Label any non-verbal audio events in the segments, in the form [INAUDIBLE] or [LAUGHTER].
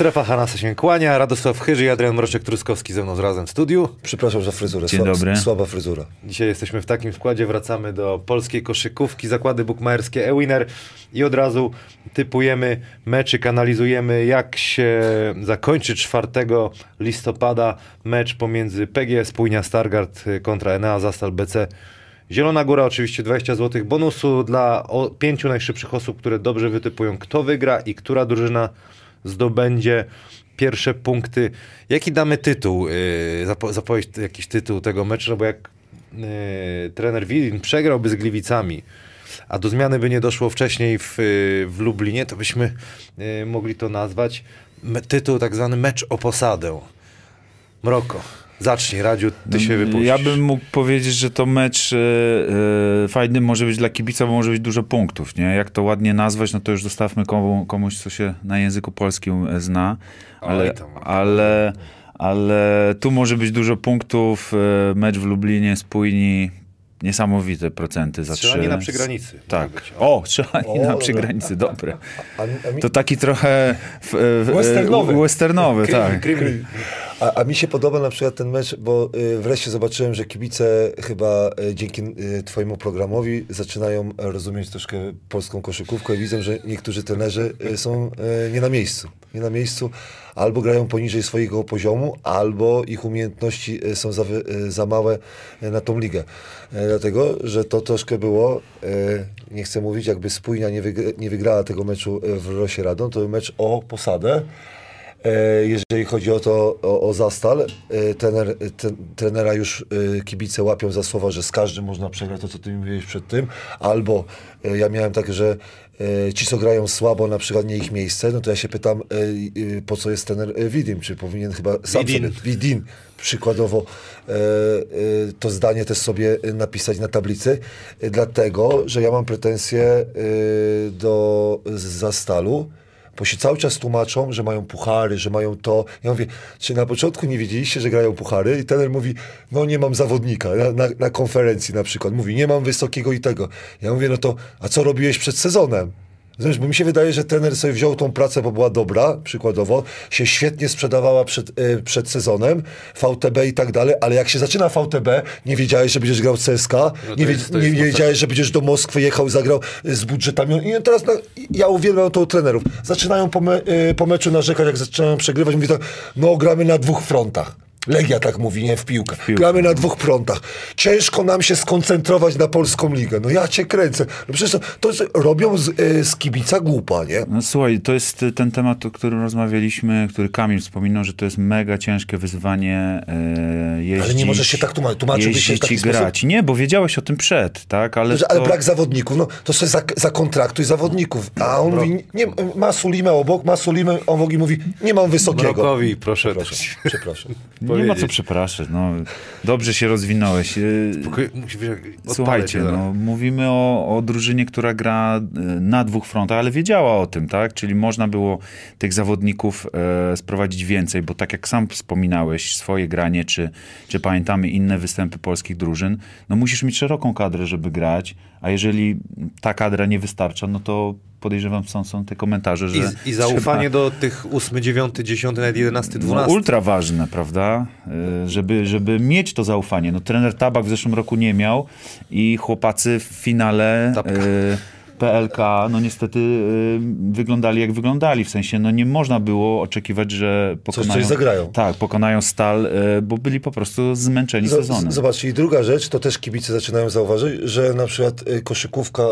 Strefa Hanasa się kłania, Radosław Chyży i Adrian Mroczek-Truskowski ze mną razem w studiu. Przepraszam za fryzurę. Dzień dobry. Słaba fryzura. Dzisiaj jesteśmy w takim składzie, wracamy do polskiej koszykówki, zakłady bukmacherskie e-winner i od razu typujemy meczyk, analizujemy jak się zakończy 4 listopada mecz pomiędzy PGS Płynia Stargard kontra Enea Zastal BC. Zielona Góra oczywiście 20 zł bonusu dla pięciu najszybszych osób, które dobrze wytypują kto wygra i która drużyna zdobędzie pierwsze punkty. Jaki damy tytuł? Yy, zapo- zapowiedź jakiś tytuł tego meczu, no bo jak yy, trener Wilin przegrałby z Gliwicami, a do zmiany by nie doszło wcześniej w, yy, w Lublinie, to byśmy yy, mogli to nazwać tytuł tak zwany mecz o posadę. Mroko. Zacznij, Radziu, ty się wypuścisz. Ja bym mógł powiedzieć, że to mecz e, fajny może być dla kibica, bo może być dużo punktów, nie? Jak to ładnie nazwać, no to już zostawmy komu, komuś, co się na języku polskim e, zna, ale, ale, ale tu może być dużo punktów, mecz w Lublinie, spójni, niesamowite procenty za Strzelanie trzy. na przygranicy. Tak. O, strzelanie O, na przygranicy, dobre. To taki trochę w, w, Westernowy. westernowy tak. krymi. a, a mi się podoba na przykład ten mecz, bo y, wreszcie zobaczyłem, że kibice chyba y, dzięki y, twojemu programowi zaczynają rozumieć troszkę polską koszykówkę i widzę, że niektórzy trenerzy są nie na miejscu. Nie na miejscu. Albo grają poniżej swojego poziomu, albo ich umiejętności y, są za, y, za małe y, na tą ligę. Dlatego, że to troszkę było, nie chcę mówić, jakby spójnia nie, nie wygrała tego meczu w Rosie Radon, to był mecz o posadę. E, Jeżeli chodzi o to, o, o Zastal, e, trener, ten, trenera już e, kibice łapią za słowa, że z każdym można przegrać to, co ty mówiłeś przed tym, albo e, ja miałem takie, że e, ci, co grają słabo, na przykład nie ich miejsce, no to ja się pytam, e, e, po co jest e, Widim, czy powinien chyba sam Widin. sobie, Widin, przykładowo e, e, to zdanie też sobie e, napisać na tablicy, e, dlatego, że ja mam pretensje e, do Zastalu, bo się cały czas tłumaczą, że mają puchary, że mają to. Ja mówię, czy na początku nie wiedzieliście, że grają puchary? I trener mówi, no nie mam zawodnika. Na, na, na konferencji na przykład. Mówi, nie mam wysokiego i tego. Ja mówię, no to, a co robiłeś przed sezonem? Zresztą, bo mi się wydaje, że trener sobie wziął tą pracę, bo była dobra, przykładowo, się świetnie sprzedawała przed, e, przed sezonem, VTB i tak dalej, ale jak się zaczyna VTB, nie wiedziałeś, że będziesz grał CSKA, No nie, wie, nie mocne. wiedziałeś, że będziesz do Moskwy jechał, zagrał e, z budżetami. I teraz na, ja uwielbiam to u trenerów. Zaczynają po, me, e, po meczu narzekać, jak zaczynają przegrywać, mówi tak, no gramy na dwóch frontach. Legia tak mówi, nie w piłkę. piłkę. Gramy na dwóch frontach. Ciężko nam się skoncentrować na polską ligę. No ja cię kręcę. No przecież to, to jest, robią z, e, z kibica głupa, nie? No słuchaj, to jest y, ten temat, o którym rozmawialiśmy, który Kamil wspominał, że to jest mega ciężkie wyzwanie e, jeździć. Ale nie możesz się tak tłumaczyć. Tłumaczyłbyś się w taki i sposób? grać. Nie, bo wiedziałeś o tym przed, tak? Ale, ale to, brak zawodników, no to sobie za, zakontraktuj zawodników. A on mówi, nie, ma Sulimę obok, ma Sulimę obok i mówi, nie mam wysokiego. Mrokowi, proszę. Przepraszam, [LAUGHS] przepraszam. nie ma co powiedzieć. przepraszać. No, dobrze się rozwinąłeś. Y, Spokoj- Słuchajcie, zaraz. no, mówimy o, o drużynie, która gra e, na dwóch frontach, ale wiedziała o tym, tak? Czyli można było tych zawodników e, sprowadzić więcej, bo tak jak sam wspominałeś, swoje granie, czy, czy pamiętamy inne występy polskich drużyn, no musisz mieć szeroką kadrę, żeby grać, a jeżeli ta kadra nie wystarcza, no to podejrzewam, są, są te komentarze, że... I, I zaufanie trzeba- do tych 8, 9, 10, nawet 11, 12. no, ultra ważne, prawda? Y, Żeby, żeby mieć to zaufanie. No, trener Tabak w zeszłym roku nie miał i chłopacy w finale Tapka. y, PLK, no niestety y, wyglądali jak wyglądali. W sensie, no nie można było oczekiwać, że pokonają... coś zagrają. Tak, pokonają Stal, y, bo byli po prostu zmęczeni Z- sezonem. Zobaczcie, i druga rzecz, to też kibice zaczynają zauważyć, że na przykład y, koszykówka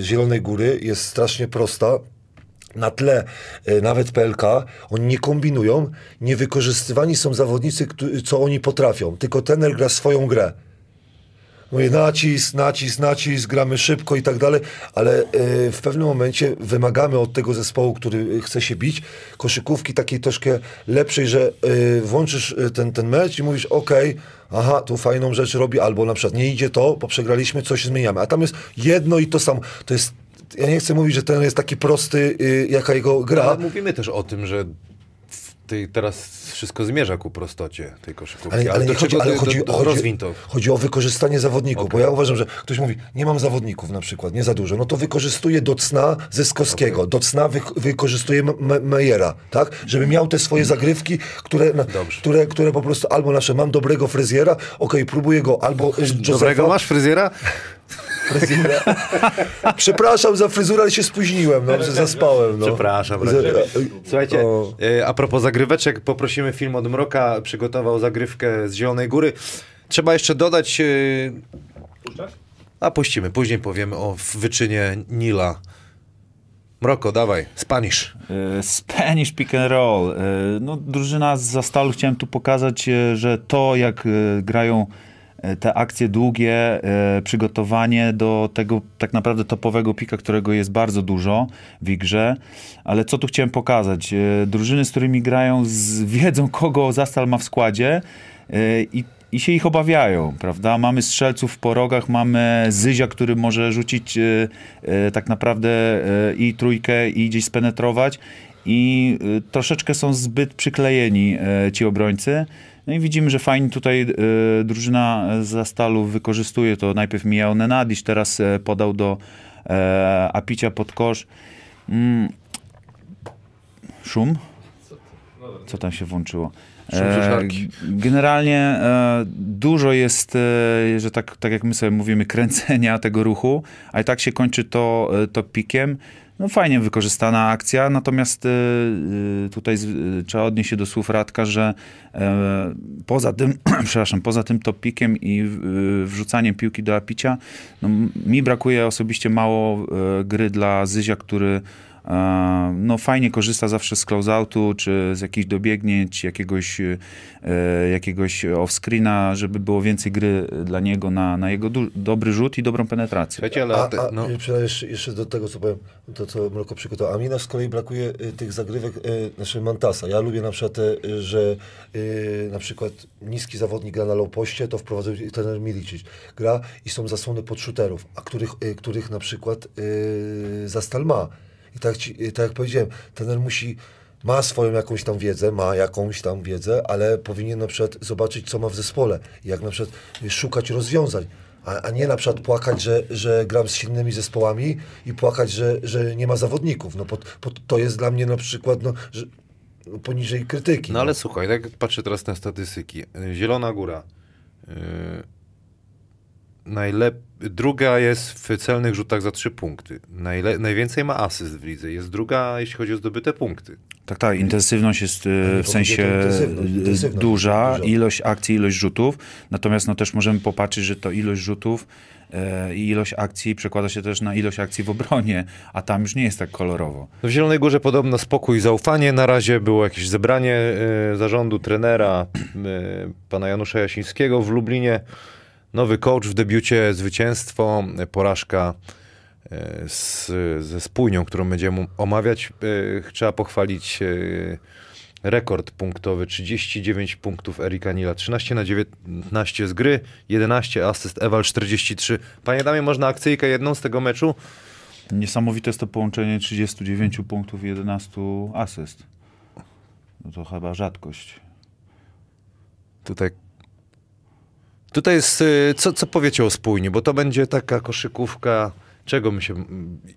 Zielonej Góry jest strasznie prosta. Na tle nawet PLK, oni nie kombinują, nie wykorzystywani są zawodnicy, co oni potrafią, tylko trener gra swoją grę. Mówię, nacisk, nacisk, nacisk, gramy szybko i tak dalej, ale y, w pewnym momencie wymagamy od tego zespołu, który chce się bić, koszykówki takiej troszkę lepszej, że y, włączysz y, ten, ten mecz i mówisz, okej, aha, tu fajną rzecz robi, albo na przykład nie idzie to, bo przegraliśmy, coś zmieniamy. A tam jest jedno i to samo. To jest, ja nie chcę mówić, że ten jest taki prosty, y, jaka jego gra. Ale mówimy też o tym, że ty teraz wszystko zmierza ku prostocie tej koszykówki. Ale, ale, nie chodzi, ale chodzi, do, do, chodzi, o wykorzystanie zawodników, bo ja uważam, że ktoś mówi, nie mam zawodników na przykład, nie za dużo, no to wykorzystuję do cna Zyskowskiego, do cna wy, M- Mejera, tak? Żeby miał te swoje zagrywki, które, na, które, które po prostu albo nasze, mam dobrego fryzjera, okej, próbuję go, albo Josefa, Dobrego masz fryzjera? Fryzjera. [LAUGHS] Przepraszam za fryzurę, ale się spóźniłem, no, że zaspałem. No. Przepraszam, Za- bracie. Słuchajcie, O. e, a propos zagryweczek, poprosimy film od Mroka, przygotował zagrywkę z Zielonej Góry. Trzeba jeszcze dodać, e, a puścimy, później powiemy o wyczynie Nila. Mroko, dawaj, Spanish. E, Spanish pick and roll. E, No, drużyna z Zastalu chciałem tu pokazać, e, że to jak e, grają e, te akcje długie, e, przygotowanie do tego tak naprawdę topowego pika, którego jest bardzo dużo w grze. Ale co tu chciałem pokazać? E, Drużyny, z którymi grają, wiedzą [LAUGHS] kogo Zastal ma w składzie e, i i się ich obawiają, prawda? Mamy strzelców w porogach, mamy Zyzia, który może rzucić tak naprawdę i trójkę i gdzieś spenetrować i troszeczkę są zbyt przyklejeni ci obrońcy. No i widzimy, że fajnie tutaj e, drużyna za stalu wykorzystuje to. Najpierw mijał Nenadiś, teraz e, podał do e, Apicia pod kosz. Mm. Szum? Co tam się włączyło? E, Generalnie e, dużo jest, e, że tak, tak jak my sobie mówimy, kręcenia tego ruchu, a i tak się kończy to, to pikiem. No fajnie wykorzystana akcja, natomiast e, e, tutaj e, trzeba odnieść się do słów Radka, że e, poza tym, [CLEARS THROAT] przepraszam, poza tym top pikiem i wrzucaniem piłki do apicia, no, mi brakuje osobiście mało e, gry dla Zyzia, który no fajnie korzysta zawsze z closeoutu, czy z jakichś dobiegnięć, jakiegoś, e, jakiegoś off-screena, żeby było więcej gry dla niego na, na jego dobry rzut i dobrą penetrację. Słuchajcie, ale... A, a no, no. jeszcze, jeszcze do tego, co powiem, to co Mroko przygotował. A mi na z kolei brakuje y, tych zagrywek, znaczy Mantasa. Ja lubię na przykład, te, że na przykład niski zawodnik gra na low poście, to wprowadzał i trener Milicic. Gra i są zasłony pod shooterów, a których, których na przykład Zastal ma. I tak, ci, tak jak powiedziałem, trener musi ma swoją jakąś tam wiedzę, ma jakąś tam wiedzę, ale powinien na przykład zobaczyć, co ma w zespole. Jak na przykład szukać rozwiązań. A, a nie na przykład płakać, że, że gram z silnymi zespołami i płakać, że, że nie ma zawodników. No pod, pod, to jest dla mnie na przykład no, że, no, poniżej krytyki. No ale słuchaj, tak patrzę teraz na statystyki. Zielona Góra. Yy, najlep... Druga jest w celnych rzutach za trzy punkty. Najle... Najwięcej ma asyst w lidze. Jest druga, jeśli chodzi o zdobyte punkty. Tak, tak, intensywność jest nie w sensie intensywność, e, intensywność duża, duża. ilość akcji, ilość rzutów, natomiast no też możemy popatrzeć, że to ilość rzutów e, i ilość akcji przekłada się też na ilość akcji w obronie, a tam już nie jest tak kolorowo. W Zielonej Górze podobno spokój i zaufanie. Na razie było jakieś zebranie y, zarządu trenera y, pana Janusza Jasińskiego w Lublinie. Nowy coach w debiucie, zwycięstwo, porażka y, z, ze spójnią, którą będziemy omawiać. Y, trzeba pochwalić y, rekord punktowy, 39 punktów Erika Nila, 13 na 19 z gry, 11 asyst, Ewal 43. Panie damie, można akcyjkę jedną z tego meczu? Niesamowite jest to połączenie 39 punktów i 11 asyst. No to chyba rzadkość. Tutaj. Tutaj jest. y, Co, co powiecie o spójni? Bo to będzie taka koszykówka, czego my się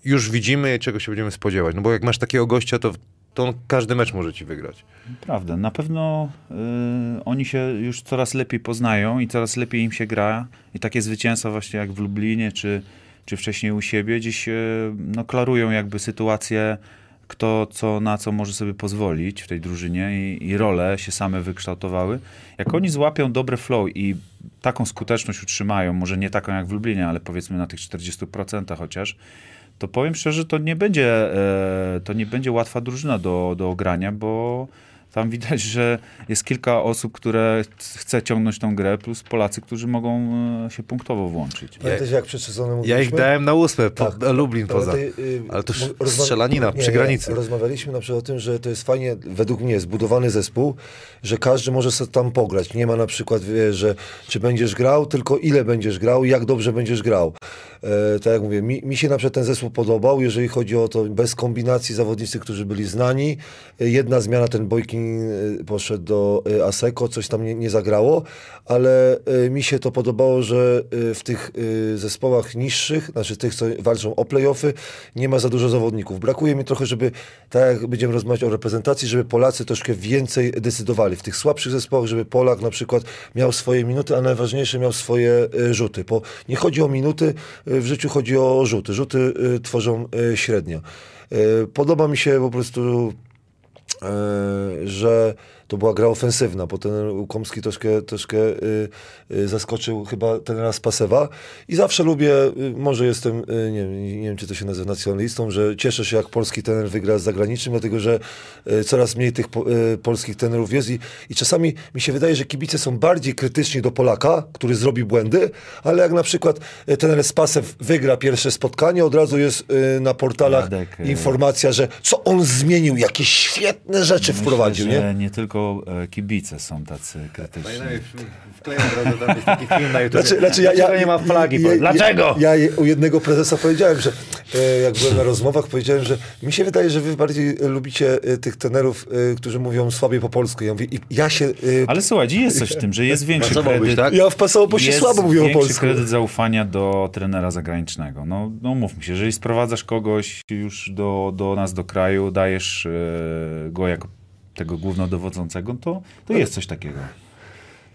już widzimy i czego się będziemy spodziewać. No bo jak masz takiego gościa, to, to każdy mecz może ci wygrać. Prawda, na pewno y, oni się już coraz lepiej poznają i coraz lepiej im się gra i takie zwycięstwa właśnie jak w Lublinie czy, czy wcześniej u siebie gdzieś y, no, klarują jakby sytuację, kto co, na co może sobie pozwolić w tej drużynie i, i role się same wykształtowały. Jak oni złapią dobre flow i taką skuteczność utrzymają, może nie taką jak w Lublinie, ale powiedzmy na tych 40% chociaż, to powiem szczerze, to nie będzie, e, to nie będzie łatwa drużyna do, do ogrania, bo tam widać, że jest kilka osób, które chce ciągnąć tą grę, plus Polacy, którzy mogą e, się punktowo włączyć. Pamiętacie, jak przed sezonem Ja mówiliśmy? ich dałem na ósmę, po, Tak. Lublin poza. Y, Ale to już strzelanina przy granicy. rozmawialiśmy na przykład o tym, że to jest fajnie, według mnie, zbudowany zespół, że każdy może sobie tam pograć. Nie ma na przykład, wie, że czy będziesz grał, tylko ile będziesz grał i jak dobrze będziesz grał. E, tak jak mówię, mi, mi się na przykład ten zespół podobał, jeżeli chodzi o to bez kombinacji zawodnicy, którzy byli znani. E, jedna zmiana, ten Bojkin e, poszedł do e, Aseko, coś tam nie, nie zagrało, ale mi się to podobało, że w tych zespołach niższych, znaczy tych, co walczą o playoffy, nie ma za dużo zawodników. Brakuje mi trochę, żeby, tak jak będziemy rozmawiać o reprezentacji, żeby Polacy troszkę więcej decydowali. W tych słabszych zespołach, żeby Polak na przykład miał swoje minuty, a najważniejsze miał swoje rzuty. Bo nie chodzi o minuty, w życiu chodzi o rzuty. Rzuty e, tworzą e, średnio. E, Podoba mi się po prostu że to była gra ofensywna, bo ten Łukomski troszkę, troszkę y, y, zaskoczył chyba ten raz Pasewa i zawsze lubię, y, może jestem, y, nie, wiem, nie wiem czy to się nazywa nacjonalistą, że cieszę się jak polski trener wygra z zagranicznym, dlatego że y, coraz mniej tych po, y, polskich trenerów jest i, i czasami mi się wydaje, że kibice są bardziej krytyczni do Polaka, który zrobi błędy, ale jak na przykład y, trener Spasew wygra pierwsze spotkanie, od razu jest na portalach Radek, informacja, że co on zmienił, jakie świetne rzeczy wprowadził, Myślę, nie? że nie tylko e, kibice są tacy krytyczni. Wklejam od razu, tam jest taki film na YouTube. Znaczy, znaczy ja, ja, Dlaczego nie ma flagi? Ja, Dlaczego? Ja, ja u jednego prezesa powiedziałem, że e, jak byłem na rozmowach, powiedziałem, że mi się wydaje, że wy bardziej lubicie e, tych tenerów, e, którzy mówią słabiej po polsku. Ja mówię, i ja się... e, Ale słuchaj, jest coś w tym, że jest większy kredyt. tak? Ja w Pasowo się jest słabo mówię po polsku. kredyt zaufania do trenera zagranicznego. No, no mówmy się, jeżeli sprowadzasz kogoś już do, do nas, do kraju, dajesz e, go jako tego głównodowodzącego, to, to jest coś takiego.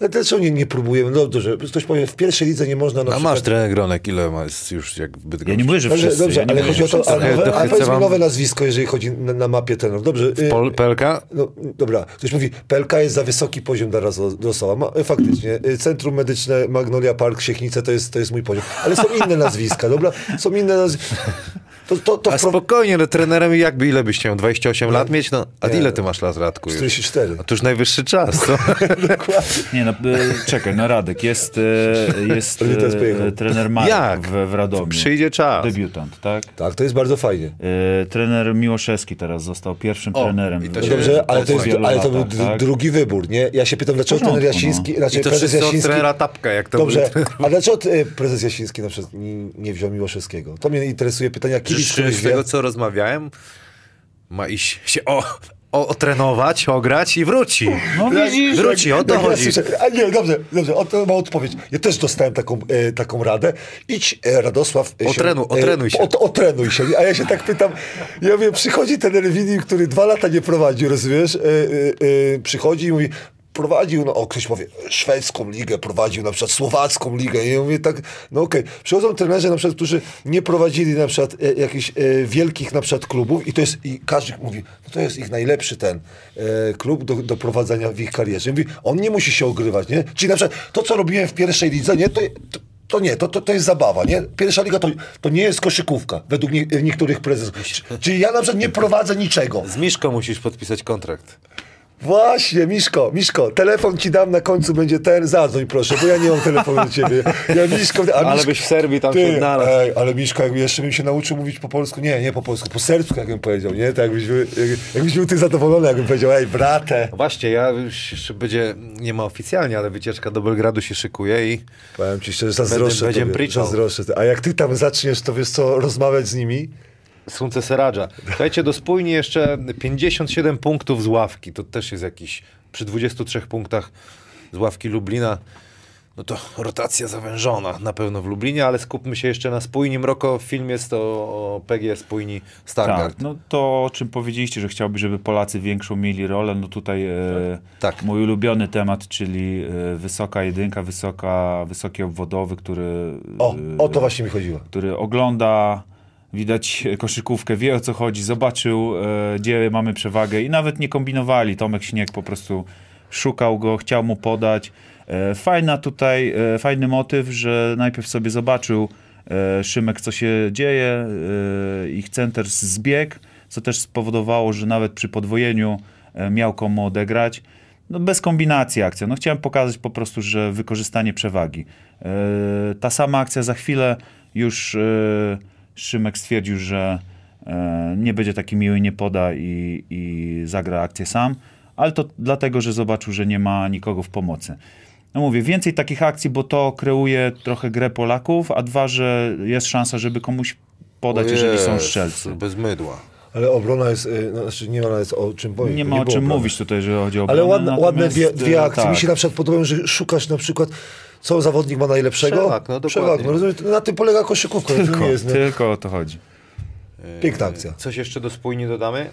Ale Dlaczego nie, nie próbujemy? No dobrze, ktoś powie, w pierwszej lidze nie można na A przykład... masz trener Gronek, ile ma jest już jak w Bydgoszczy? Ja nie mówię, że Dobrze, wszyscy. dobrze ja ale chodzi o to, a, nowe, a wam- nowe nazwisko, jeżeli chodzi na, na mapie tenorów. Dobrze, y, Pol, Pelka? No, dobra, ktoś mówi, PLK jest za wysoki poziom dla Radosława. Ma, e, faktycznie, y, Centrum Medyczne Magnolia Park, Siechnice to jest, to jest mój poziom. Ale są inne nazwiska, dobra? Są inne nazwiska. To, to, to A wpro... spokojnie, no trenerem jakby ile byś chciał? 28 lat mieć? No, a Nie. ile ty masz lat, Radku? już? 44. A to już najwyższy czas, co? [LAUGHS] Nie no, e, czekaj, no Radek, jest, e, jest [LAUGHS] e, trener Marek Jak? w, w Radomiu. Przyjdzie czas. Debiutant, tak? Tak, to jest bardzo fajnie. E, trener Miłoszewski teraz został pierwszym O, trenerem. i to się- Dobrze, ale to, jest, ale to był tak? drugi wybór, nie? Ja się pytam, dlaczego porządku, trener no. Jasiński, I znaczy to prezes Jasiński... trenera Tapka, jak to Dobrze, był a dlaczego prezes Jasiński na przykład nie, wziął Miłoszewskiego? To mnie interesuje pytania kibic, Z tego, co rozmawiałem, ma iść się o, o, otrenować, ograć i wróci. No widzisz, Wróci, o to ja chodzi. a nie, dobrze, dobrze, o to ma odpowiedź. Ja też dostałem taką, e, taką radę. Idź, e, Radosław. e, Otrenu- e, otrenuj się. Ot, otrenuj się. A ja się tak pytam, ja wiem, przychodzi ten Elwini, który dwa lata nie prowadził, rozumiesz? E, e, e, przychodzi i mówi, prowadził, no o, ktoś powie, szwedzką ligę prowadził, na przykład słowacką ligę. I ja mówię tak, no okej. Przychodzą trenerzy na przykład, którzy nie prowadzili na przykład e, jakichś e, wielkich na przykład klubów i to jest, i każdy mówi, no to jest ich najlepszy ten e, klub do, do prowadzenia w ich karierze. I mówi, on nie musi się ogrywać, nie? Czyli na przykład to, co robiłem w pierwszej lidze, nie, to, to to nie, to, to, to jest zabawa, nie? Pierwsza liga to, to nie jest koszykówka, według nie, niektórych prezesów. Czyli ja na przykład nie prowadzę niczego. Z Miszką musisz podpisać kontrakt. Właśnie, Miszko, Miszko, telefon ci dam na końcu, będzie ten, zadzwoń proszę, bo ja nie mam telefonu do ciebie. Ja Miszko, a Ale Miszko, byś w Serbii tam się ty, odnalazł. ej, ale Miszko, jakby jeszcze bym się nauczył mówić po polsku, nie, nie po polsku, po serbsku, jakbym powiedział, nie? Tak jakbyś, jak, jakbyś był ty zadowolony, jakbym powiedział, ej, brate. Właśnie, ja już jeszcze będzie, nie ma oficjalnie, ale wycieczka do Belgradu się szykuje i Powiem ci szczerze, zazdroszczę będziemy tobie, zazdroszczę. A jak ty tam zaczniesz, to wiesz co, rozmawiać z nimi, Słońce Seradża. Słuchajcie, do spójni jeszcze 57 punktów z ławki. To też jest jakiś, przy 23 punktach z ławki Lublina. No to rotacja zawężona na pewno w Lublinie, ale skupmy się jeszcze na spójni. Mroko, film jest o, o PG spójni Stargard. Tak, no to o czym powiedzieliście, że chciałby, żeby Polacy większą mieli rolę, no tutaj e, Tak. mój ulubiony temat, czyli e, wysoka jedynka, wysoka, wysoki obwodowy, który, o, e, o to właśnie mi chodziło. który ogląda, widać koszykówkę, wie o co chodzi, zobaczył, e, gdzie mamy przewagę i nawet nie kombinowali. Tomek Śnieg po prostu szukał go, chciał mu podać. E, fajna tutaj, e, fajny motyw, że najpierw sobie zobaczył Szymek, co się dzieje, ich center zbiegł, co też spowodowało, że nawet przy podwojeniu miał komu odegrać. No bez kombinacji akcja. No chciałem pokazać po prostu, że wykorzystanie przewagi. Ta sama akcja za chwilę już Szymek stwierdził, że e, nie będzie taki miły, nie poda i, i zagra akcję sam, ale to dlatego, że zobaczył, że nie ma nikogo w pomocy. no mówię, więcej takich akcji, bo to kreuje trochę grę Polaków, a dwa, że jest szansa, żeby komuś podać, jeżeli są Jest, strzelcy. Bez mydła. Ale obrona jest, y, no, znaczy nie ma nawet o czym powiedzieć. Nie ma o było czym obrony. mówić tutaj, jeżeli chodzi o Ale obronę, ładne, ładne natomiast, dwie, dwie e, akcje. Mi tak. się na przykład podobają, że szukasz na przykład, co zawodnik ma najlepszego. Przewag, no dokładnie. Przewag, no na tym polega koszykówka. Tylko, nie jest, nie? tylko o to chodzi. Piękna akcja. Coś jeszcze do spójni dodamy?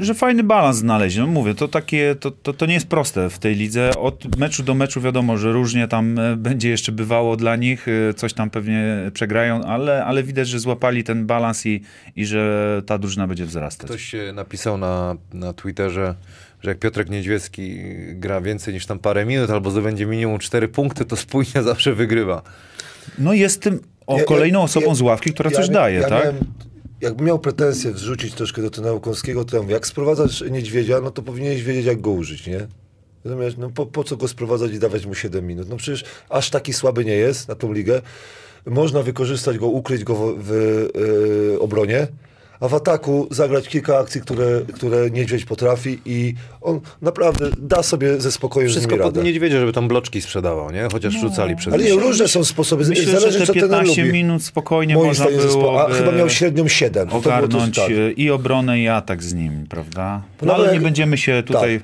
Że fajny balans znaleźć. No mówię, to takie, to, to, to nie jest proste w tej lidze. Od meczu do meczu wiadomo, że różnie tam e, będzie jeszcze bywało dla nich, e, coś tam pewnie przegrają, ale, ale widać, że złapali ten balans i, i że ta drużyna będzie wzrastać. Ktoś e, napisał na, na Twitterze, że jak Piotrek Niedźwiecki gra więcej niż tam parę minut albo zdobędzie minimum 4 punkty, to spójnia [LAUGHS] zawsze wygrywa. No jest tym o, Ja- ja- kolejną osobą ja- z ławki, która ja coś daje, ja tak? Miałem, jakbym miał pretensje wrzucić troszkę do trenera Łukowskiego, to ja mówię, jak sprowadzasz niedźwiedzia, no to powinieneś wiedzieć, jak go użyć, nie? Natomiast no po, po co go sprowadzać i dawać mu 7 minut? No przecież aż taki słaby nie jest na tą ligę. Można wykorzystać go, ukryć go w, w e, obronie, a w ataku zagrać kilka akcji, które, które niedźwiedź potrafi i on naprawdę da sobie ze spokojem z Wszystko pod radę. niedźwiedzia, żeby tam bloczki sprzedawał, nie? Chociaż rzucali przed Ale nie, różne są sposoby. Myślę, Zależy, że co te ten 15 lubi. minut spokojnie Moim można było a chyba miał średnią 7. To było coś ogarnąć tak. e, i obronę, i atak z nim, prawda? No, No ale ale- nie będziemy się tutaj...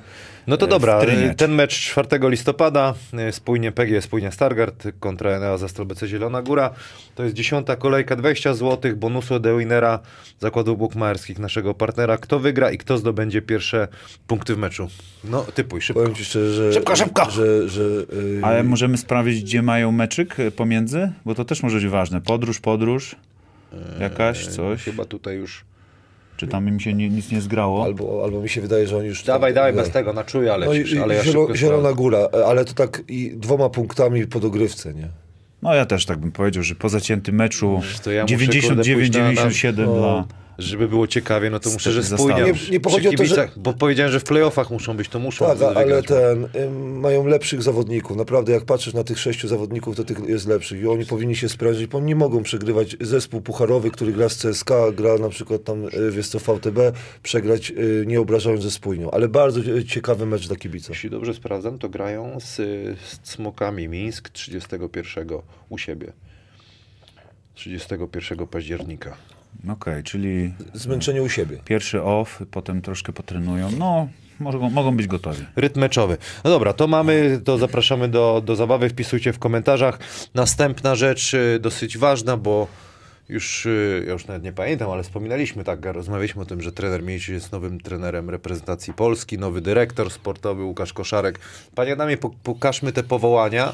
No to e, dobra, wtryniać. ten mecz 4 listopada, e, spójnie PG, spójnie Stargard kontra Enea Zastrol BC Zielona Góra. To jest dziesiąta kolejka, 20 zł, bonusu od Winera zakładów bukmaerskich naszego partnera. Kto wygra i kto zdobędzie pierwsze punkty w meczu? No, typuj, szybko. Powiem ci szczerze, że... Szybko, szybko! Że, że, yy, Ale możemy sprawdzić, gdzie mają meczyk e, pomiędzy? Bo to też może być ważne. Podróż, podróż, jakaś, coś. Chyba tutaj już... Czy tam im się ni- nic nie zgrało? albo, albo mi się wydaje, że on już... Dawaj, tam- dawaj, nie. bez tego, na czuja No i, ale ja zielo, Zielona. Góra, ale to tak i dwoma punktami po dogrywce, nie? No ja też tak bym powiedział, że po zaciętym meczu ja muszę, kurde, pójść na- na- 99-97 no. dla... Żeby było ciekawie, no to muszę, że spójnia. Nie- nie pochodzi o to, że- Bo powiedziałem, że w playoffach muszą być, to muszą Tak, ale ten, mają lepszych zawodników. Naprawdę, jak patrzysz na tych sześciu zawodników, to tych jest lepszych. I oni powinni się sprężyć, bo oni nie mogą przegrywać. Zespół pucharowy, który gra z CSKA, gra na przykład tam, y, wiesz co, VTB, przegrać y, nie obrażając ze spójnią. Ale bardzo y, ciekawy mecz dla kibiców. Jeśli dobrze sprawdzam, to grają z, z Cmokami Mińsk 31 u siebie. 31 października. Okej, czyli Zmęczenie u siebie. pierwszy off, potem troszkę potrenują. No, mogą, mogą być gotowi. Rytm meczowy. No dobra, to mamy, to zapraszamy do, do zabawy, wpisujcie w komentarzach. Następna rzecz y, dosyć ważna, bo już, y, ja już nawet nie pamiętam, ale wspominaliśmy tak, rozmawialiśmy o tym, że trener Mięsiu jest nowym trenerem reprezentacji Polski, nowy dyrektor sportowy Łukasz Koszarek. Panie Adamie, po- pokażmy te powołania.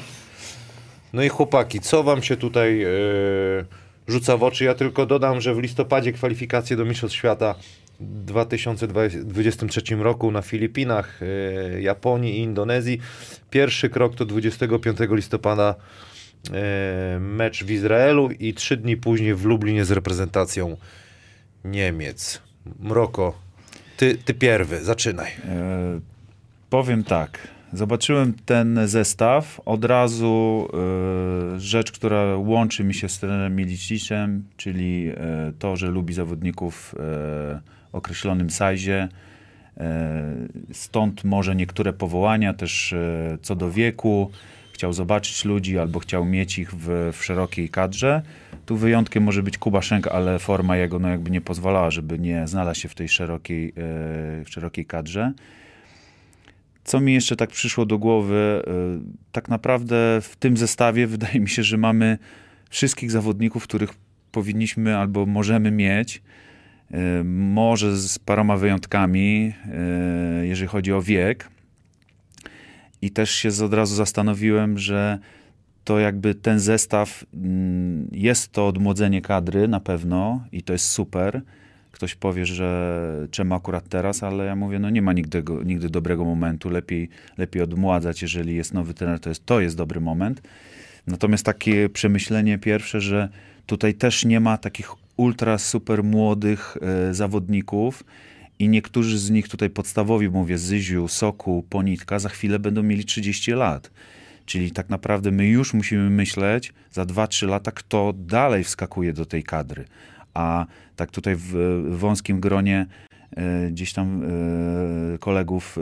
No i chłopaki, co wam się tutaj yy, rzuca w oczy? Ja tylko dodam, że w listopadzie kwalifikacje do Mistrzostw Świata w 2023 roku na Filipinach, yy, Japonii i Indonezji. Pierwszy krok to 25 listopada yy, mecz w Izraelu i trzy dni później w Lublinie z reprezentacją Niemiec. Mroko, ty, ty pierwy, zaczynaj. E, powiem tak. Zobaczyłem ten zestaw. Od razu e, rzecz, która łączy mi się z trenerem Miliciczem, czyli e, to, że lubi zawodników o określonym sajzie. Stąd może niektóre powołania też co do wieku. Chciał zobaczyć ludzi albo chciał mieć ich w, w szerokiej kadrze. Tu wyjątkiem może być Kubaszenk, ale forma jego no jakby nie pozwalała, żeby nie znalazł się w tej szerokiej, w szerokiej kadrze. Co mi jeszcze tak przyszło do głowy, y, tak naprawdę w tym zestawie wydaje mi się, że mamy wszystkich zawodników, których powinniśmy albo możemy mieć. Y, Może z paroma wyjątkami, y, jeżeli chodzi o wiek. I też się od razu zastanowiłem, że to jakby ten zestaw mm, jest to odmłodzenie kadry na pewno i to jest super. Ktoś powie, że czemu akurat teraz, ale ja mówię, no nie ma nigdy, nigdy dobrego momentu. Lepiej, lepiej odmładzać, jeżeli jest nowy trener, to jest, to jest dobry moment. Natomiast takie przemyślenie pierwsze, że tutaj też nie ma takich ultra super młodych e, zawodników i niektórzy z nich tutaj podstawowi, mówię, Zyziu, Soku, Ponitka, za chwilę będą mieli 30 lat. Czyli tak naprawdę my już musimy myśleć za 2-3 lata, kto dalej wskakuje do tej kadry. A tak tutaj w, wąskim gronie e, gdzieś tam e, kolegów e,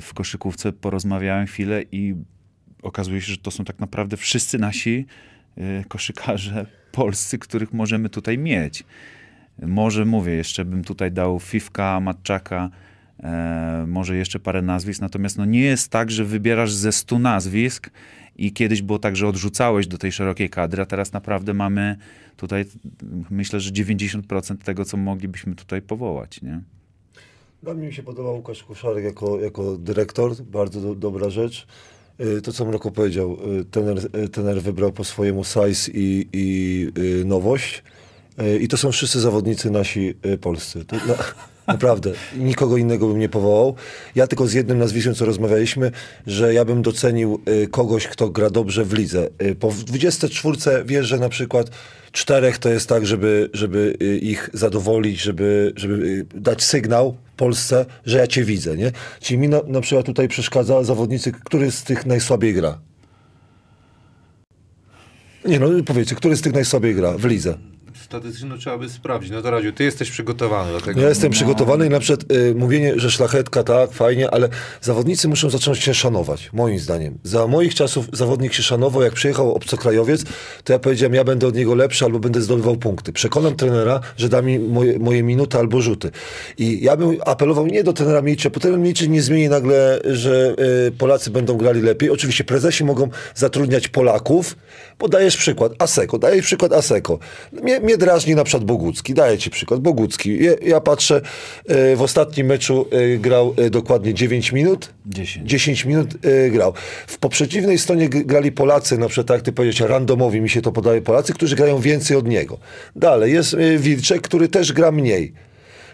w koszykówce porozmawiałem chwilę i okazuje się, że to są tak naprawdę wszyscy nasi koszykarze polscy, których możemy tutaj mieć. Może mówię, jeszcze bym tutaj dał Fifka, Matczaka, e, może jeszcze parę nazwisk, natomiast no nie jest tak, że wybierasz ze stu nazwisk i kiedyś było tak, że odrzucałeś do tej szerokiej kadry, a teraz naprawdę mamy tutaj, myślę, że 90% tego, co moglibyśmy tutaj powołać, nie? Dla mnie się podobał Łukasz Koszarek jako, jako dyrektor, bardzo do, dobra rzecz. Y, To, co Mroko powiedział, y, tener, tener wybrał po swojemu size i, i y, nowość. I to są wszyscy zawodnicy nasi polscy. To, na, [LAUGHS] naprawdę, nikogo innego bym nie powołał. Ja tylko z jednym nazwiskiem, co rozmawialiśmy, że ja bym docenił kogoś, kto gra dobrze w lidze. Po 24 wiesz, że na przykład czterech to jest tak, żeby, żeby y, ich zadowolić, żeby, żeby y, dać sygnał Polsce, że ja cię widzę, nie? Czyli mi na, na przykład tutaj przeszkadza zawodnicy, który z tych najsłabiej gra. Nie no, powiedzcie, który z tych najsłabiej gra w lidze? Statystycznie no, trzeba by sprawdzić. No to Radziu, ty jesteś przygotowany do tego. Ja jestem przygotowany i na przykład y, mówienie, że szlachetka, tak, fajnie, ale zawodnicy muszą zacząć się szanować, moim zdaniem. Za moich czasów zawodnik się szanował, jak przyjechał obcokrajowiec, to ja powiedziałem, ja będę od niego lepszy albo będę zdobywał punkty. Przekonam trenera, że da mi moje, moje minuty albo rzuty. I ja bym apelował nie do trenera Milcza, bo trener Milczy nie zmieni nagle, że y, Polacy będą grali lepiej. Oczywiście prezesi mogą zatrudniać Polaków, bo dajesz przykład, Aseko, dajesz przykład Aseko. Mnie, mnie drażni na przykład Bogucki, daję ci przykład, Bogucki. Ja, ja patrzę, y, w ostatnim meczu y, grał y, dokładnie 9 minut. 10. 10 minut grał. W po przeciwnej stronie grali Polacy, na przykład tak jak ty powiedziałeś, randomowi mi się to podaje Polacy, którzy grają więcej od niego. Dalej jest Wilczek, który też gra mniej.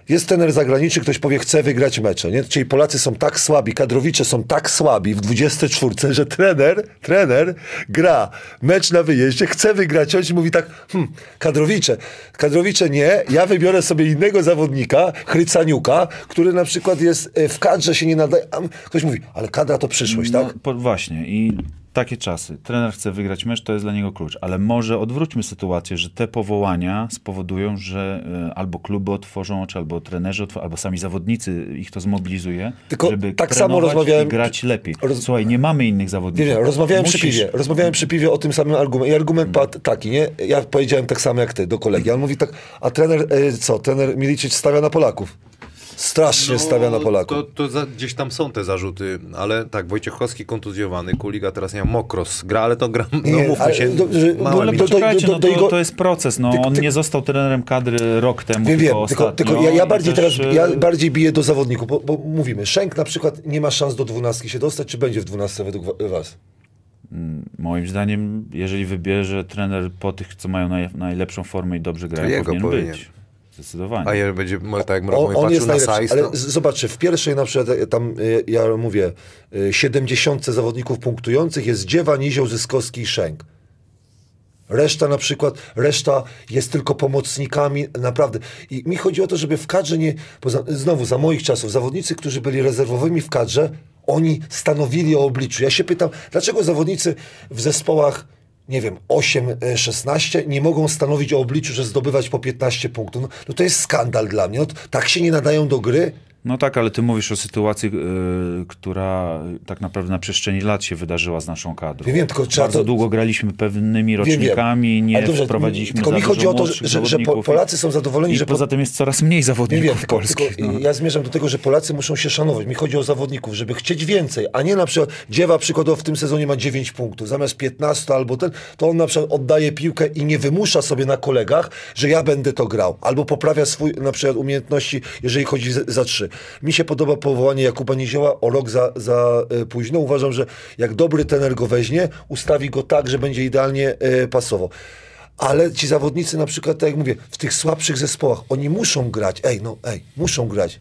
Jest tener zagraniczny, ktoś powie, chce wygrać mecze, nie? Czyli Polacy są tak słabi, kadrowicze są tak słabi w 24, że trener, trener gra mecz na wyjeździe, chce wygrać, on mówi tak, hm, kadrowicze, kadrowicze nie, ja wybiorę sobie innego zawodnika, Chrycaniuka, który na przykład jest e, w kadrze się nie nadaje, ktoś mówi, ale kadra to przyszłość, No, tak? po, właśnie i takie czasy. Trener chce wygrać mecz, to jest dla niego klucz. Ale może odwróćmy sytuację, że te powołania spowodują, że e, albo kluby otworzą oczy, albo trenerzy, otworzą, albo sami zawodnicy ich to zmobilizuje, Tylko żeby tak samo rozmawiałem- i grać lepiej. Roz- Słuchaj, nie mamy innych Nie, zawodników. nie, rozmawiałem przy Musisz- piwie. Rozmawiałem przy piwie o tym samym argumencie. I argument padł taki, nie? Ja powiedziałem tak samo jak ty do kolegi. On mówi tak, a trener, e, co? Trener Milicic stawia na Polaków. Strasznie stawia na Polaków. No, To, to za, gdzieś tam są te zarzuty, ale tak, Wojciechowski kontuzjowany, Kuliga teraz nie ma Mokros, gra, ale to gra, no Nie, mówmy się, do- że- do- poczekajcie, no to, jego- to jest proces. No, Tylko- on nie został trenerem kadry rok temu, Wiem, tylko wiem, tylko, tylko ja, ja i bardziej też, teraz, ja bardziej biję do zawodników, bo, bo mówimy, Szenk na przykład nie ma szans do dwunastki się dostać, czy będzie w dwunastce według wa- was? Moim zdaniem, jeżeli wybierze trener po tych, co mają naj, najlepszą formę i dobrze grają, powinien, powinien. być. Zdecydowanie. A jeżeli będzie, tak jak Mrok On, on jest na najlepszy, size, ale to... zobaczcie, w pierwszej na przykład e, tam, e, ja mówię, e, 70 zawodników punktujących jest Dziewa, Nizioł, Zyskowski i Szenk. Reszta na przykład, reszta jest tylko pomocnikami, naprawdę. I mi chodzi o to, żeby w kadrze nie, poza, znowu za moich czasów, zawodnicy, którzy byli rezerwowymi w kadrze, oni stanowili o obliczu. Ja się pytam, dlaczego zawodnicy w zespołach, nie wiem, 8-16 nie mogą stanowić o obliczu, że zdobywać po 15 punktów? No, no to jest skandal dla mnie. No, tak się nie nadają do gry. No tak, ale ty mówisz o sytuacji, y, która tak naprawdę na przestrzeni lat się wydarzyła z naszą kadrą. Wiem, wiem, tylko trzeba Bardzo to- długo graliśmy pewnymi Wiem, wiem. rocznikami, nie dobrze, wprowadziliśmy Tylko za mi chodzi o to, że, że. Polacy są zadowoleni, I że po, poza tym jest coraz mniej Nie zawodników wiem, tylko, polskich. tylko no. ja zmierzam do tego, że Polacy muszą się szanować. Mi chodzi o zawodników, żeby chcieć więcej, a nie na przykład Dziewa przykładowo w tym sezonie ma 9 punktów, zamiast 15 albo ten, to on na przykład oddaje piłkę i nie wymusza sobie na kolegach, że ja będę to grał, albo poprawia swój na przykład umiejętności, jeżeli chodzi z, za trzy. Mi się podoba powołanie Jakuba Nizioła o rok za, za e, późno. Uważam, że jak dobry tener go weźmie, ustawi go tak, że będzie idealnie e, pasował. Ale ci zawodnicy na przykład, tak jak mówię, w tych słabszych zespołach, oni muszą grać. Ej, no ej, muszą grać.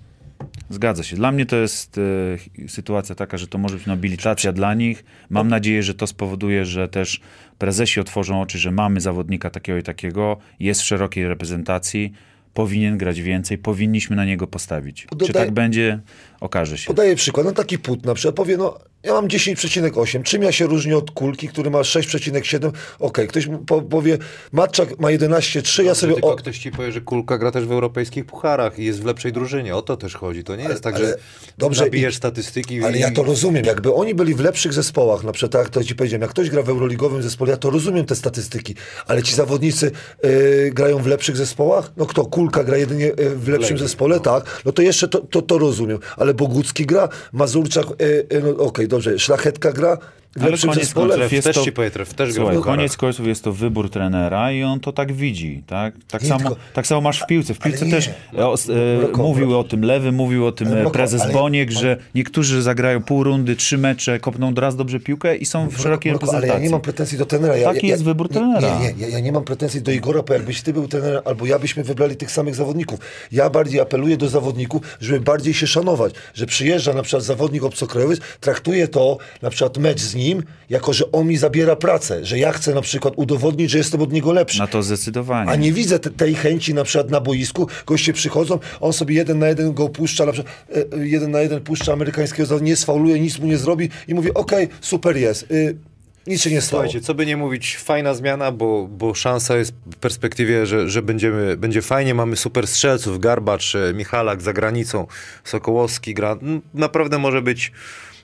Zgadza się. Dla mnie to jest e, sytuacja taka, że to może być nobilitacja dla nich. Mam nadzieję, że to spowoduje, że też prezesi otworzą oczy, że mamy zawodnika takiego i takiego, jest w szerokiej reprezentacji, powinien grać więcej, powinniśmy na niego postawić. Czy Dodaj- tak będzie, okaże się. Podaję przykład, no taki put na przykład powie, no ja mam 10,8. Czym ja się różnię od kulki, który ma 6,7? Okej, ktoś mu po, powie, Matczak ma 11,3, ja sobie... Tylko O, ktoś ci powie, że Kulka gra też w europejskich pucharach i jest w lepszej drużynie. O to też chodzi. To nie jest tak, ale- że dobrze, nabijesz i- statystyki ale i... ja to rozumiem. Jakby oni byli w lepszych zespołach, na przykład tak jak to ci powiedziałem, jak ktoś gra w euroligowym zespole, ja to rozumiem te statystyki, ale ci zawodnicy y, grają w lepszych zespołach? No kto? Kulka gra jedynie y, w lepszym Lepiej, zespole, tak? No to jeszcze to, to, to rozumiem. Ale Bogucki gra, Mazurczak, y, y, no okej, dobrze, Szlachetka gra lepszym koniec zespole. jest też to- ci powie, tref też Słuchaj, koniec końców jest to wybór trenera i on to tak widzi, tak? Tak, Nie, samo, tylko- tak samo masz w piłce. W piłce też e, o, e, Mroko, mówił o tym Lewy, mówił o tym e, mroko, prezes ale- Boniek, że niektórzy zagrają pół rundy, trzy mecze, kopną raz dobrze piłkę i są w szerokiej Mroko, ale reprezentacji. ja nie mam pretensji do trenera. Ja, Taki ja, jest wybór trenera. Nie, nie, ja, ja nie mam pretensji do Igora, bo jakbyś ty był trenerem, albo ja byśmy wybrali tych samych zawodników. Ja bardziej apeluję do zawodników, żeby bardziej się szanować, że przyjeżdża na przykład zawodnik obcokrajowy, traktuje to, na przykład mecz z nim, jako że on mi zabiera pracę, że ja chcę na przykład udowodnić, że jestem od niego lepszy. Na to zdecydowanie. A nie widzę te, tej chęci na przykład na boisku, goście przychodzą, on sobie jeden na jeden go puszcza, na przykład e, e, jeden na jeden puszcza amerykańskiego, nie sfauluje, nic mu nie zrobi i mówi, okej, super jest, y, nic się nie stało. Słuchajcie, co by nie mówić, fajna zmiana, bo, bo szansa jest w perspektywie, że, że będziemy, będzie fajnie. Mamy super strzelców, Garbacz, e, Michalak za granicą, Sokołowski gra. Naprawdę może być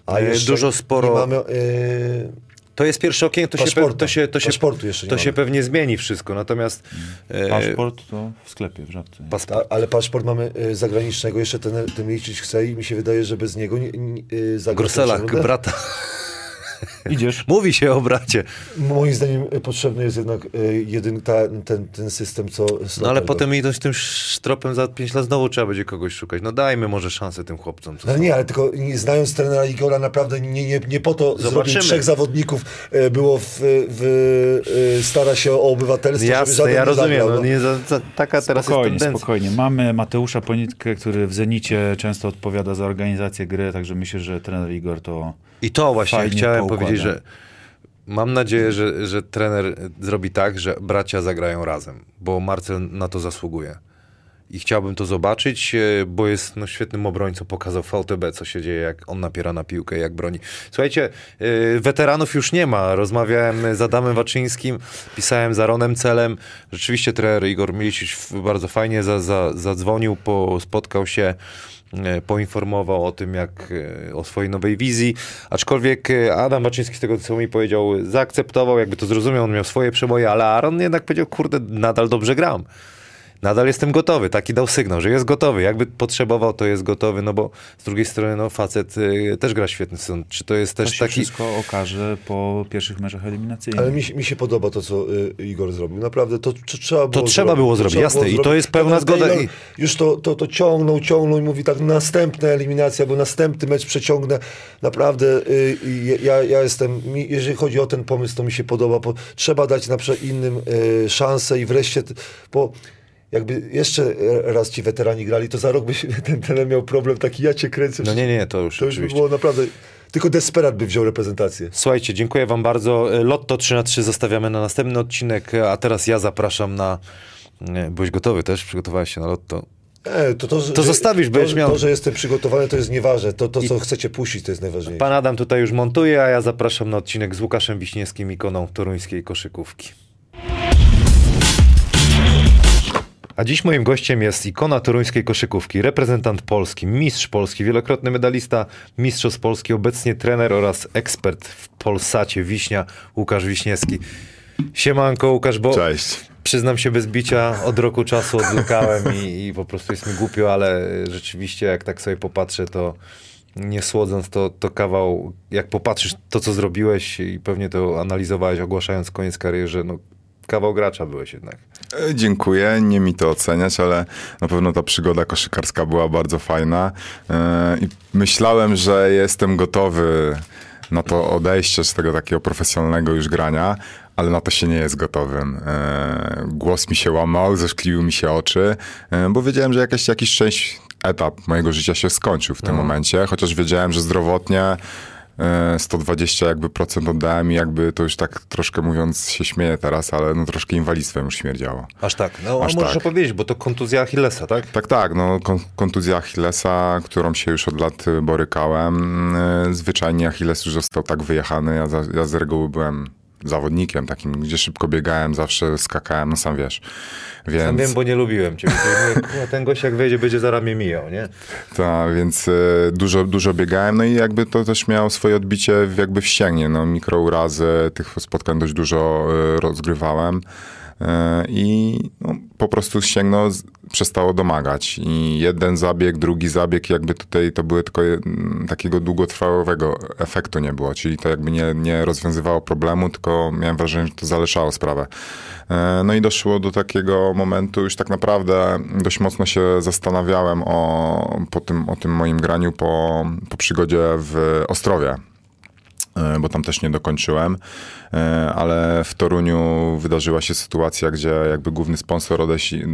e, jeszcze dużo sporo. Mamy, y, To jest pierwsze okienko, to się, pe- Paszportu. to się, to się, Paszportu jeszcze to się pewnie zmieni wszystko. Natomiast e, Paszport to w sklepie, w żabce. ta, ale paszport mamy y, zagranicznego, jeszcze ten, ten Milicic chce i mi się wydaje, że bez niego nie, nie, y, brata. [LAUGHS] Idziesz? [LAUGHS] Mówi się o bracie. Moim zdaniem potrzebny jest jednak jedyn, ta, ten, ten system, co... No ale potem idąc tym sztropem za 5 lat znowu trzeba będzie kogoś szukać. No dajmy może szansę tym chłopcom. Co No nie, ale tylko nie, znając trenera Igora, naprawdę nie, nie, nie po to Zobaczymy. zrobił trzech zawodników, e, było w, w, e, stara się o obywatelstwo, żeby Jasne, ja nie rozumiem. zagrał, No, nie, za, za, taka teraz Spokojnie, jest tendencja. spokojnie. Mamy Mateusza Ponitkę, który w Zenicie często odpowiada za organizację gry, także myślę, że trener Igor to I to właśnie Fajnie chciałem powiedzieć, że mam nadzieję, że, że trener zrobi tak, że bracia zagrają razem, bo Marcel na to zasługuje. I chciałbym to zobaczyć, e, bo jest no, świetnym obrońcą. Pokazał VTB, co się dzieje, jak on napiera na piłkę, jak broni. Słuchajcie, e, weteranów już nie ma. Rozmawiałem z Adamem Waczyńskim, pisałem z Aronem Celem. Rzeczywiście trener Igor Milicic bardzo fajnie za, za, zadzwonił, po, spotkał się poinformował o tym, jak e, o swojej nowej wizji, aczkolwiek e, Adam Baczyński z tego, co mi powiedział, zaakceptował, jakby to zrozumiał, on miał swoje przeboje, ale Aaron jednak powiedział, kurde, nadal dobrze gram. Nadal jestem gotowy, taki dał sygnał, że jest gotowy. Jakby potrzebował, to jest gotowy, no bo z drugiej strony, no facet y, też gra świetny sezon. Czy to jest to też się taki... wszystko okaże po pierwszych meczach eliminacyjnych. Ale mi, się- mi się podoba to, co y, Igor zrobił. Naprawdę, to, to trzeba było trzeba było zrobić, trzeba jasne. było I to zrobić. jest pełna Teraz zgoda Taylor Już to, to, to ciągnął, ciągnął i mówi tak, następna eliminacja, bo następny mecz przeciągnę. Naprawdę, y, y, ja, ja jestem, mi, jeżeli chodzi o ten pomysł, to mi się podoba, bo trzeba dać na przykład innym y, szansę i wreszcie, bo jakby jeszcze raz ci weterani grali, to za rok by się [LAUGHS] ten trener miał problem taki, ja cię kręcę. No nie, nie, to już To już by było naprawdę, tylko desperat by wziął reprezentację. Słuchajcie, dziękuję wam bardzo. Lotto 3 na 3 zostawiamy na następny odcinek, a teraz ja zapraszam na... Byłeś gotowy też? Przygotowałeś się na Lotto? E, to, to, To że- zostawisz, to, będziesz miał- To, że jestem przygotowany, to jest nieważne. To, to co chcecie puścić, to jest najważniejsze. Pan Adam tutaj już montuje, a ja zapraszam na odcinek z Łukaszem Wiśniewskim, ikoną toruńskiej koszykówki. A dziś moim gościem jest ikona toruńskiej koszykówki, reprezentant Polski, mistrz Polski, wielokrotny medalista, mistrzostw Polski, obecnie trener oraz ekspert w Polsacie Wiśnia, Łukasz Wiśniewski. Siemanko Łukasz, bo Cześć. przyznam się bez bicia, od roku czasu odlukałem i, i po prostu jest mi głupio, ale rzeczywiście jak tak sobie popatrzę, to nie słodząc, to, to kawał, jak popatrzysz to, co zrobiłeś i pewnie to analizowałeś, ogłaszając koniec kariery, no kawał gracza byłeś jednak. E, Dziękuję, nie mi to oceniać, ale na pewno ta przygoda koszykarska była bardzo fajna E, i myślałem, że jestem gotowy na to odejście z tego takiego profesjonalnego już grania, ale na to się nie jest gotowym. E, Głos mi się łamał, zeszkliły mi się oczy, bo wiedziałem, że jakaś, jakiś część etap mojego życia się skończył w tym momencie, chociaż wiedziałem, że zdrowotnie 120 jakby procent oddałem i jakby to już tak troszkę mówiąc się śmieję teraz, ale no troszkę inwalidztwem już śmierdziało. Aż tak. No, Aż a możesz tak. opowiedzieć, bo to kontuzja Achillesa, tak? Tak, tak, no kon- kontuzja Achillesa, którą się już od lat y, borykałem. Y, Zwyczajnie Achilles już został tak wyjechany, ja, za, ja z reguły byłem zawodnikiem takim, gdzie szybko biegałem, zawsze skakałem, no sam wiesz. Więc... Sam wiem, bo nie lubiłem "Kurwa, [LAUGHS] Ten gość jak wejdzie, będzie za ramię mijał, nie? Tak, więc e, dużo, dużo biegałem, no i jakby to też miało swoje odbicie w, jakby w ścięgnie, no mikrourazy, tych spotkań dość dużo e, rozgrywałem i no, po prostu ścięgno z- przestało domagać. I jeden zabieg, drugi zabieg, jakby tutaj to były tylko takiego długotrwałego efektu nie było, czyli to jakby nie, nie rozwiązywało problemu, tylko miałem wrażenie, że to zaleszało sprawę. E, No i doszło do takiego momentu, już tak naprawdę dość mocno się zastanawiałem o, po tym, o tym moim graniu po, po przygodzie w Ostrowie. e, bo tam też nie dokończyłem, e, ale w Toruniu wydarzyła się sytuacja, gdzie jakby główny sponsor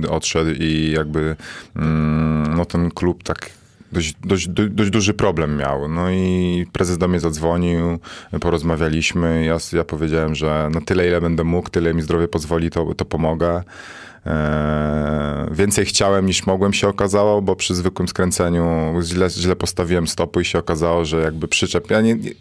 odszedł i jakby mm, no ten klub tak dość, dość, dość, duży problem miał. No i prezes do mnie zadzwonił, porozmawialiśmy, ja, ja powiedziałem, że no tyle ile będę mógł, tyle mi zdrowie pozwoli, to, to pomogę. Eee, więcej chciałem niż mogłem się okazało, bo przy zwykłym skręceniu źle, źle postawiłem stopy i się okazało, że jakby przyczep ja nie, nie,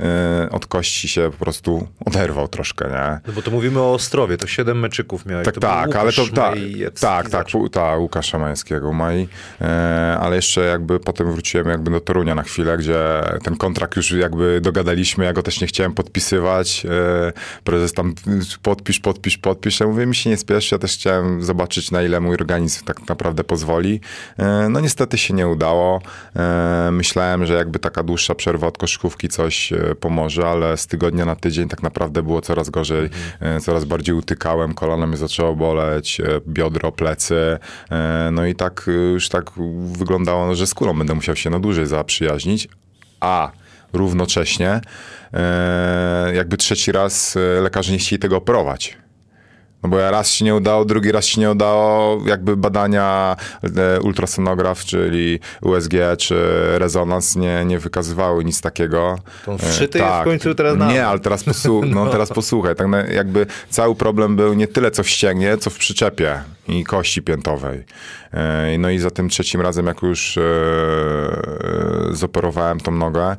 e, od kości się po prostu oderwał troszkę, nie? No bo to mówimy o Ostrowie, to siedem meczyków miałeś. Tak, tak, ale to Łukasz tak, tak, tak, Łukasza Majewskiego, Mai, e, ale jeszcze jakby potem wróciłem jakby do Torunia na chwilę, gdzie ten kontrakt już jakby dogadaliśmy, ja go też nie chciałem podpisywać, prezes tam podpisz, podpisz, podpisz, ja mówię, mi się nie spieszy, ja też chciałem zobaczyć na ile mój organizm tak naprawdę pozwoli, e, no niestety się nie udało, e, myślałem, że jakby taka dłuższa przerwa od koszykówki coś e, pomoże, ale z tygodnia na tydzień tak naprawdę było coraz gorzej, coraz bardziej utykałem, kolano mnie zaczęło boleć, biodro, plecy, no i tak już tak wyglądało, że z kulą będę musiał się na dłużej zaprzyjaźnić, a równocześnie jakby trzeci raz lekarze nie chcieli tego operować. No bo raz się nie udało, drugi raz się nie udało, jakby badania e, ultrasonograf, czyli USG czy rezonans nie, nie wykazywały nic takiego. To on E, wszyty jest w końcu teraz na Nie, ale teraz, posłu- [LAUGHS] no. teraz posłuchaj, tak jakby cały problem był nie tyle co w ścięgnie, co w przyczepie i kości piętowej. E, No i za tym trzecim razem, jak już e, e, zoperowałem tą nogę,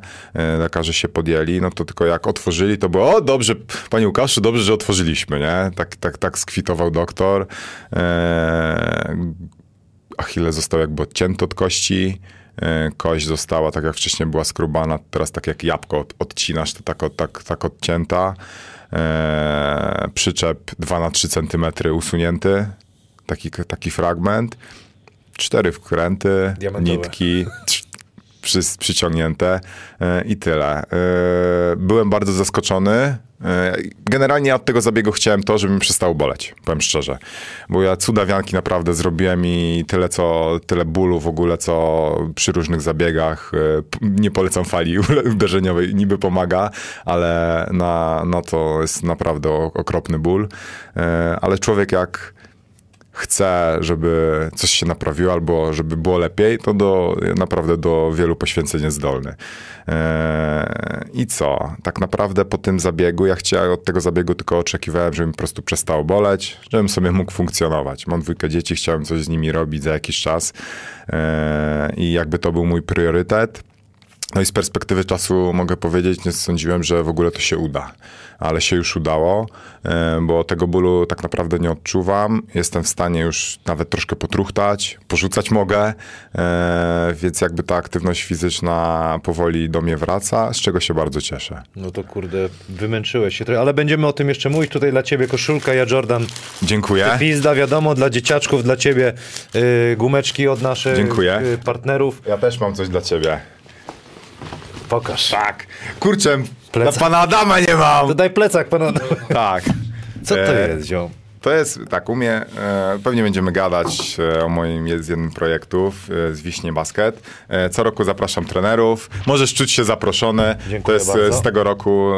lekarze się podjęli, no to tylko jak otworzyli, to było, o dobrze, panie Łukaszu, dobrze, że otworzyliśmy, nie? Tak, tak, tak skwitował doktor. Achille został jakby odcięty od kości. Kość została, tak jak wcześniej była skrubana, teraz tak jak jabłko od- odcinasz, to tak, tak, tak odcięta. E, przyczep 2 na 3 cm usunięty, taki, taki fragment. Cztery wkręty, Diamentowe. nitki, przy, przyciągnięte e, i tyle. E, byłem bardzo zaskoczony. E, Generalnie od tego zabiegu chciałem to, żeby mi przestało boleć, powiem szczerze. Bo ja cudawianki naprawdę zrobiłem i tyle, co, tyle bólu w ogóle, co przy różnych zabiegach. Nie polecam fali [LAUGHS] uderzeniowej, niby pomaga, ale na, na to jest naprawdę okropny ból. Ale człowiek jak chce, żeby coś się naprawiło albo żeby było lepiej, to do, naprawdę do wielu poświęceń jest zdolny. Eee, I co? Tak naprawdę po tym zabiegu, ja chciałem od tego zabiegu tylko oczekiwałem, żeby mi po prostu przestało boleć, żebym sobie mógł funkcjonować. Mam dwójkę dzieci, chciałem coś z nimi robić za jakiś czas eee, i jakby to był mój priorytet. No i z perspektywy czasu mogę powiedzieć, nie sądziłem, że w ogóle to się uda, ale się już udało, e, bo tego bólu tak naprawdę nie odczuwam. Jestem w stanie już nawet troszkę potruchtać, porzucać mogę, e, więc jakby ta aktywność fizyczna powoli do mnie wraca, z czego się bardzo cieszę. No to kurde, wymęczyłeś się trochę, ale będziemy o tym jeszcze mówić. Tutaj dla ciebie koszulka, ja Jordan. Dziękuję. Pizda, wiadomo, dla dzieciaczków, dla ciebie y, gumeczki od naszych Dziękuję. y, partnerów. Ja też mam coś dla ciebie. Pokaż. Tak. Kurczę, Plecak. dla pana Adama nie mam. To daj plecak pana. Tak. Co to E, jest, ziom? To jest, tak, umie, e, pewnie będziemy gadać e, o moim jest jednym projektów e, z Wiśnie Basket. Co roku zapraszam trenerów. Możesz czuć się zaproszony. Dziękuję to jest bardzo. z tego roku.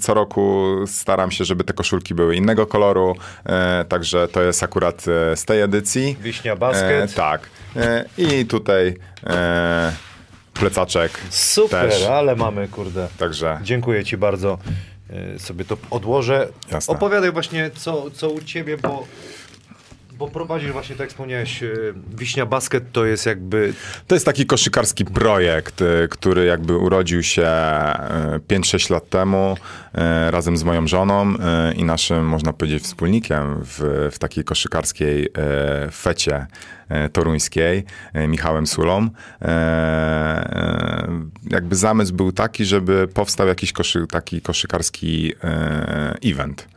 Co roku staram się, żeby te koszulki były innego koloru. Także to jest akurat z tej edycji. Wiśnia Basket. Tak. I tutaj plecaczek. Super, Też. ale mamy, kurde. Także Dziękuję ci bardzo. Y, Sobie to odłożę. Jasne. Opowiadaj właśnie, co, co u ciebie, bo, bo prowadzisz właśnie, tak wspomniałeś, y, Wiśnia Basket to jest jakby... To jest taki koszykarski projekt, y, który jakby urodził się y, 5-6 lat temu y, razem z moją żoną y, i naszym, można powiedzieć, wspólnikiem w, w takiej koszykarskiej y, fecie y, toruńskiej, y, Michałem Sulą. Y, y, Jakby zamysł był taki, żeby powstał jakiś koszy, taki koszykarski y, event.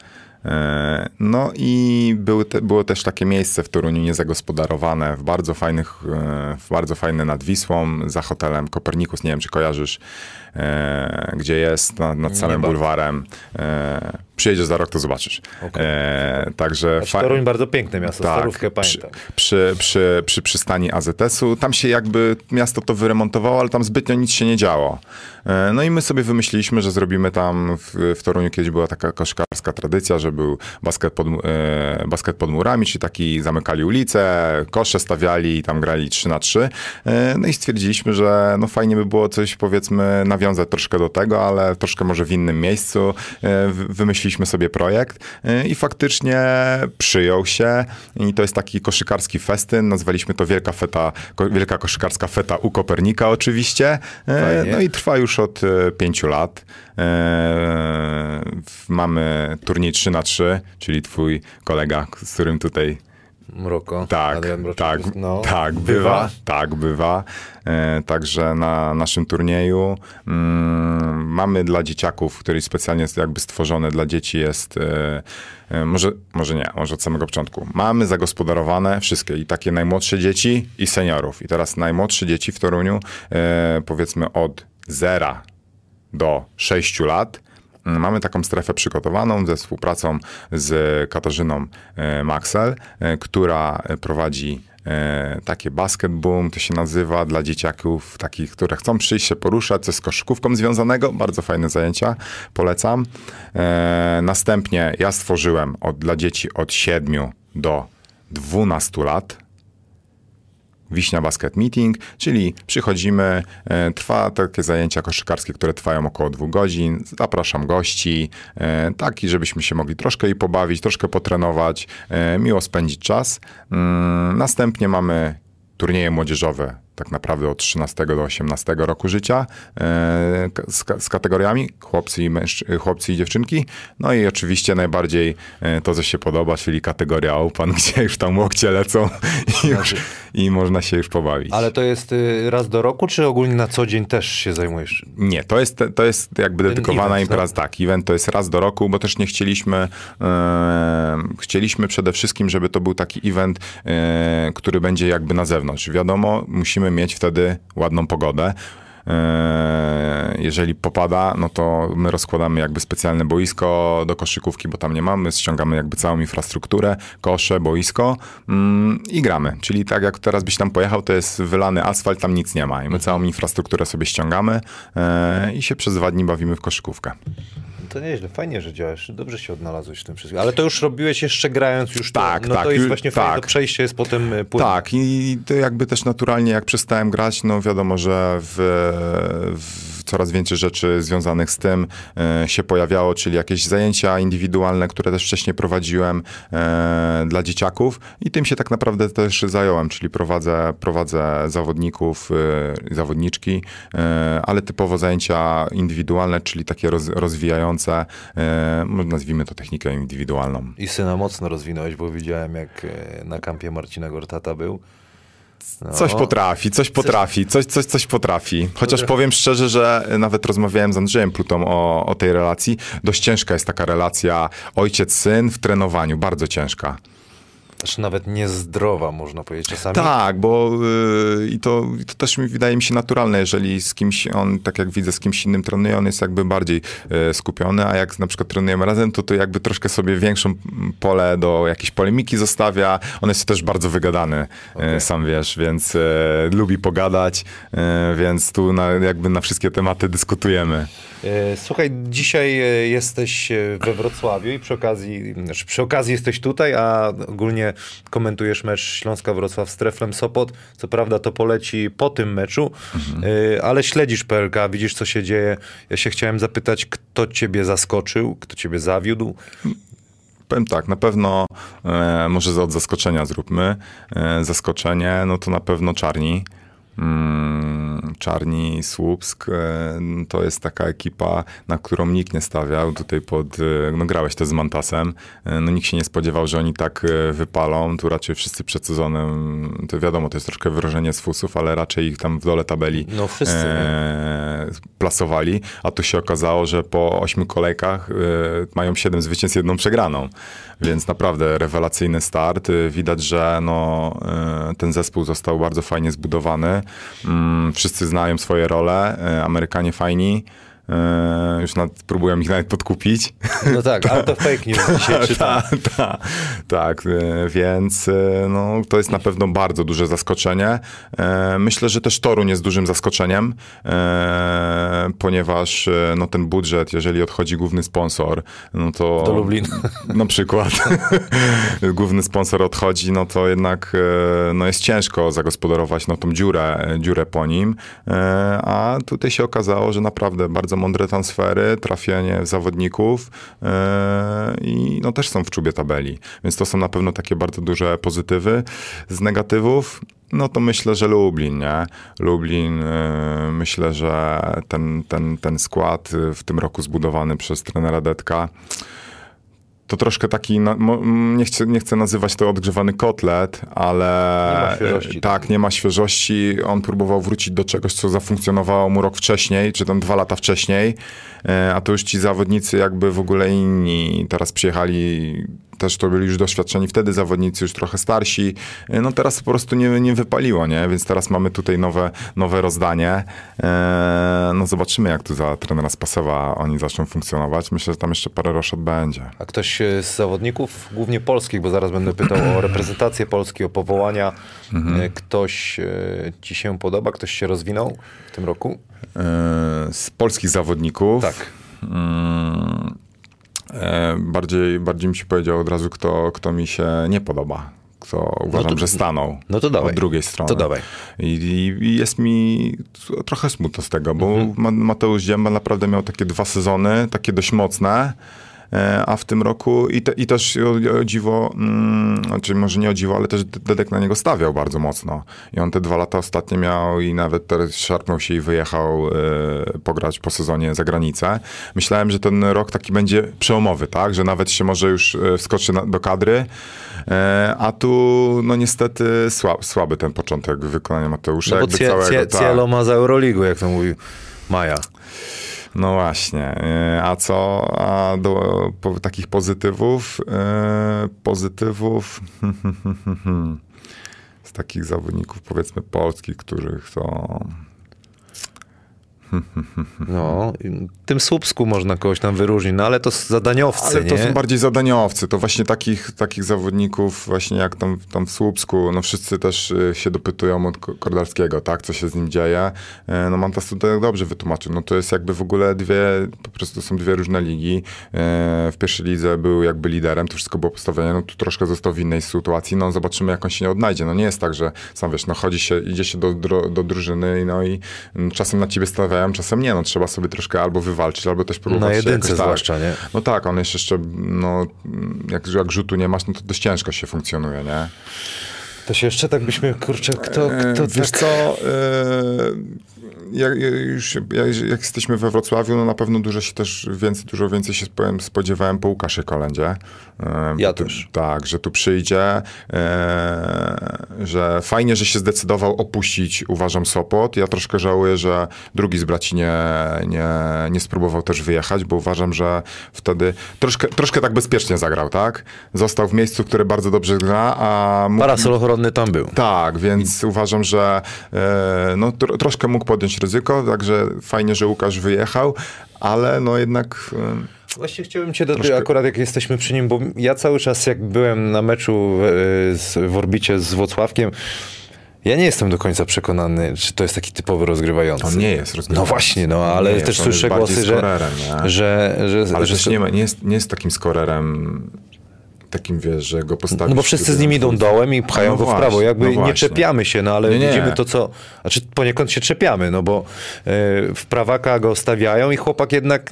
E, No i były te, było też takie miejsce w Toruniu niezagospodarowane, w bardzo fajnych, e, w bardzo fajne nad Wisłą, za hotelem Kopernikus, nie wiem czy kojarzysz, e, gdzie jest, nad, nad samym bardzo. bulwarem. E, Przyjedziesz za rok, to zobaczysz. E, Także Znaczy, fa- Toruń bardzo piękne miasto, starówkę przy, pamiętam. przy, przy, przy przystani AZS-u. Tam się jakby miasto to wyremontowało, ale tam zbytnio nic się nie działo. E, No i my sobie wymyśliliśmy, że zrobimy tam w, w Toruniu kiedyś była taka koszkarska tradycja, że był basket pod, e, basket pod murami, czyli taki zamykali ulicę, kosze stawiali i tam grali 3 na 3 E, No i stwierdziliśmy, że no fajnie by było coś powiedzmy nawiązać troszkę do tego, ale troszkę może w innym miejscu. E, wy- Wymyśliliśmy sobie projekt e, i faktycznie przyjął się i to jest taki koszykarski festyn. Nazwaliśmy to Wielka Feta, Wielka Koszykarska Feta u Kopernika oczywiście. E, Fajnie. No i trwa już od pięciu lat. Mamy turniej 3 na 3 czyli twój kolega, z którym tutaj Mroko. tak, tak, no, tak, bywa, tak, bywa. E, także na naszym turnieju mm, mamy dla dzieciaków, który specjalnie jest jakby stworzony dla dzieci jest, e, e, może, może nie, może od samego początku. Mamy zagospodarowane wszystkie i takie najmłodsze dzieci i seniorów. I teraz najmłodsze dzieci w Toruniu, e, powiedzmy od zera do 6 lat. Mamy taką strefę przygotowaną ze współpracą z Katarzyną e, Maxel, e, która prowadzi e, takie basket boom, to się nazywa, dla dzieciaków takich, które chcą przyjść się poruszać, co z koszykówką związanego. Bardzo fajne zajęcia, polecam. Następnie ja stworzyłem od, dla dzieci od 7 do 12 lat Wiśnia Basket Meeting, czyli przychodzimy, e, trwa takie zajęcia koszykarskie, które trwają około dwóch godzin. Zapraszam gości, e, taki, żebyśmy się mogli troszkę i pobawić, troszkę potrenować, e, miło spędzić czas. Mm, Następnie mamy turnieje młodzieżowe, tak naprawdę od 13 do 18 roku życia, e, z, z kategoriami chłopcy i, mężczy- chłopcy i dziewczynki. No i oczywiście najbardziej e, to, co się podoba, czyli kategoria Open, [LAUGHS] gdzie już tam łokcie lecą i, już, i można się już pobawić. Ale to jest y, raz do roku, czy ogólnie na co dzień też się zajmujesz? Nie, to jest, to jest jakby dedykowana event, impreza. Tak, event to jest raz do roku, bo też nie chcieliśmy, e, chcieliśmy przede wszystkim, żeby to był taki event, e, który będzie jakby na zewnątrz. Wiadomo, musimy mieć wtedy ładną pogodę. E, Jeżeli popada, no to my rozkładamy jakby specjalne boisko do koszykówki, bo tam nie mamy, ściągamy jakby całą infrastrukturę, kosze, boisko mm, i gramy. Czyli tak jak teraz byś tam pojechał, to jest wylany asfalt, tam nic nie ma. I my całą infrastrukturę sobie ściągamy e, i się przez dwa dni bawimy w koszykówkę. To nieźle, fajnie, że działasz. Dobrze się odnalazłeś w tym wszystkim. Ale to już robisz jeszcze grając już to. Tak, no tak, to jest właśnie fajne, tak. to przejście jest potem y, płynne. Tak, i to jakby też naturalnie, jak przestałem grać, no wiadomo, że w, w coraz więcej rzeczy związanych z tym e, się pojawiało, czyli jakieś zajęcia indywidualne, które też wcześniej prowadziłem e, dla dzieciaków i tym się tak naprawdę też zająłem, czyli prowadzę, prowadzę zawodników, e, zawodniczki, ale typowo zajęcia indywidualne, czyli takie roz, rozwijające, e, nazwijmy to technikę indywidualną. I syna mocno rozwinąłeś, bo widziałem jak na kampie Marcina Gortata był. No. Coś potrafi, coś potrafi, coś, coś, coś potrafi. Chociaż powiem szczerze, że nawet rozmawiałem z Andrzejem Plutą o, o tej relacji. Dość ciężka jest taka relacja ojciec-syn w trenowaniu, bardzo ciężka. Aż nawet niezdrowa, można powiedzieć czasami. Tak, bo yy, i to, to też mi wydaje mi się naturalne, jeżeli z kimś on, tak jak widzę, z kimś innym trenuje, on jest jakby bardziej yy, skupiony, a jak na przykład trenujemy razem, to to jakby troszkę sobie większą pole do jakiejś polemiki zostawia. On jest też bardzo wygadany, yy, sam wiesz, więc yy, lubi pogadać, więc tu na, jakby na wszystkie tematy dyskutujemy. Słuchaj, dzisiaj jesteś we Wrocławiu i przy okazji, znaczy przy okazji jesteś tutaj, a ogólnie komentujesz mecz Śląska-Wrocław z Treflem Sopot. Co prawda to poleci po tym meczu, y, ale śledzisz PLK, widzisz co się dzieje. Ja się chciałem zapytać, kto ciebie zaskoczył, kto ciebie zawiódł? Powiem tak, na pewno e, może od zaskoczenia zróbmy. E, zaskoczenie, no to na pewno Czarni. Mm, Czarni, Słupsk, e, to jest taka ekipa, na którą nikt nie stawiał. Tutaj pod, e, no grałeś też z Mantasem, e, no nikt się nie spodziewał, że oni tak wypalą. Tu raczej wszyscy przed sezonem, to wiadomo, to jest troszkę wyrażenie z fusów, ale raczej ich tam w dole tabeli No wszyscy, e, plasowali, a tu się okazało, że po ośmiu kolejkach e, mają siedem zwycięstw, jedną przegraną. Więc naprawdę rewelacyjny start. E, Widać, że no, e, ten zespół został bardzo fajnie zbudowany. Mm, Wszyscy znają swoje role. E, Amerykanie fajni. E, Już nawet próbują ich nawet podkupić. No tak, out [LAUGHS] of fake news dzisiaj czytam. Tak, tak, tak, e, więc e, no, to jest na pewno bardzo duże zaskoczenie. Myślę, że też Torun jest dużym zaskoczeniem, ponieważ no, ten budżet, jeżeli odchodzi główny sponsor, no to... Do Lublina. Na przykład. [LAUGHS] główny sponsor odchodzi, no to jednak no, jest ciężko zagospodarować no, tą dziurę, dziurę po nim, a tutaj się okazało, że naprawdę bardzo mądre transfery, trafienie zawodników e, i no, też są w czubie tabeli, więc to są na pewno takie bardzo duże pozytywy. Z negatywów, no to myślę, że Lublin, nie? Lublin, e, myślę, że ten, ten, ten skład w tym roku zbudowany przez trenera Detka, to troszkę taki, na- nie chcę, nie chcę nazywać to odgrzewany kotlet, ale Nie e, tak, nie ma świeżości. On próbował wrócić do czegoś, co zafunkcjonowało mu rok wcześniej, czy tam dwa lata wcześniej, e, a to już ci zawodnicy jakby w ogóle inni teraz przyjechali, też to byli już doświadczeni wtedy zawodnicy, już trochę starsi. E, No teraz po prostu nie, nie wypaliło, nie? Więc teraz mamy tutaj nowe, nowe rozdanie. E, No zobaczymy, jak tu za trenera Spasowa oni zaczną funkcjonować. Myślę, że tam jeszcze parę roszad będzie. A ktoś e, z zawodników, głównie polskich, bo zaraz będę pytał o reprezentację Polski, o powołania, e, ktoś ci się podoba, ktoś się rozwinął w tym roku? Z polskich zawodników. Tak. Mm, bardziej, bardziej mi się powiedział od razu, kto, kto mi się nie podoba. Kto uważam, to- że stanął no to dawaj. od drugiej strony. To dawaj. I, i, jest mi trochę smutno z tego, bo Mhm. Ma- Mateusz Dzięba naprawdę miał takie dwa sezony, takie dość mocne. E, A w tym roku i, te, i też o, o dziwo, mm, znaczy może nie o dziwo, ale też Dedek na niego stawiał bardzo mocno. I on te dwa lata ostatnie miał i nawet teraz szarpnął się i wyjechał e, pograć po sezonie za granicę. Myślałem, że ten rok taki będzie przełomowy, tak? Że nawet się może już e, wskoczy na, do kadry. A tu no niestety słab, słaby ten początek wykonania Mateusza. No bo jakby cie, całego, cie. Cielo ma za Euroligę, jak to mówił Maja. No właśnie. e, A co a do po, takich pozytywów? E, pozytywów [LAUGHS] z takich zawodników powiedzmy polskich, których to [LAUGHS] No, tym Słupsku można kogoś tam wyróżnić, no ale to zadaniowcy, Ale to nie? są bardziej zadaniowcy. To właśnie takich, takich zawodników, właśnie jak tam, tam w Słupsku, no wszyscy też y, się dopytują od Ko- Kordalskiego, tak, co się z nim dzieje. E, No Mantas tutaj dobrze wytłumaczył. No to jest jakby w ogóle dwie, po prostu są dwie różne ligi. E, W pierwszej lidze był jakby liderem, to wszystko było postawione, no tu troszkę został w innej sytuacji. No zobaczymy, jak on się nie odnajdzie. No nie jest tak, że sam wiesz, no chodzi się, idzie się do, do drużyny, no i mm, czasem na ciebie stawiają, czasem nie. No trzeba sobie troszkę albo wywalczyć, albo też próbować Na jedynce jakoś, tak, zwłaszcza, nie? no tak, on jest jeszcze, no, jak, jak rzutu nie masz, no to dość ciężko się funkcjonuje, nie? To się jeszcze tak byśmy, kurczę, kto, E, kto Wiesz tak... co, e, jak, już, jak, jak jesteśmy we Wrocławiu, no na pewno dużo się też, więcej, dużo więcej się spo- spodziewałem po Łukaszu Kolędzie. E, Ja tu, też. Tak, że tu przyjdzie, że fajnie, że się zdecydował opuścić, uważam, Sopot. Ja troszkę żałuję, że drugi z braci nie, nie, nie spróbował też wyjechać, bo uważam, że wtedy troszkę, troszkę tak bezpiecznie zagrał, tak? Został w miejscu, które bardzo dobrze gra, a Parasol tam był. tak, więc uważam, że e, no, tro, troszkę mógł podjąć ryzyko, także fajnie, że Łukasz wyjechał, ale no jednak e, Właśnie chciałbym cię do Troszkę- akurat jak jesteśmy przy nim, bo ja cały czas jak byłem na meczu w, z, w orbicie z Włocławkiem, ja nie jestem do końca przekonany, czy to jest taki typowy rozgrywający. On nie jest No rozgrywający. właśnie, no ale też jest słyszę głosy, że, skorerem, nie? że, że, ale że też nie, ma, nie, jest, nie jest takim skorerem takim, wiesz, że go postawić... No bo wszyscy z nim idą dołem i pchają No go w właśnie, prawo. Jakby no nie czepiamy się, no ale Nie, nie. widzimy to, co... Znaczy poniekąd się czepiamy, no bo e, w prawaka go stawiają i chłopak jednak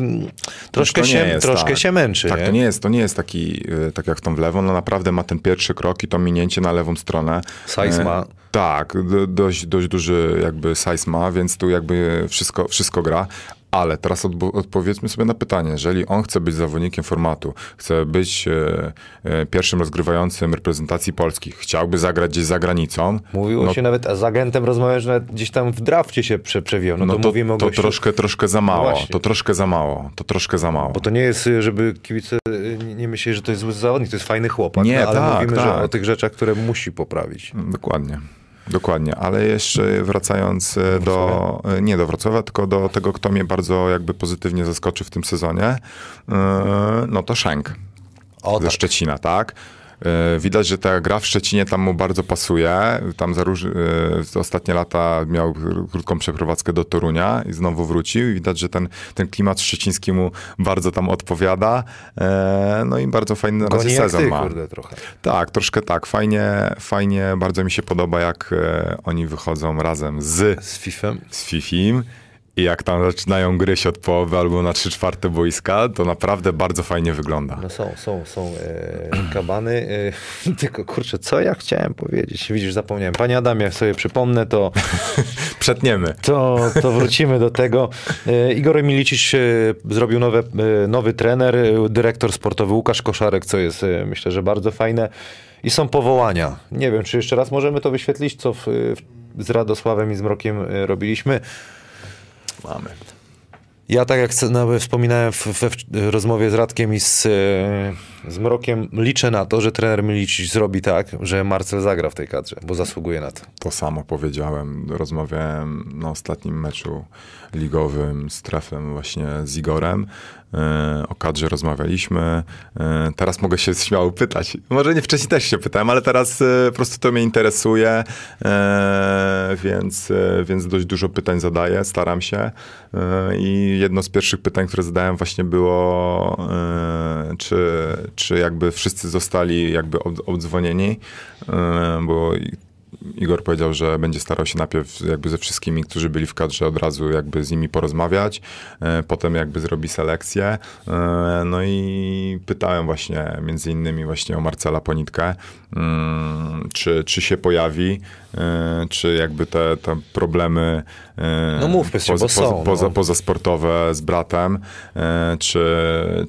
troszkę, nie się, jest troszkę tak. się męczy. Tak, nie? to nie jest, to nie jest taki, e, tak jak w tą w lewą, no naprawdę ma ten pierwszy krok i to minięcie na lewą stronę. Size E, ma. Tak, do, dość, dość duży jakby size ma, więc tu jakby wszystko, wszystko gra. Ale teraz odbo- odpowiedzmy sobie na pytanie, jeżeli on chce być zawodnikiem formatu, chce być e, e, pierwszym rozgrywającym reprezentacji Polski, chciałby zagrać gdzieś za granicą, Mówiło no się nawet, a z agentem rozmawiasz, że gdzieś tam w drafcie się prze, przewijał. No, no to, to, mówimy o to gościu, troszkę, troszkę za mało, właśnie. to troszkę za mało, to troszkę za mało. Bo to nie jest, żeby kibice nie- myśleli, że to jest zły zawodnik, to jest fajny chłopak. Nie, no, ale tak, mówimy że tak. o tych rzeczach, które musi poprawić. Dokładnie. Dokładnie, ale jeszcze wracając e, do, e, nie do Wrocławia, tylko do tego, kto mnie bardzo jakby pozytywnie zaskoczy w tym sezonie, e, no to Szenk O, ze tak. Szczecina, tak? E, Widać, że ta gra w Szczecinie tam mu bardzo pasuje. Tam za róż, e, ostatnie lata miał krótką przeprowadzkę do Torunia i znowu wrócił. Widać, że ten, ten klimat szczeciński mu bardzo tam odpowiada. E, No i bardzo fajny na razie sezon ty, ma. kurde, trochę. Tak, troszkę tak. Fajnie, fajnie, bardzo mi się podoba, jak oni wychodzą razem z, Z Fifem. z Fifim i jak tam zaczynają gryźć od połowy albo na trzy czwarte boiska, to naprawdę bardzo fajnie wygląda. No są, są, są e, [CLEARS THROAT] kabany. E, [LAUGHS] tylko kurczę, co ja chciałem powiedzieć? Widzisz, zapomniałem. Panie Adamie, jak sobie przypomnę, to, [LAUGHS] Przetniemy. to, to wrócimy do tego. E, Igor Milicic e, zrobił nowe, e, nowy trener, e, dyrektor sportowy Łukasz Koszarek, co jest myślę, że bardzo fajne. I są powołania. Nie wiem, czy jeszcze raz możemy to wyświetlić, co w, w, z Radosławem i z Mrokiem robiliśmy. Mamy. Ja tak jak wspominałem w, we w rozmowie z Radkiem i z, e, z Mrokiem, liczę na to, że trener Milicic zrobi tak, że Marcel zagra w tej kadrze, bo zasługuje na to. To samo powiedziałem. Rozmawiałem na ostatnim meczu ligowym z trefem właśnie z Igorem. E, O kadrze rozmawialiśmy. E, Teraz mogę się śmiało pytać. Może nie wcześniej też się pytałem, ale teraz e, po prostu to mnie interesuje, więc, więc dość dużo pytań zadaję, staram się. I jedno z pierwszych pytań, które zadałem właśnie było, czy, czy jakby wszyscy zostali jakby e, bo Igor powiedział, że będzie starał się najpierw jakby ze wszystkimi, którzy byli w kadrze od razu jakby z nimi porozmawiać, e, potem jakby zrobi selekcję. E, No i pytałem właśnie między innymi właśnie o Marcela Ponitkę, czy, czy się pojawi, e, czy jakby te, te problemy e, No mówmy się, poza, bo są, poza, no. poza, pozasportowe z bratem, e, czy,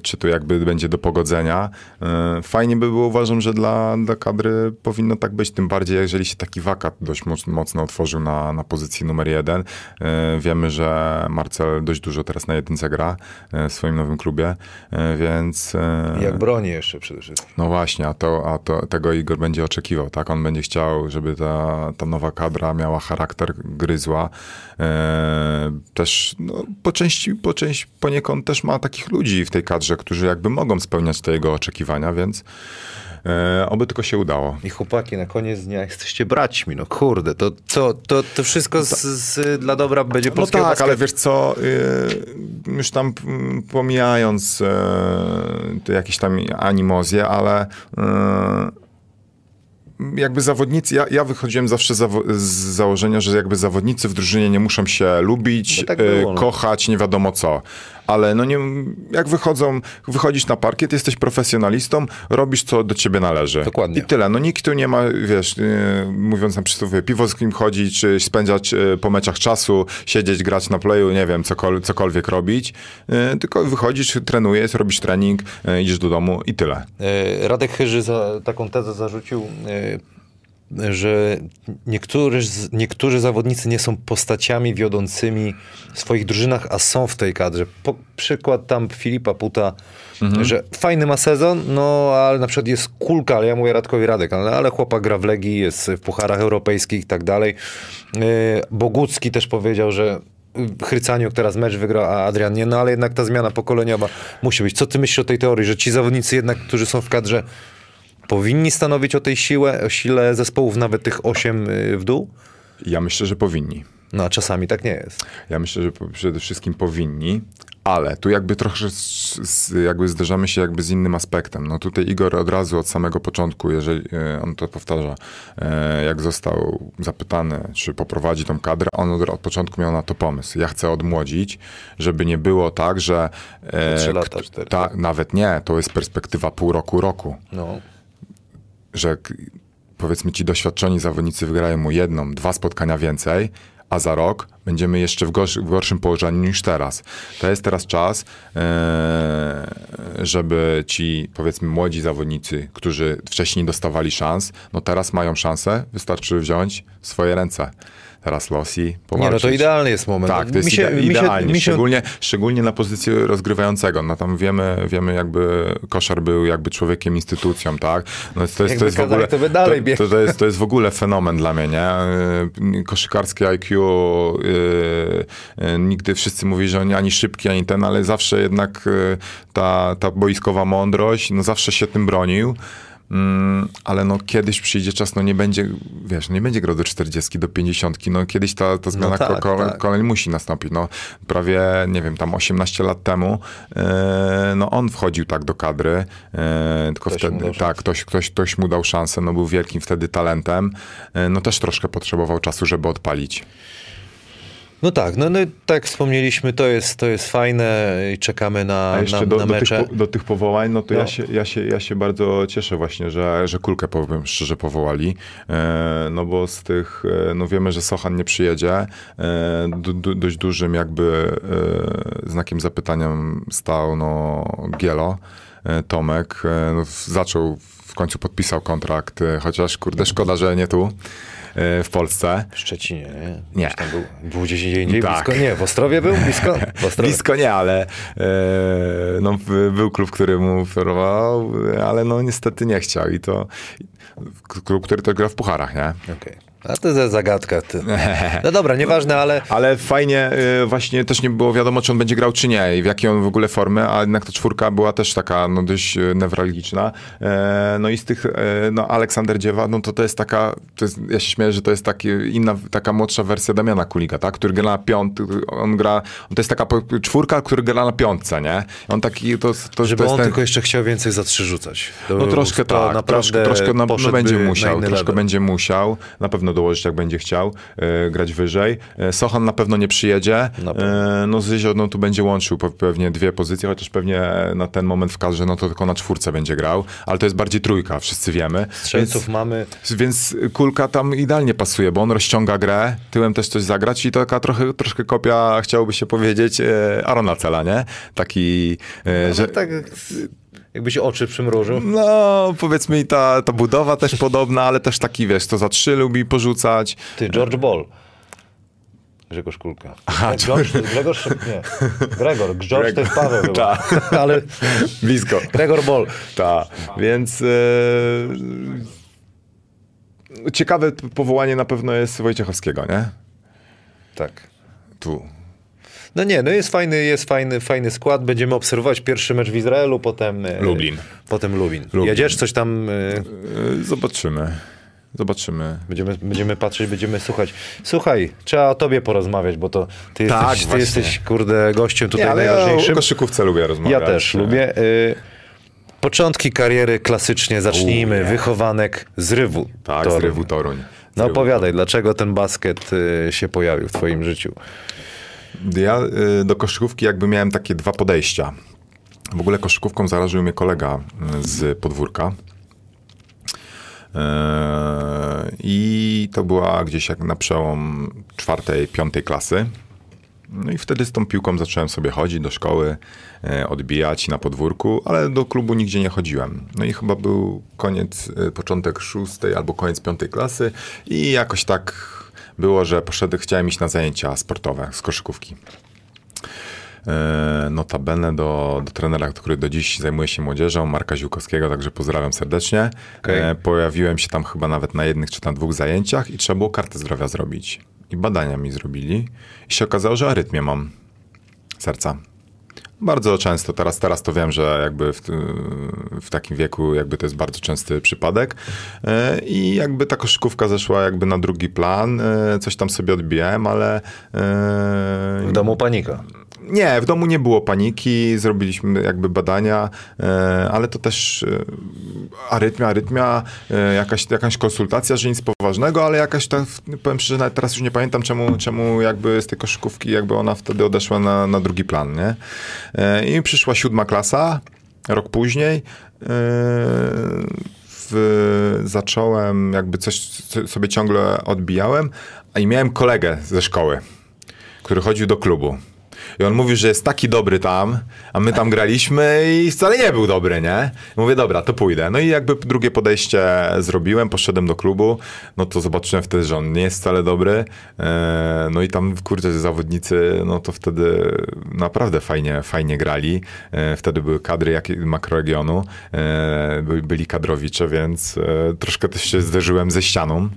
czy to jakby będzie do pogodzenia. Fajnie by było, uważam, że dla, dla kadry powinno tak być, tym bardziej jeżeli się taki wakat dość moc- mocno otworzył na, na pozycji numer jeden. Wiemy, że Marcel dość dużo teraz na jedynce gra w swoim nowym klubie, więc... jak broni jeszcze przede wszystkim. no właśnie, a, to, a to, tego Igor będzie oczekiwał, tak? On będzie chciał, żeby ta, ta nowa kadra miała charakter, gryzła. E, też no, po części, po części poniekąd też ma takich ludzi w tej kadrze, którzy jakby mogą spełniać te jego oczekiwania, więc e, oby tylko się udało. I chłopaki, na koniec dnia jesteście braćmi, no kurde, to, to, to, to wszystko z, z, dla dobra będzie No tak, ale wiesz co, y, już tam mm, pomijając y, te jakieś tam animozje, ale y, jakby zawodnicy, ja, ja wychodziłem zawsze zawo- z założenia, że jakby zawodnicy w drużynie nie muszą się lubić, No tak y, było, no. kochać, nie wiadomo co. Ale no nie, jak wychodzą, wychodzisz na parkiet, jesteś profesjonalistą, robisz co do ciebie należy. Dokładnie. I tyle. No nikt tu nie ma, wiesz, mówiąc na przysłowie, piwo z kim chodzić, czy spędzać yy, po meczach czasu, siedzieć, grać na playu, nie wiem, cokol- cokolwiek robić. Yy, tylko wychodzisz, trenujesz, robisz trening, yy, idziesz do domu i tyle. E, Radek Chyży za, taką tezę zarzucił, e, że niektórzy, niektórzy zawodnicy nie są postaciami wiodącymi w swoich drużynach, a są w tej kadrze. Po, przykład tam Filipa Puta, że fajny ma sezon, no ale na przykład jest kulka, ale ja mówię Radkowi Radek, ale, ale chłopak gra w Legii, jest w pucharach europejskich i tak dalej. E, Bogucki też powiedział, że Chrycaniuk teraz mecz wygra, a Adrian nie, no ale jednak ta zmiana pokoleniowa musi być. Co ty myślisz o tej teorii, że ci zawodnicy jednak, którzy są w kadrze, powinni stanowić o tej siłę, o sile zespołów, nawet tych osiem y, w dół? Ja myślę, że powinni. No a czasami tak nie jest. Ja myślę, że przede wszystkim powinni, Ale tu jakby trochę z, jakby zderzamy się jakby z innym aspektem. No tutaj Igor od razu od samego początku, jeżeli e, on to powtarza, e, jak został zapytany, czy poprowadzi tą kadrę, on od, od początku miał na to pomysł. Ja chcę odmłodzić, żeby nie było tak, że... e, trzy lata, kto- cztery. Ta, nawet nie, to jest perspektywa pół roku, roku No. Że powiedzmy ci doświadczeni zawodnicy wygrają mu jedną, dwa spotkania więcej, a za rok będziemy jeszcze w, gorszy, w gorszym położeniu niż teraz. To jest teraz czas, e, żeby ci powiedzmy młodzi zawodnicy, którzy wcześniej dostawali szans, no teraz mają szansę, wystarczy wziąć swoje ręce. Teraz losi, Nie, powalczyć. no to idealny jest moment. Tak, to jest Mi się- ide- idealnie, mi się- szczególnie, szczególnie na pozycji rozgrywającego. No tam wiemy, wiemy jakby koszar był jakby człowiekiem, instytucją, tak? No to jest, to jest w ogóle, to to, to, jest, to jest w ogóle fenomen dla mnie, nie? Yy, Koszykarskie IQ, yy, nigdy wszyscy mówili, że on ani szybki, ani ten, ale zawsze jednak yy, ta, ta boiskowa mądrość, no zawsze się tym bronił. Mm, ale no kiedyś przyjdzie czas, no nie będzie, wiesz, nie będzie grał do 40, do 50, no kiedyś ta, ta zmiana tak, ko- tak. musi nastąpić. No prawie, nie wiem, tam 18 lat temu, e, no on wchodził tak do kadry, e, tylko Ktoś wtedy, tak, ktoś, ktoś, ktoś mu dał szansę, no był wielkim wtedy talentem, e, no też troszkę potrzebował czasu, żeby odpalić. No tak, no, no tak wspomnieliśmy, to jest, to jest fajne i czekamy na, A jeszcze na, do, na do, tych, do tych powołań, no to No. Ja, się, ja, się, ja się bardzo cieszę właśnie, że, że Kulkę powiem szczerze powołali, e, no bo z tych, e, no wiemy, że Sochan nie przyjedzie, e, du, du, dość dużym jakby e, znakiem zapytania stał no Gielo, e, Tomek, e, no, zaczął, w końcu podpisał kontrakt, chociaż kurde szkoda, że nie tu, w Polsce. W Szczecinie, nie? Nie. Tam był, był gdzieś indziej Tak. blisko? Nie, w Ostrowie był blisko? [LAUGHS] Blisko nie, ale e, no, był klub, który mu oferował, ale no niestety nie chciał i to klub, który też gra w pucharach, nie? Okej. A to jest zagadka. Ty. No dobra, nieważne, ale Ale fajnie y, właśnie też nie było wiadomo, czy on będzie grał, czy nie i w jakiej on w ogóle formy, a jednak ta czwórka była też taka no, dość y, newralgiczna. E, no i z tych, e, no Aleksander Dziewa, no to to jest taka, to jest, ja się śmieję, że to jest taki, inna, taka młodsza wersja Damiana Kulika, tak? Który gra na piąt, on gra, to jest taka czwórka, który gra na piątce, nie? On taki, to, to, żeby to jest on ten, tylko jeszcze chciał więcej za trzy rzucać. To no troszkę to tak, troszkę, troszkę na, no poszedłby będzie na musiał, troszkę level. będzie musiał, na pewno dołożyć jak będzie chciał, e, grać wyżej. E, Sochan na pewno nie przyjedzie, pewno. e, no Zyzio no, tu będzie łączył pe- pewnie dwie pozycje, chociaż pewnie na ten moment w kadrze no to tylko na czwórce będzie grał, ale to jest bardziej trójka, wszyscy wiemy. Strzelców mamy. Więc, więc Kulka tam idealnie pasuje, bo on rozciąga grę, tyłem też coś zagrać i to taka trochę, troszkę kopia, chciałoby się powiedzieć, Arona Cela, nie? Taki, że... Że... Tak, jakbyś oczy przymrużył. No, powiedzmy i ta, ta budowa też [LAUGHS] podobna, ale też taki, wiesz, to za trzy lubi porzucać. Ty, George Ball. Grzegorz Kulka. Aha, George, Grzegorz, nie. Gregor. George to jest Paweł. Tak. [LAUGHS] Ale Blisko. Gregor Ball. Tak, więc e, ciekawe powołanie na pewno jest Wojciechowskiego, nie? Tak. Tu. No nie, no jest fajny, jest fajny, fajny skład. Będziemy obserwować pierwszy mecz w Izraelu, potem e, Lublin. Potem Lublin. Lublin. Jedziesz coś tam, e, E, zobaczymy. Zobaczymy. będziemy, będziemy patrzeć, będziemy słuchać. Słuchaj, trzeba o tobie porozmawiać, bo to ty, Tak, jesteś, ty jesteś, kurde, gościem tutaj Nie, ale ja najważniejszym. o koszykówce lubię rozmawiać. Ja też lubię. Początki kariery klasycznie zacznijmy. Wychowanek z Rywu. Tak, Toruń. z Rywu Toruń. Z No Rywu opowiadaj, dlaczego ten basket się pojawił w twoim życiu? Ja y, do koszykówki jakby miałem takie dwa podejścia. W ogóle koszykówką zarażył mnie kolega y, z podwórka. Eee, I to była gdzieś jak na przełom czwartej, piątej klasy. No i wtedy z tą piłką zacząłem sobie chodzić do szkoły, odbijać na podwórku, ale do klubu nigdzie nie chodziłem. No i chyba był koniec, początek szóstej albo koniec piątej klasy i jakoś tak było, że poszedłem, chciałem iść na zajęcia sportowe z koszykówki. E, Notabene do, do trenera, który do dziś zajmuje się młodzieżą, Marka Ziłkowskiego, także pozdrawiam serdecznie. Okej. E, Pojawiłem się tam chyba nawet na jednych czy na dwóch zajęciach i trzeba było kartę zdrowia zrobić. I badania mi zrobili i się okazało, że arytmię mam serca. Bardzo często, teraz, teraz to wiem, że jakby w, w takim wieku jakby to jest bardzo częsty przypadek E, i jakby ta koszykówka zeszła jakby na drugi plan, E, coś tam sobie odbijałem, ale... e, W domu panika. Nie, w domu nie było paniki, zrobiliśmy jakby badania, e, ale to też e, arytmia, arytmia, e, jakaś, jakaś konsultacja, że nic poważnego, ale jakaś ta, powiem szczerze, teraz już nie pamiętam czemu, czemu jakby z tej koszykówki jakby ona wtedy odeszła na, na drugi plan, nie? I przyszła siódma klasa, rok później. W, zacząłem jakby coś co sobie ciągle odbijałem, a i miałem kolegę ze szkoły, który chodził do klubu. I on mówił, że jest taki dobry tam, a my tam graliśmy i wcale nie był dobry, nie? Mówię, dobra, to pójdę. No i jakby drugie podejście zrobiłem, poszedłem do klubu, no to zobaczyłem wtedy, że on nie jest wcale dobry. E, No i tam, kurde, zawodnicy, no to wtedy naprawdę fajnie, fajnie grali. E, Wtedy były kadry jak makroregionu, e, by- byli kadrowicze, więc troszkę też się zderzyłem ze ścianą.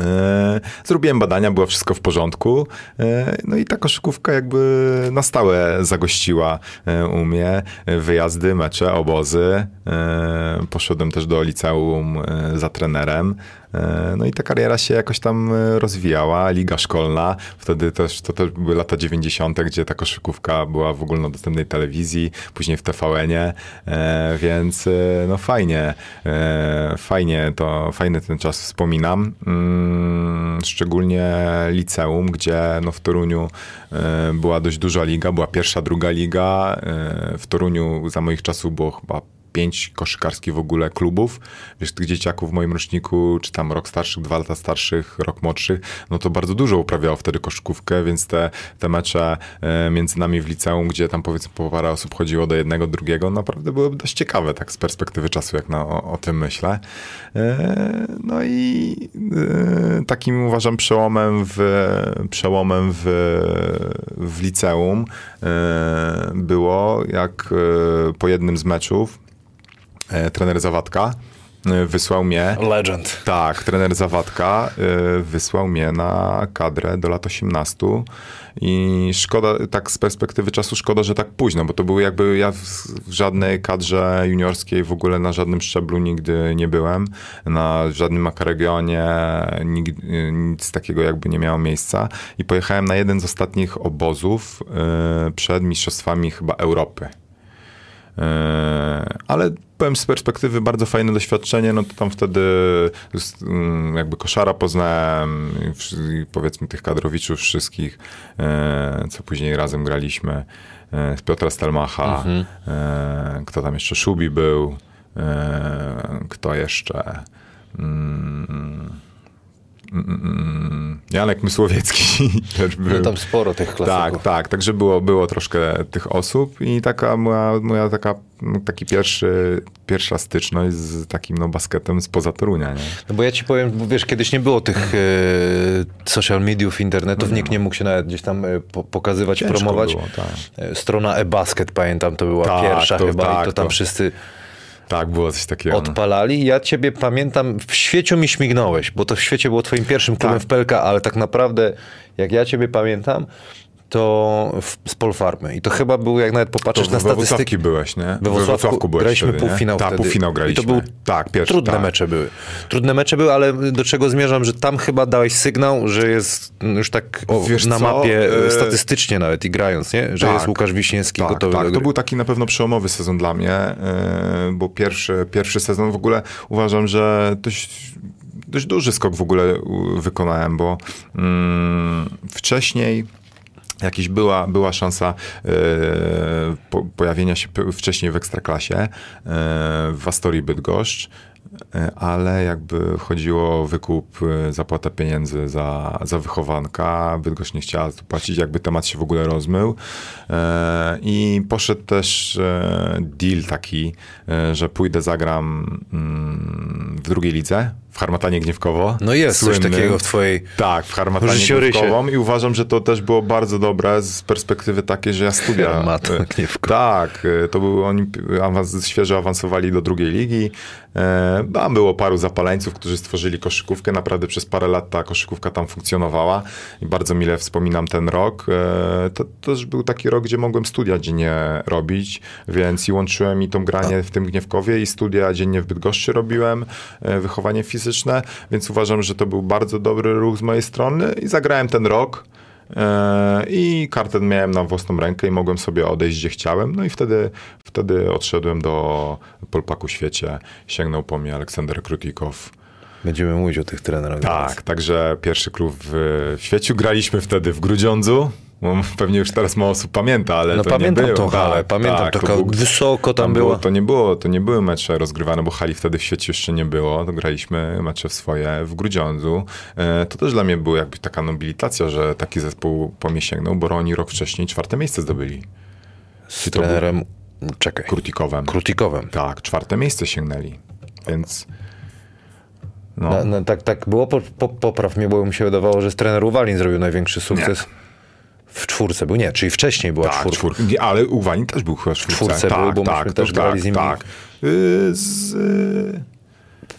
E, Zrobiłem badania, było wszystko w porządku. E, No i ta koszykówka jakby na stałe zagościła e, u mnie. Wyjazdy, mecze, obozy. Poszedłem też do liceum za trenerem. E, No i ta kariera się jakoś tam e, rozwijała. Liga szkolna. Wtedy też, to też były lata 90., gdzie ta koszykówka była w ogólnodostępnej telewizji, później w TVN-ie, e, więc no fajnie, fajnie to, fajny ten czas wspominam. Mm, Szczególnie liceum, gdzie no w Toruniu była dość duża liga, była pierwsza, druga liga. W Toruniu za moich czasów było chyba pięć koszykarskich w ogóle klubów. Wiesz, tych dzieciaków w moim roczniku, czy tam rok starszych, dwa lata starszych, rok młodszych, no to bardzo dużo uprawiało wtedy koszykówkę, więc te, te mecze e, między nami w liceum, gdzie tam powiedzmy po parę osób chodziło do jednego, drugiego, naprawdę były dość ciekawe, tak z perspektywy czasu, jak na, o, o tym myślę. E, No i e, takim uważam przełomem w, przełomem w, w liceum było, jak po jednym z meczów trener Zawadka e, wysłał mnie. Legend. Tak, trener Zawadka y, wysłał mnie na kadrę do lat 18 i szkoda, tak z perspektywy czasu szkoda, że tak późno, bo to były jakby, ja w, żadnej kadrze juniorskiej w ogóle na żadnym szczeblu nigdy nie byłem, na żadnym makaregionie, nic takiego jakby nie miało miejsca i pojechałem na jeden z ostatnich obozów przed mistrzostwami chyba Europy. E, Ale powiem z perspektywy bardzo fajne doświadczenie, no to tam wtedy mm, jakby koszara poznałem powiedzmy tych kadrowiczów wszystkich, e, co później razem graliśmy. e, Z Piotra Stelmacha, e, kto tam jeszcze, Szubi był, kto jeszcze... Mm, mm, Janek Mysłowiecki [LAUGHS] też był. No tam sporo tych klasyków. Tak, tak, także było, było troszkę tych osób i taka moja, moja taka, no, taki pierwszy, pierwsza styczność z takim no, basketem spoza Torunia, nie? No bo ja ci powiem, bo wiesz, kiedyś nie było tych e, social mediów, internetów, nikt nie mógł się nawet gdzieś tam e, po, pokazywać, promować. było, tak. E, Strona e-basket, pamiętam, to była Tak, pierwsza to- chyba i tak, to tam to- wszyscy Tak, było coś takiego. odpalali. Ja ciebie pamiętam, w świeciu mi śmignąłeś, bo to w świecie było twoim pierwszym klubem Tak. w PLK, ale tak naprawdę, jak ja ciebie pamiętam, to w, z Polfarmy. I to chyba był, jak nawet To popatrzysz na we Wrocławki statystyki. byłeś, nie? We Wrocławku byłeś graliśmy wtedy, półfinał Tak, półfinał graliśmy. I to był tak, pierwszy, Trudne tak. mecze były. Trudne mecze były, ale do czego zmierzam, że tam chyba dałeś sygnał, że jest już tak O, na co? mapie E, statystycznie nawet i grając, nie? Że Tak. jest Łukasz Wiśniewski Tak, gotowy tak. To był taki na pewno przełomowy sezon dla mnie, yy, bo pierwszy, pierwszy sezon w ogóle uważam, że dość, dość duży skok w ogóle wykonałem, bo mm, wcześniej Jakiś była, była szansa e, po, pojawienia się wcześniej w Ekstraklasie e, w Astorii Bydgoszcz, ale jakby chodziło o wykup, e, zapłata pieniędzy za, za wychowanka. Bydgoszcz nie chciała płacić, jakby temat się w ogóle rozmył. E, I poszedł też e, deal taki, e, że pójdę, zagram mm, w drugiej lidze, w Harmatanie Gniewkowo. No jest coś Słynnym. takiego w twojej... Tak, w Harmatanie. Gniewkową i uważam, że to też było bardzo dobre z perspektywy takiej, że ja studia... Harmata e, Gniewko. Tak, e, to był, oni awans, świeżo awansowali do drugiej ligi. E, Tam było paru zapaleńców, którzy stworzyli koszykówkę. Naprawdę przez parę lat ta koszykówka tam funkcjonowała i bardzo mile wspominam ten rok. E, To też był taki rok, gdzie mogłem studia dziennie robić, więc i łączyłem i tą granie w tym Gniewkowie i studia dziennie w Bydgoszczy robiłem, e, wychowanie fizyczne, więc uważam, że to był bardzo dobry ruch z mojej strony i zagrałem ten rok. E, i kartę miałem na własną rękę i mogłem sobie odejść gdzie chciałem. No i wtedy, wtedy odszedłem do Polpaku Świecie. Sięgnął po mnie Aleksander Krutikow. Będziemy mówić o tych trenerach. Tak, także pierwszy klub w, w świecie. Graliśmy wtedy w Grudziądzu. No, Pewnie już teraz mało osób pamięta, ale No to pamiętam nie było. tą halę, tak, pamiętam, tak, taka to był- wysoko tam było, była. To nie, było, to nie były mecze rozgrywane, bo hali wtedy w świecie jeszcze nie było. To graliśmy mecze swoje w Grudziądzu. E, To też dla mnie była jakby taka nobilitacja, że taki zespół po mnie sięgnął, bo oni rok wcześniej czwarte miejsce zdobyli. Z to był- trenerem, czekaj, Krutikowem. Krutikowem. Tak, czwarte miejsce sięgnęli. Więc no, No, no, tak, tak było, po, po, popraw mnie, bo mi się wydawało, że z trener Uwalin zrobił największy sukces. W czwórce był, nie, czyli wcześniej była tak, czwórka. czwórka. Nie, Ale też był chyba w czwórce. czwórce tak, był, bo tak, myśmy też tak, grali z nimi. Tak. Y, Z, y,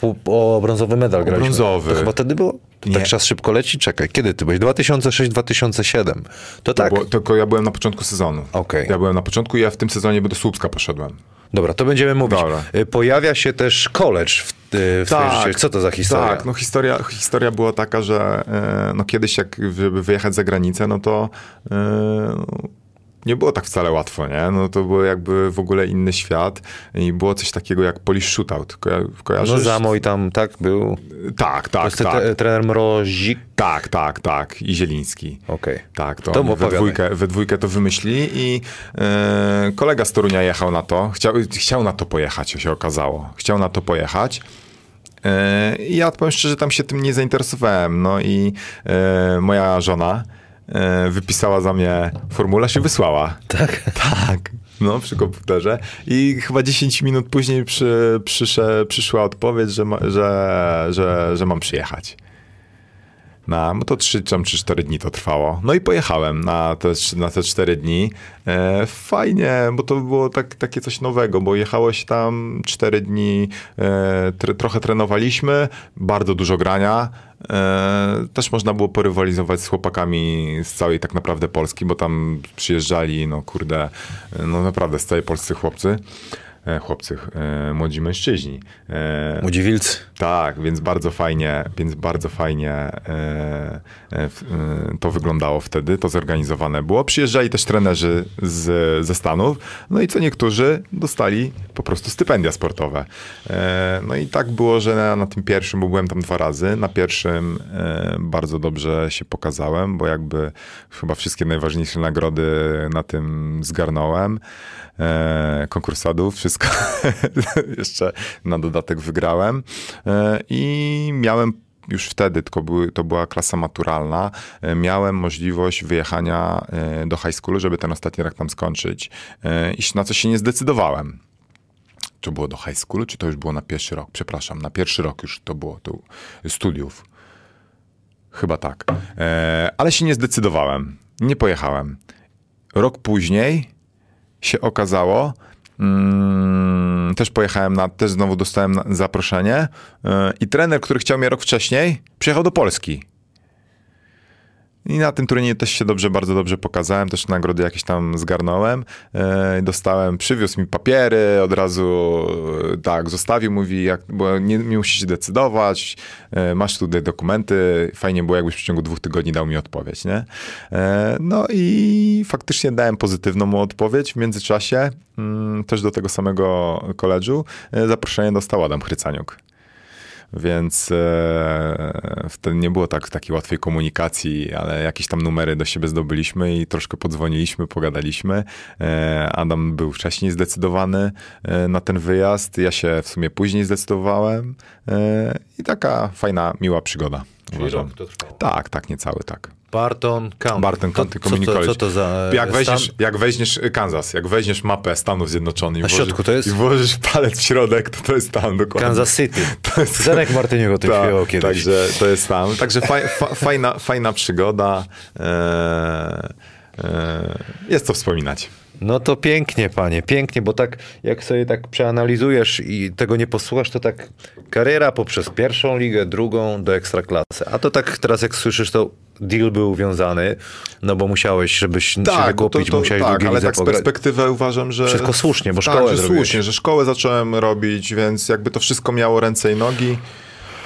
Pół- O brązowy medal graliśmy. brązowy. To chyba wtedy było? To tak czas szybko leci? Czekaj, kiedy ty byłeś? 2006-2007. To tak. Bo, tylko ja byłem na początku sezonu. Okej. Ja byłem na początku i ja w tym sezonie do Słupska poszedłem. Dobra, to będziemy mówić. Dobra. Y, Pojawia się też college w, y, w życiu. Co to za historia? Tak, no historia, historia była taka, że e, no kiedyś jak wyjechać za granicę, no to e, nie było tak wcale łatwo, nie? No to był jakby w ogóle inny świat i było coś takiego jak Polish Shootout. Koja, kojarzysz? No Zamoj tam, tak, był. Tak, tak, tak. tre- trener Mrozik. Tak, tak, tak. I Zieliński. Okej. Tak, to, To we, dwójkę, we dwójkę to wymyślili i e, kolega z Torunia jechał na to. Chciał, chciał na to pojechać, się okazało. Chciał na to pojechać. E, I ja powiem szczerze, tam się tym nie zainteresowałem. No i e, moja żona wypisała za mnie formularz i wysłała. Tak? Tak. No, przy komputerze. I chyba 10 minut później przy, przysze, przyszła odpowiedź, że, ma, że, że, że mam przyjechać. No, no to 3 czy 4 dni to trwało. No i pojechałem na te, na te 4 dni. E, fajnie, bo to było tak, takie coś nowego, bo jechało się tam 4 dni, e, tr, trochę trenowaliśmy, bardzo dużo grania. E, też można było porywalizować z chłopakami z całej tak naprawdę Polski, bo tam przyjeżdżali, no kurde, no naprawdę z całej Polscy chłopcy. E, chłopcy, e, młodzi mężczyźni. E, Młodzi wilcy. tak, więc bardzo fajnie, więc bardzo fajnie to wyglądało wtedy, to zorganizowane było. Przyjeżdżali też trenerzy z, ze Stanów, no i co niektórzy dostali po prostu stypendia sportowe. No i tak było, że na, na tym pierwszym, bo byłem tam dwa razy, na pierwszym bardzo dobrze się pokazałem, bo jakby chyba wszystkie najważniejsze nagrody na tym zgarnąłem. Konkursadów, wszystko [LAUGHS] jeszcze na dodatek wygrałem. E, I miałem już wtedy, tylko były, to była klasa maturalna, e, miałem możliwość wyjechania e, do high schoolu, żeby ten ostatni rok tam skończyć. Na co się nie zdecydowałem. Czy było do high schoolu, czy to już było na pierwszy rok? Przepraszam, na pierwszy rok już to było tu, studiów. Chyba tak. Ale się nie zdecydowałem. Nie pojechałem. Rok później się okazało, mm, też pojechałem na, też znowu dostałem zaproszenie yy, i trener, który chciał mnie rok wcześniej, przyjechał do Polski. I na tym turnieju też się dobrze, bardzo dobrze pokazałem, też nagrody jakieś tam zgarnąłem. E, dostałem, przywiózł mi papiery, od razu e, tak, zostawił, mówi, jak, bo nie, nie musisz decydować, e, masz tutaj dokumenty, fajnie było jakbyś w ciągu dwóch tygodni dał mi odpowiedź, nie? No i faktycznie dałem pozytywną mu odpowiedź w międzyczasie, mm, też do tego samego koledżu, zaproszenie dostał Adam Chrycaniuk. Więc e, wtedy nie było tak takiej łatwej komunikacji, ale jakieś tam numery do siebie zdobyliśmy i troszkę podzwoniliśmy, pogadaliśmy. E, Adam był wcześniej zdecydowany e, na ten wyjazd, ja się w sumie później zdecydowałem e, i taka fajna, miła przygoda. uważam. to trwało. Tak, tak, niecały, tak. Barton County. Barton Co- County co, Community co College. to za Jak weźmiesz, stan? jak weźmiesz Kansas, jak weźmiesz mapę Stanów Zjednoczonych Na i środku włożysz- to jest? i włożysz palec w środek, to to jest tam dokładnie. Kansas City. [LAUGHS] To jest- Zenek Martyniuk o tym śpiewał kiedyś. Także to jest tam. Także faj, fa, fajna, fajna przygoda. Eee, eee, jest co wspominać. No to pięknie, panie, pięknie, bo tak jak sobie tak przeanalizujesz i tego nie posłuchasz, to tak kariera poprzez pierwszą ligę, drugą do ekstraklasy. A to tak teraz jak słyszysz, to deal był wiązany, no bo musiałeś, żebyś się wykupić, musiałeś tak, ale tak z perspektywy uważam, że... Wszystko słusznie, bo tak, szkołę że zrobiłeś. słusznie, że szkołę zacząłem robić, więc jakby to wszystko miało ręce i nogi.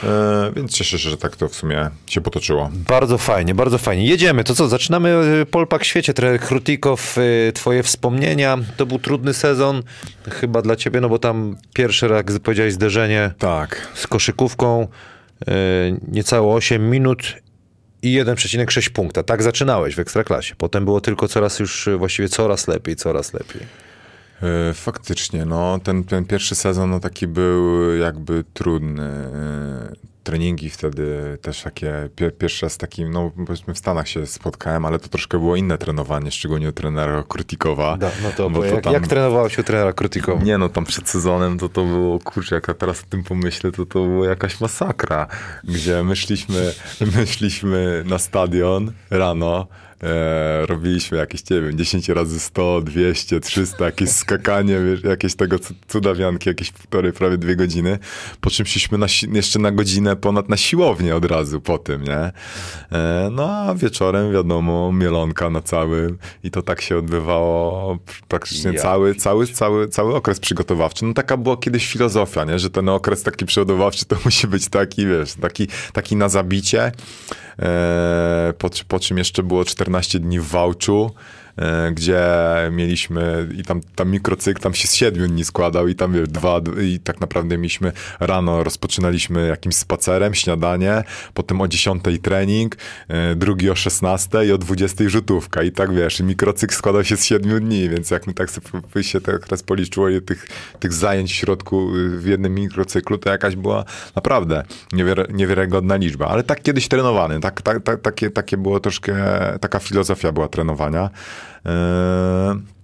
E, więc cieszę się, że tak to w sumie się potoczyło. Bardzo fajnie, bardzo fajnie. Jedziemy, to co, zaczynamy e, Polpak w świecie, trener Krutikow, e, twoje wspomnienia, to był trudny sezon, chyba dla ciebie, no bo tam pierwszy, jak powiedziałeś, zderzenie Tak. z koszykówką, niecałe 8 minut i 1,6 punkta. Tak zaczynałeś w Ekstraklasie. Potem było tylko coraz już, właściwie coraz lepiej, coraz lepiej. E, Faktycznie, no ten, ten pierwszy sezon no, taki był jakby trudny. E, Treningi wtedy też takie, pier, pierwszy raz takim, no powiedzmy w Stanach się spotkałem, ale to troszkę było inne trenowanie, szczególnie u trenera Krutikowa. Da, no to, bo bo jak, tam- jak trenowałeś u trenera Krutikowa? Nie no, tam przed sezonem to to było, kurczę, jak ja teraz o tym pomyślę, to to była jakaś masakra, gdzie my szliśmy, [LAUGHS] my szliśmy na stadion rano, e, robiliśmy jakieś, nie wiem, 10 razy 100, 200, 300, jakieś skakanie, wiesz, jakieś tego cu- cudawianki, jakieś półtorej, prawie dwie godziny, po czym szliśmy na, jeszcze na godzinę ponad na siłownię od razu po tym, nie? E, no a wieczorem, wiadomo, mielonka na całym i to tak się odbywało praktycznie Ja cały, cały, cały, cały okres przygotowawczy. No taka była kiedyś filozofia, nie? że ten okres taki przygotowawczy to [LAUGHS] musi być taki, wiesz, taki, taki na zabicie. E, po, po czym jeszcze było 14 dni w Wałczu, gdzie mieliśmy i tam, tam mikrocykl tam się z siedmiu dni składał i tam wiesz, dwa i tak naprawdę mieliśmy rano rozpoczynaliśmy jakimś spacerem, śniadanie, potem o 10 trening, e, drugi o 16 i o 20 rzutówka i tak wiesz, i mikrocykl składał się z siedmiu dni, więc jak mi tak sobie się teraz policzyło ile tych, tych zajęć w środku y, w jednym mikrocyklu, to jakaś była naprawdę niewiary, niewiarygodna liczba, ale tak kiedyś trenowany, tak, tak, tak, takie, takie było troszkę, taka filozofia była trenowania. Yy, i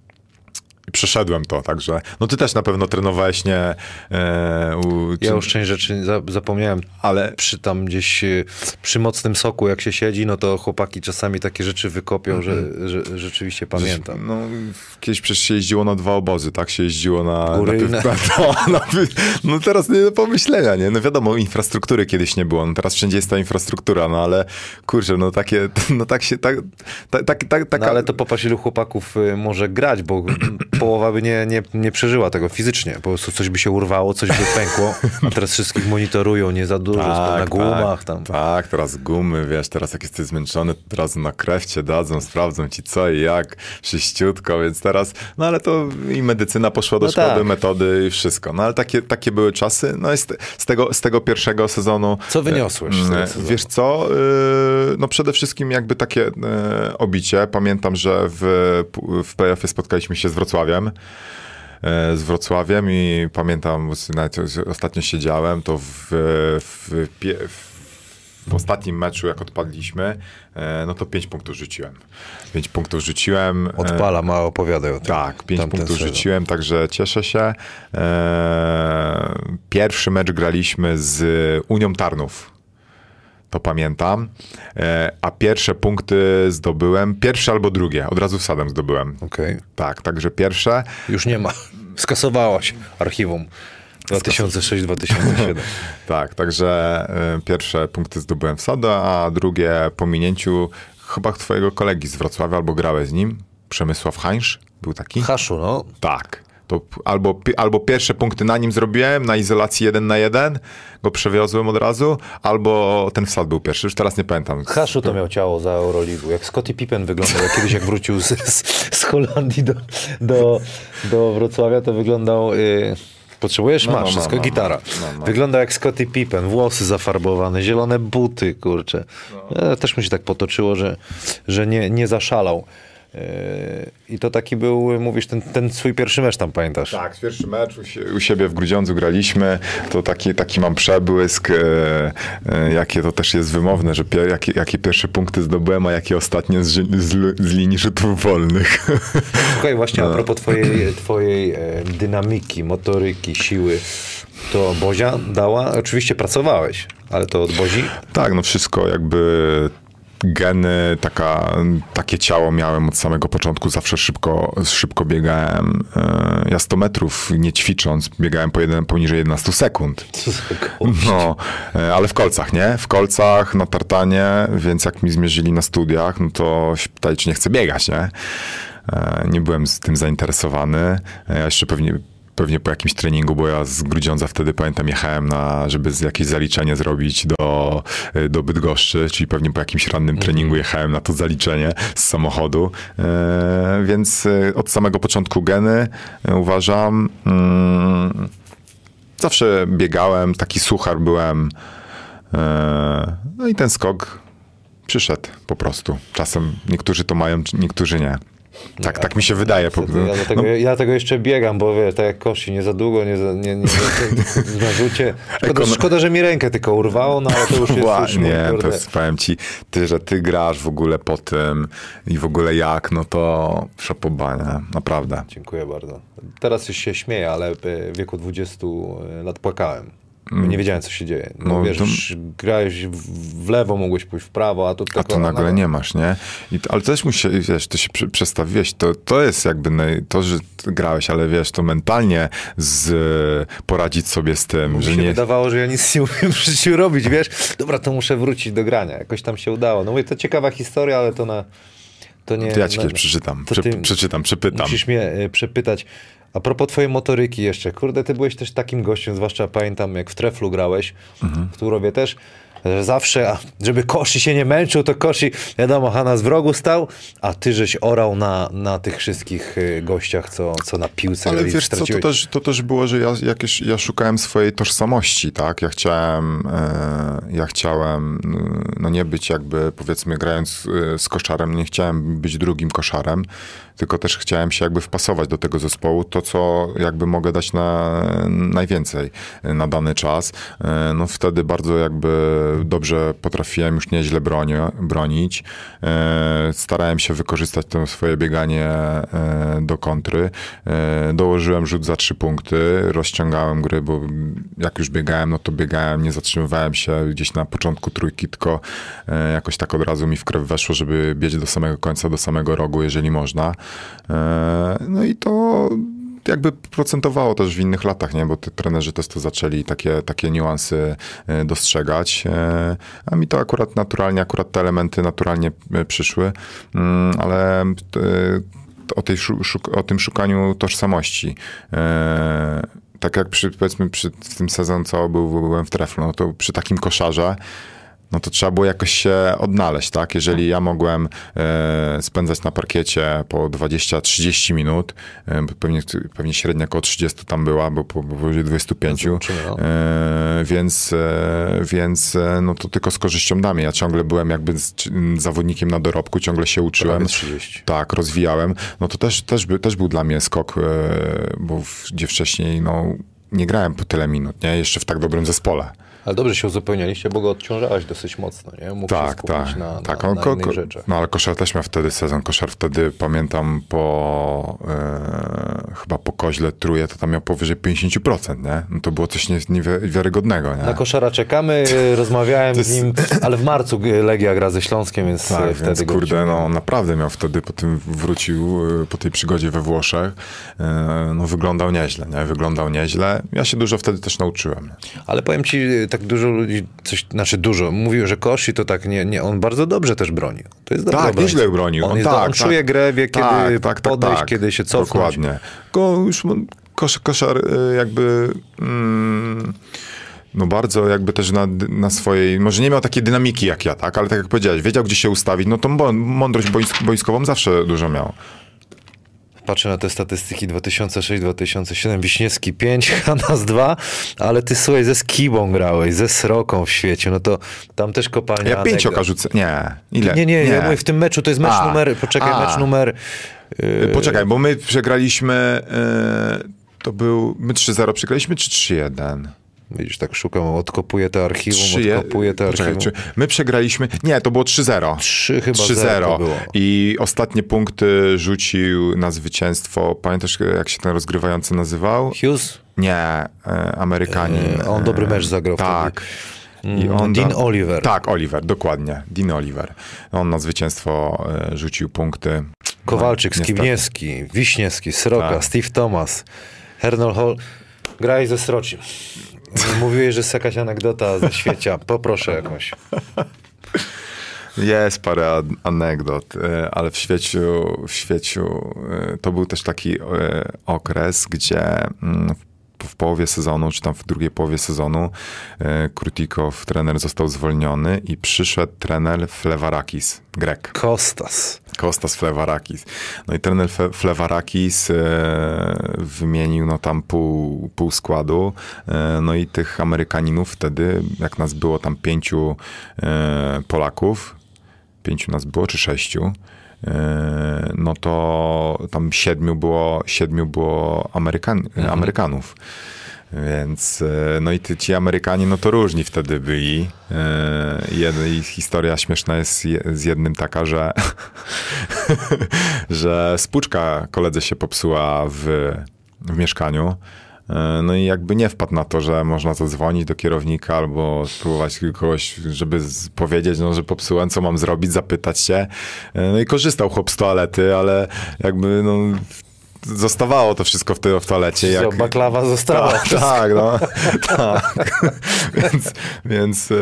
przeszedłem to, także. No ty też na pewno trenowałeś nie. E, u, Ja czy- już część rzeczy za- zapomniałem, Ale przy tam gdzieś y, przy mocnym soku, jak się siedzi, no to chłopaki czasami takie rzeczy wykopią, że, że rzeczywiście pamiętam. No, kiedyś przecież się jeździło na dwa obozy, tak? Się jeździło na... Góry na, na- [LAUGHS] no, na, no teraz nie do pomyślenia, nie? No wiadomo, infrastruktury kiedyś nie było, no teraz wszędzie jest ta infrastruktura, no ale kurczę, no takie, [LAUGHS] no tak się, tak, tak, tak, tak taka... No ale to popatrz, ilu chłopaków y, może grać, bo połowa by nie, nie, nie przeżyła tego fizycznie. Po prostu coś by się urwało, coś by pękło, a teraz wszystkich monitorują, nie za dużo, na gumach tam. Tak, teraz gumy, wiesz, teraz jak jesteś zmęczony, to teraz na krew cię dadzą, sprawdzą ci co i jak, sześciutko, więc teraz, no ale to i medycyna poszła do No szkoły, tak. metody i wszystko, no ale takie, takie były czasy, no i z, z, tego, z tego pierwszego sezonu... Co wyniosłeś tego e, sezonu? Wiesz co, y, no przede wszystkim jakby takie e, obicie, pamiętam, że w, w playoffie spotkaliśmy się z Wrocławiem, e, z Wrocławiem i pamiętam, nawet ostatnio siedziałem, to w, w, pie- w ostatnim meczu, jak odpadliśmy, e, no to 5 punktów rzuciłem. 5 punktów rzuciłem. e, Odpala, ma opowiadaj o tym. tak, 5 Tamten punktów sezon. rzuciłem, także cieszę się. Pierwszy mecz graliśmy z Unią Tarnów. To pamiętam. E, A pierwsze punkty zdobyłem, pierwsze albo drugie, od razu wsadem zdobyłem. Okej. Tak, także pierwsze. Już nie ma. Skasowałaś archiwum 2006-2007. [LAUGHS] Tak, także e, pierwsze punkty zdobyłem wsada, a drugie po minięciu chyba twojego kolegi z Wrocławia, albo grałeś z nim, Przemysław Hańsz, był taki? Haszu, no. Tak. To albo, albo pierwsze punkty na nim zrobiłem, na izolacji jeden na jeden, go przewiozłem od razu, albo ten wsad był pierwszy, już teraz nie pamiętam. Haszu to miał ciało za Euroligu. Jak Scottie Pippen wyglądał, jak kiedyś jak wrócił z, z, Holandii do, do, do Wrocławia, to wyglądał... Y, potrzebujesz? No, no, Masz, no, wszystko, no, gitara. no, no. Wygląda jak Scottie Pippen, włosy zafarbowane, zielone buty, kurczę. E, Też mu się tak potoczyło, że, że nie, nie zaszalał. E, I to taki był, mówisz, ten, ten swój pierwszy mecz tam pamiętasz? Tak, pierwszy mecz u, sie, u siebie w Grudziądzu graliśmy, to taki, taki mam przebłysk, e, e, jakie to też jest wymowne, że pie, jakie, jakie pierwsze punkty zdobyłem, a jakie ostatnie z, z, z linii rzutów wolnych. [LAUGHS] Słuchaj, właśnie No. a propos twojej, twojej dynamiki, motoryki, siły, to Bozia dała, oczywiście pracowałeś, ale to od Bozi? Tak, no wszystko jakby geny, taka, takie ciało miałem od samego początku, zawsze szybko, szybko biegałem. E, Ja 100 metrów nie ćwicząc, biegałem po jeden, poniżej 11 sekund. No, e, ale w kolcach, nie? W kolcach, na tartanie, więc jak mi zmierzyli na studiach, no to się pytali, czy nie chcę biegać, nie? E, Nie byłem z tym zainteresowany. Ja jeszcze pewnie pewnie po jakimś treningu, bo ja z Grudziądza wtedy pamiętam jechałem na, żeby jakieś zaliczenie zrobić do, y, do Bydgoszczy, czyli pewnie po jakimś rannym treningu jechałem na to zaliczenie z samochodu. E, więc y, od samego początku geny uważam. Mm, zawsze biegałem, taki suchar byłem. E, No i ten skok przyszedł po prostu. Czasem niektórzy to mają, niektórzy nie. Tak, tak mi się wydaje. Ja dlatego, no, ja tego jeszcze biegam, bo wiesz, tak jak kości, nie za długo, nie, za, nie, nie, nie na rzucie. Szkoda, szkoda, że mi rękę tylko urwało, no ale to już jest już Właśnie, mój, to jest, powiem ci, ty, że ty grasz w ogóle po tym i w ogóle jak, no to szapobania, naprawdę. Dziękuję bardzo. Teraz już się śmieję, ale w wieku 20 lat płakałem. Mm. Nie wiedziałem, co się dzieje. No, No, wiesz, to- grałeś w, lewo, mogłeś pójść w prawo, a tu A to na- nagle nie masz, nie? I ale też musi, wiesz, to się prze- przestawiłeś, to, to jest jakby to, że grałeś, ale wiesz, to mentalnie z, poradzić sobie z tym, Mi że się nie... wydawało, że ja nic nie umiem w życiu robić, wiesz? Dobra, to muszę wrócić do grania. Jakoś tam się udało. No mówię, to ciekawa historia, ale to na... To nie... To ja ci kiedyś przeczytam, prze, przeczytam, przepytam. Musisz mnie e, przepytać. A propos twojej motoryki jeszcze. Kurde, ty byłeś też takim gościem, zwłaszcza pamiętam, jak w Treflu grałeś, Mhm. w Turowie też, że zawsze, żeby Koshi się nie męczył, to Koshi, wiadomo, Hanna z wrogu stał, a ty żeś orał na, na tych wszystkich y, gościach, co, co na piłce Ale wiesz co, to też, to też było, że ja, jakieś, ja szukałem swojej tożsamości, tak? Ja chciałem, e, ja chciałem e, no nie być jakby, powiedzmy, grając e, z koszarem, nie chciałem być drugim koszarem, tylko też chciałem się jakby wpasować do tego zespołu, to co jakby mogę dać na najwięcej na dany czas. E, No wtedy bardzo jakby dobrze potrafiłem już nieźle bronić. E, Starałem się wykorzystać to swoje bieganie e, do kontry. E, Dołożyłem rzut za trzy punkty, rozciągałem gry, bo jak już biegałem, no to biegałem, nie zatrzymywałem się gdzieś na początku trójki, tylko jakoś tak od razu mi w krew weszło, żeby biec do samego końca, do samego rogu, jeżeli można. No i to jakby procentowało też w innych latach, nie? bo te trenerzy też to zaczęli takie, takie niuanse e, dostrzegać, e, a mi to akurat naturalnie, akurat te elementy naturalnie e, przyszły, Mm, ale o, tej, o tym szukaniu tożsamości. Tak jak przy, powiedzmy przy w tym sezon, co był, byłem w treflu, no to przy takim koszarze, no to trzeba było jakoś się odnaleźć, tak? Jeżeli ja mogłem e, spędzać na parkiecie po 20-30 minut, e, pewnie, pewnie średnia około 30 tam była, bo po- bo powyżej 25, Zobaczymy, no. e, więc, e, więc e, no to tylko z korzyścią mnie. Ja ciągle byłem jakby z, zawodnikiem na dorobku, ciągle się uczyłem. Prawie 30. Tak, rozwijałem. No to też, też, by, też był dla mnie skok, bo w, gdzie wcześniej no, nie grałem po tyle minut, nie? Jeszcze w tak dobrym zespole. Ale dobrze się uzupełnialiście, bo go odciążałeś dosyć mocno, nie? Mógł Tak, tak. na, tak. na, ko- ko-. No ale koszar też miał wtedy sezon. Koszar wtedy, pamiętam, po e, chyba po koźle truje, to tam miał powyżej 50%, nie? No to było coś nie- niewiarygodnego, nie? Na koszara czekamy, [LAUGHS] rozmawiałem z jest- nim, ale w marcu Legia gra ze Śląskiem, więc Tak, y, wtedy więc kurde, no naprawdę miał wtedy, po tym wrócił, e, po tej przygodzie we Włoszech, e, no wyglądał nieźle, nie? Wyglądał nieźle. Ja się dużo wtedy też nauczyłem. Ale powiem ci, tak dużo ludzi, coś, znaczy dużo, mówił, że Koshi to tak nie, nie, on bardzo dobrze też bronił. To jest dobry Tak, nieźle bronił. On, On jest, tak, on tak. czuje grę, wie kiedy Tak, tak, tak, podejść, tak. kiedy się cofnąć. Dokładnie. Go już kosz, koszar y, jakby... Mm, no bardzo jakby też na, na swojej, może nie miał takiej dynamiki jak ja, tak, ale tak jak powiedziałeś, wiedział gdzie się ustawić, no to mądrość boisk, boiskową zawsze dużo miał. Patrzę na te statystyki 2006-2007, Wiśniewski 5, Hanas 2, ale ty słuchaj, ze Skibą grałeś, ze Sroką w świecie, no to tam też kopalnia Ja anegdot. pięcioka rzucę, nie, ile? Nie, nie, ja mówię w tym meczu, to jest mecz A, numer, poczekaj, a. mecz numer... Y, Poczekaj, bo my przegraliśmy, y, to był, my 3-0 przegraliśmy, czy 3-1? Widzisz, tak szukam, odkopuję te archiwum, 3 odkopuję te Poczekaj, archiwum. czy my przegraliśmy, nie, to było 3-0. 3 chyba 0 to 3-0 było. i ostatnie punkty rzucił na zwycięstwo. Pamiętasz, jak się ten rozgrywający nazywał? Hughes? Nie, e, Amerykanin. E, on dobry mecz zagrał Tak. wtedy. I on Dean da- Oliver. Tak, Oliver, dokładnie. Dean Oliver. On na zwycięstwo e, rzucił punkty. Kowalczyk, No. Skibniewski, Wiśniewski, Sroka, Tak. Steve Thomas, Hernol Hall. Graj ze Srocim. [LAUGHS] Mówiłeś, że jest jakaś anegdota ze świecia. Poproszę jakąś. Jest parę anegdot, e, ale w świeciu, w świeciu e, to był też taki e, okres, gdzie mm, w- połowie sezonu, czy tam w drugiej połowie sezonu e, Krutikow, trener został zwolniony i przyszedł trener Flevarakis, Grek. Kostas. Kostas Flevarakis. No i trener Fe- Flevarakis e, wymienił no tam pół, pół składu. E, no i tych Amerykaninów wtedy, jak nas było tam pięciu e, Polaków, pięciu nas było, czy sześciu, no to tam siedmiu było, siedmiu było Amerykan, Amerykanów. Więc, e, no i ty, ci Amerykanie, no to różni wtedy byli. E, Jed, I historia śmieszna jest je, z jednym taka, że, [LAUGHS] że spłuczka koledze się popsuła w, w mieszkaniu. E, No i jakby nie wpadł na to, że można zadzwonić do kierownika albo spróbować kogoś, żeby powiedzieć, no, że popsułem, co mam zrobić, zapytać się. E, No i korzystał chłop z toalety, ale jakby no, zostawało to wszystko w, te, w toalecie. Jak, baklawa została. tak, tak, no. [LAUGHS] tak. [LAUGHS] więc więc e,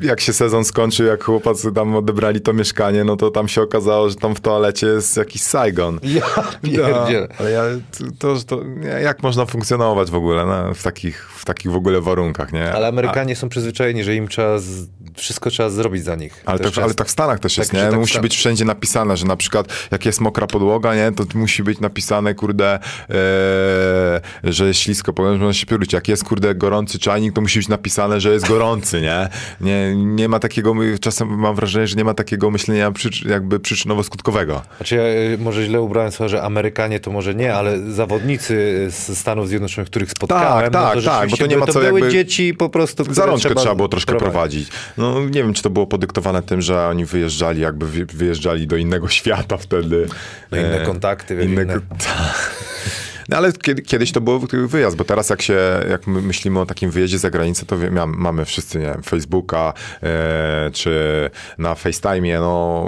jak się sezon skończył, jak chłopacy tam odebrali to mieszkanie, no to tam się okazało, że tam w toalecie jest jakiś Saigon. Ja pierdzielę. No, ale ja, to, to, jak można funkcjonować w ogóle no, w, takich, w takich w ogóle warunkach, nie? Ale Amerykanie są przyzwyczajeni, że im trzeba z... wszystko trzeba zrobić za nich. Ale tak, ale tak w Stanach też jest, Tak, nie? tak musi być wszędzie napisane, że na przykład jak jest mokra podłoga, nie? To musi być napisane, kurde, e, że jest ślisko, powiem, że można się pióruć. Jak jest, kurde, gorący czajnik, to musi być napisane, że jest gorący, nie? Nie, nie ma takiego, czasem mam wrażenie, że nie ma takiego myślenia jakby przyczynowo-skutkowego. Znaczy ja y, może źle ubrałem słowa, że Amerykanie to może nie, ale zawodnicy z Stanów Zjednoczonych, których spotkałem, Tak, no tak, tak, bo to nie ma były- co były jakby- dzieci po prostu, które Za rączkę trzeba, było troszkę prowadzić. No nie wiem, czy to było podyktowane tym, że oni wyjeżdżali, jakby wy- wyjeżdżali do innego [LAUGHS] świata wtedy. No inne E, kontakty, inne, inne- [LAUGHS] tak. No ale kiedy, kiedyś to był wyjazd, bo teraz jak się, jak my myślimy o takim wyjeździe za granicę, to wie, miam- mamy wszyscy, nie wiem, Facebooka, e, czy na FaceTime'ie, no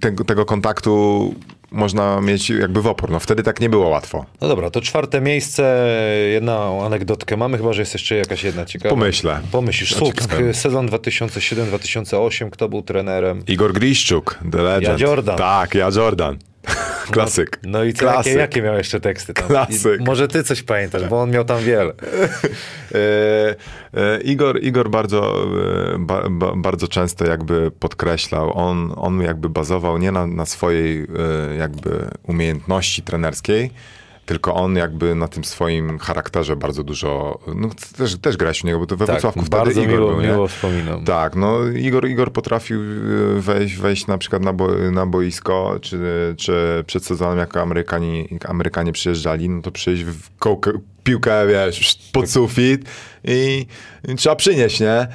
tego, tego kontaktu można mieć jakby w opór. No wtedy tak nie było łatwo. No dobra, to czwarte miejsce, jedną anegdotkę mamy, chyba, że jest jeszcze jakaś jedna ciekawa. Pomyślę. Pomyślisz, Ja Słupsk, sezon 2007-2008, kto był trenerem? Igor Griszczuk, The Legend. Ja Jordan. Tak, ja Jordan. [LAUGHS] Klasyk. No i co, jakie, Klasyk. jakie miał jeszcze teksty tam? Klasyk. I może ty coś pamiętasz, bo on miał tam wiele. [LAUGHS] E, e, Igor, Igor bardzo, e, ba, ba, bardzo często jakby podkreślał, on, on jakby bazował nie na, na swojej e, jakby umiejętności trenerskiej, tylko on jakby na tym swoim charakterze bardzo dużo, no też, też grałeś u niego, bo to we Tak, Wrocławku wtedy bardzo Igor miło, był, nie? miło wspominam. Tak, no Igor, Igor potrafił e, wejść, wejść na przykład na, bo, na boisko, czy, czy przed sezonem, jak Amerykanie, Amerykanie przyjeżdżali, no to przyjść w kołkę, piłkę, wiesz, pod sufit i, i trzeba przynieść, nie?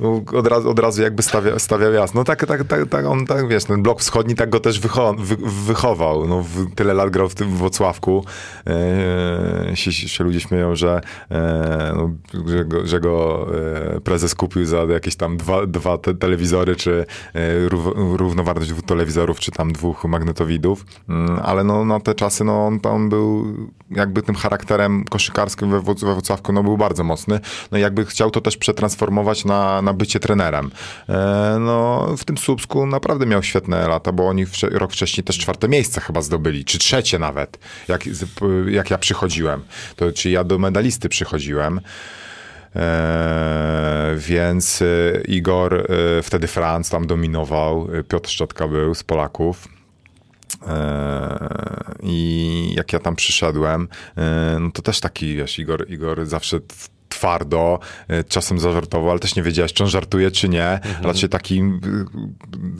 Bo Od razu, od razu jakby stawia, stawiał jasno. No tak, tak, tak, tak, on tak, wiesz, ten blok wschodni tak go też wycho, wy, wychował. No, w, tyle lat grał w tym Włocławku. E, się, się ludzie śmieją, że, e, no, że, go, że go e, prezes kupił za jakieś tam dwa, dwa te telewizory, czy e, rów, równowartość dwóch telewizorów, czy tam dwóch magnetowidów. Mm, ale no, na te czasy no, on tam był jakby tym charakterem koszykarskim we, we Włocławku no, był bardzo mocny. No i jakby chciał to też przetransformować na, na bycie trenerem. E, no w tym Słupsku naprawdę miał świetne lata, bo oni rok wcześniej też czwarte miejsce chyba zdobyli, czy trzecie nawet, jak, jak ja przychodziłem. To, czy ja do medalisty przychodziłem. E, więc e, Igor, e, wtedy Franc tam dominował, e, Piotr Szczotka był z Polaków. E, I jak ja tam przyszedłem, e, no to też taki, wiesz, Igor, Igor zawsze twardo, e, czasem zażartował, ale też nie wiedziałeś, czy on żartuje, czy nie. Raczej taki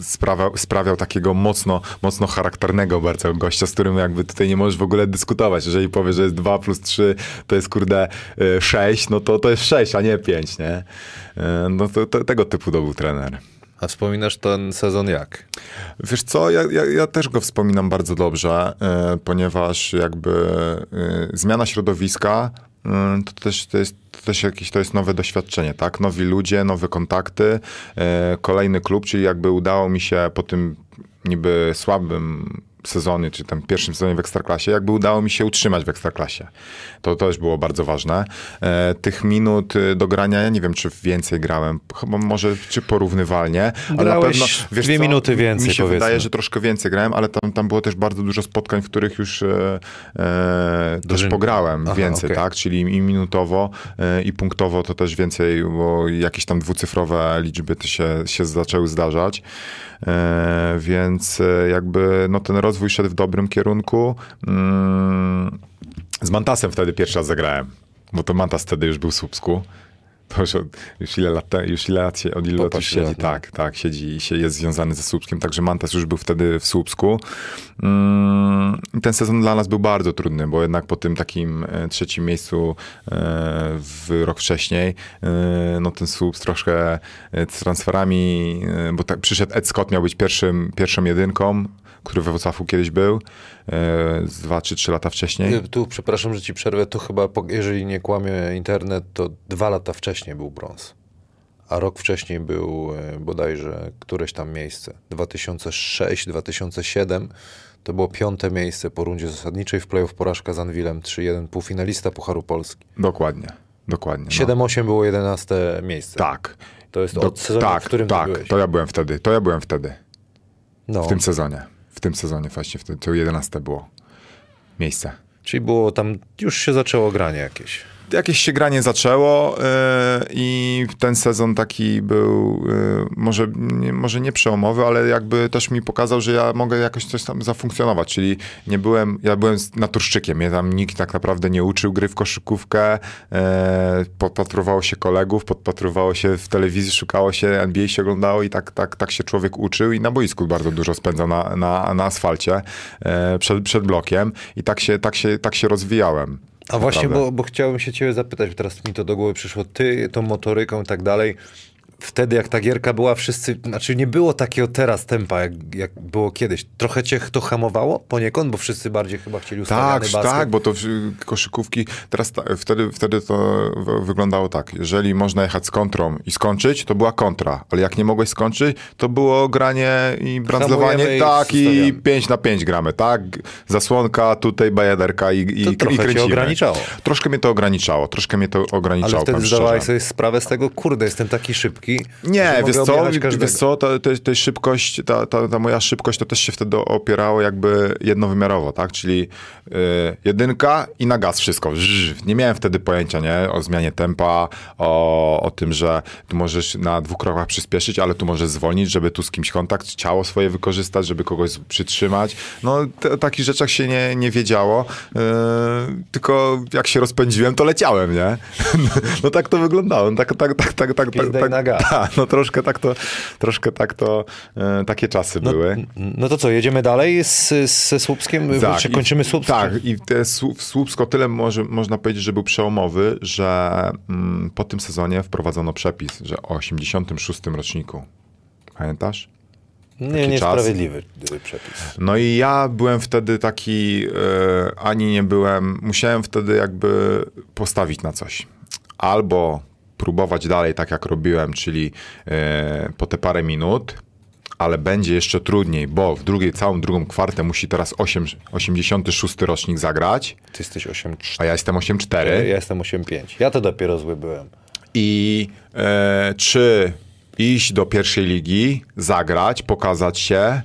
sprawiał, sprawiał takiego mocno, mocno charakternego bardzo gościa, z którym jakby tutaj nie możesz w ogóle dyskutować. Jeżeli powie, że jest 2 plus 3, to jest kurde 6, no to to jest 6, a nie 5, nie? E, No to, to tego typu to był trener. A wspominasz ten sezon jak? Wiesz co, ja, ja, ja też go wspominam bardzo dobrze, e, ponieważ jakby e, zmiana środowiska e, to też, to jest też jakieś to jest nowe doświadczenie, tak? Nowi ludzie, nowe kontakty, e, kolejny klub, czyli jakby udało mi się po tym niby słabym sezony, czy tam pierwszym sezonie w Ekstraklasie, jakby udało mi się utrzymać w Ekstraklasie. To też było bardzo ważne. E, tych minut e, do grania, ja nie wiem, czy więcej grałem, chyba może, czy porównywalnie, ale na pewno, dwie minuty więcej, Mi się powiedzmy. wydaje, że troszkę więcej grałem, ale tam, tam było też bardzo dużo spotkań, w których już e, e, też Dużym- pograłem Aha, więcej, okej. tak? Czyli i minutowo, e, i punktowo to też więcej, bo jakieś tam dwucyfrowe liczby to się, się zaczęły zdarzać. E, więc jakby no, ten rozwój szedł w dobrym kierunku. Mm, z Mantasem wtedy pierwszy raz zagrałem, bo to Mantas wtedy już był w Słupsku. To już, od, już ile lat, już ile lat się, od ilu lat już siedzi, lat, no. tak, tak, siedzi i się jest związany ze Słupskiem, także Mantas już był wtedy w Słupsku. Mm, ten sezon dla nas był bardzo trudny, bo jednak po tym takim e, trzecim miejscu e, w rok wcześniej, e, no ten Słups troszkę z transferami, bo tak przyszedł Ed Scott, miał być pierwszym, pierwszą jedynką, który we Wrocławiu kiedyś był, e, z dwa czy trzy lata wcześniej. Y, Tu, przepraszam, że ci przerwę, to chyba, jeżeli nie kłamie internet, to dwa lata wcześniej był brąz. A rok wcześniej był y, bodajże któreś tam miejsce. 2006, 2007 to było piąte miejsce po rundzie zasadniczej w playoff porażka z Anwilem 3-1, półfinalista Pucharu Polski. Dokładnie, dokładnie. no. 7-8 było 11 miejsce. Tak. To jest Do- od sezonu, tak, w którym tak, byłeś. to ja byłem wtedy, to ja byłem wtedy, No, w tym sezonie. W tym sezonie właśnie, wtedy, to 11 było miejsce. czyli było tam, już się zaczęło granie jakieś. Jakieś się granie zaczęło yy, i ten sezon taki był yy, może, nie, może nie przełomowy, ale jakby też mi pokazał, że ja mogę jakoś coś tam zafunkcjonować, czyli nie byłem, ja byłem naturszczykiem, mnie tam nikt tak naprawdę nie uczył gry w koszykówkę, yy, podpatrowało się kolegów, podpatrowało się w telewizji, szukało się, NBA się oglądało i tak, tak, tak się człowiek uczył i na boisku bardzo dużo spędzał na, na, na asfalcie przed, przed blokiem. I tak się, tak się, tak się rozwijałem. A właśnie, bo, bo chciałem się ciebie zapytać, bo teraz mi to do głowy przyszło, ty tą motoryką i tak dalej, wtedy jak ta gierka była, wszyscy, znaczy nie było takiego teraz tempa, jak, jak było kiedyś. Trochę cię to hamowało poniekąd, bo wszyscy bardziej chyba chcieli ustawiany Tak, basket. tak, bo to koszykówki, teraz ta, wtedy, wtedy to wyglądało tak, jeżeli można jechać z kontrą i skończyć, to była kontra, ale jak nie mogłeś skończyć, to było granie i brandzlowanie, i tak, i zostawiamy. 5 na 5 gramy, tak, zasłonka, tutaj bajaderka i, i, To i trochę kręcimy. ograniczało. Troszkę mnie to ograniczało, troszkę mnie to ograniczało, Ale wtedy zdawałeś sobie sprawę z tego, kurde, jestem taki szybki. Że Nie, wiesz co, wiesz co, ta, ta, ta szybkość, ta, ta, ta moja szybkość to też się wtedy opierało jakby jednowymiarowo, tak? Czyli y, jedynka i na gaz wszystko. Nie miałem wtedy pojęcia, nie? O zmianie tempa, o, o tym, że tu możesz na dwóch krokach przyspieszyć, ale tu możesz zwolnić, żeby tu z kimś kontakt, ciało swoje wykorzystać, żeby kogoś przytrzymać. No, o takich rzeczach się nie, nie wiedziało, y, tylko jak się rozpędziłem, to leciałem, nie? [LAUGHS] No tak to wyglądało, tak, tak, tak, tak, tak, Pizda tak, i [LAUGHS] tak, no troszkę tak to, troszkę tak to, e, takie czasy no, były. no to co, jedziemy dalej z, ze Słupskiem? Czy i- kończymy Słupsk? Tak, i te Słup- Słupsko tyle może, można powiedzieć, że był przełomowy, że mm, po tym sezonie wprowadzono przepis, że o 86 roczniku. Pamiętasz? Nie, niesprawiedliwy y, przepis. No i ja byłem wtedy taki, e, ani nie byłem, musiałem wtedy jakby postawić na coś. Albo próbować dalej tak jak robiłem, czyli e, po te parę minut, ale będzie jeszcze trudniej, bo w drugiej, całą drugą kwartę musi teraz 8, 86 rocznik zagrać, Ty jesteś 8-4. a ja jestem 8-4. Ja jestem 8-5. Ja to dopiero zły byłem. I e, czy iść do pierwszej ligi, zagrać, pokazać się.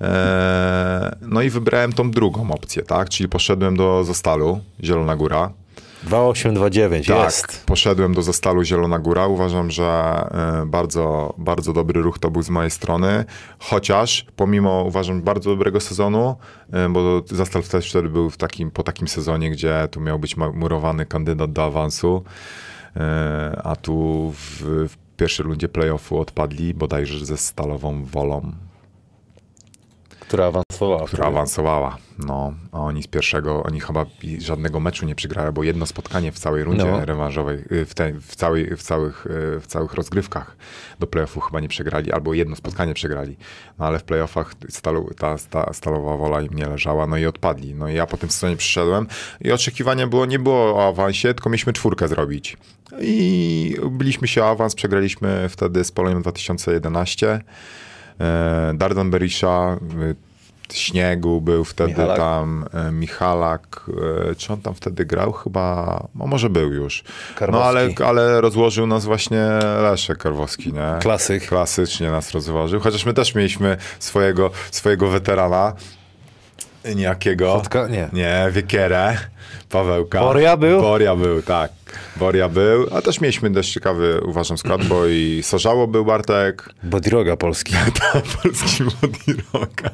E, no i wybrałem tą drugą opcję, tak? Czyli poszedłem do Zostalu, Zielona Góra. 2-8-2-9, Tak, jest. poszedłem do Zostalu Zielona Góra. Uważam, że e, bardzo, bardzo dobry ruch to był z mojej strony. Chociaż pomimo, uważam, bardzo dobrego sezonu, e, bo Zastal też wtedy był w takim, po takim sezonie, gdzie tu miał być murowany kandydat do awansu, e, a tu w, w pierwszej rundzie playoffu odpadli bodajże ze Stalową Wolą, Która awansowała. która awansowała. No, a oni z pierwszego, oni chyba żadnego meczu nie przegrali, bo jedno spotkanie w całej rundzie No. rewanżowej, y, w, te, w, całej, w, całych, y, w całych rozgrywkach do playoffu chyba nie przegrali, albo jedno spotkanie przegrali. No ale w playoffach stalu, ta, ta stalowa wola im nie leżała, no i odpadli. No i ja po tym sezonie przyszedłem i oczekiwanie było, nie było o awansie, tylko mieliśmy czwórkę zrobić. I byliśmy się awans, przegraliśmy wtedy z Poloniem 2011. E, Dardan Berisha, y, Śniegu był wtedy Michalak. tam, e, Michalak, e, czy on tam wtedy grał? Chyba, no może był już. No Karwowski. ale, ale rozłożył nas właśnie Leszek Karwowski, nie? Klasyk. Klasycznie nas rozłożył, chociaż my też mieliśmy swojego, swojego weterana, niejakiego. Kotka? Nie. Nie, Wiekierę, Pawełka. Boria był? Boria był, tak. Boria był, a też mieliśmy dość ciekawy, uważam, skład, bo i Sorzało był Bartek, Bodroga Polski. [LAUGHS] polski Modiroka.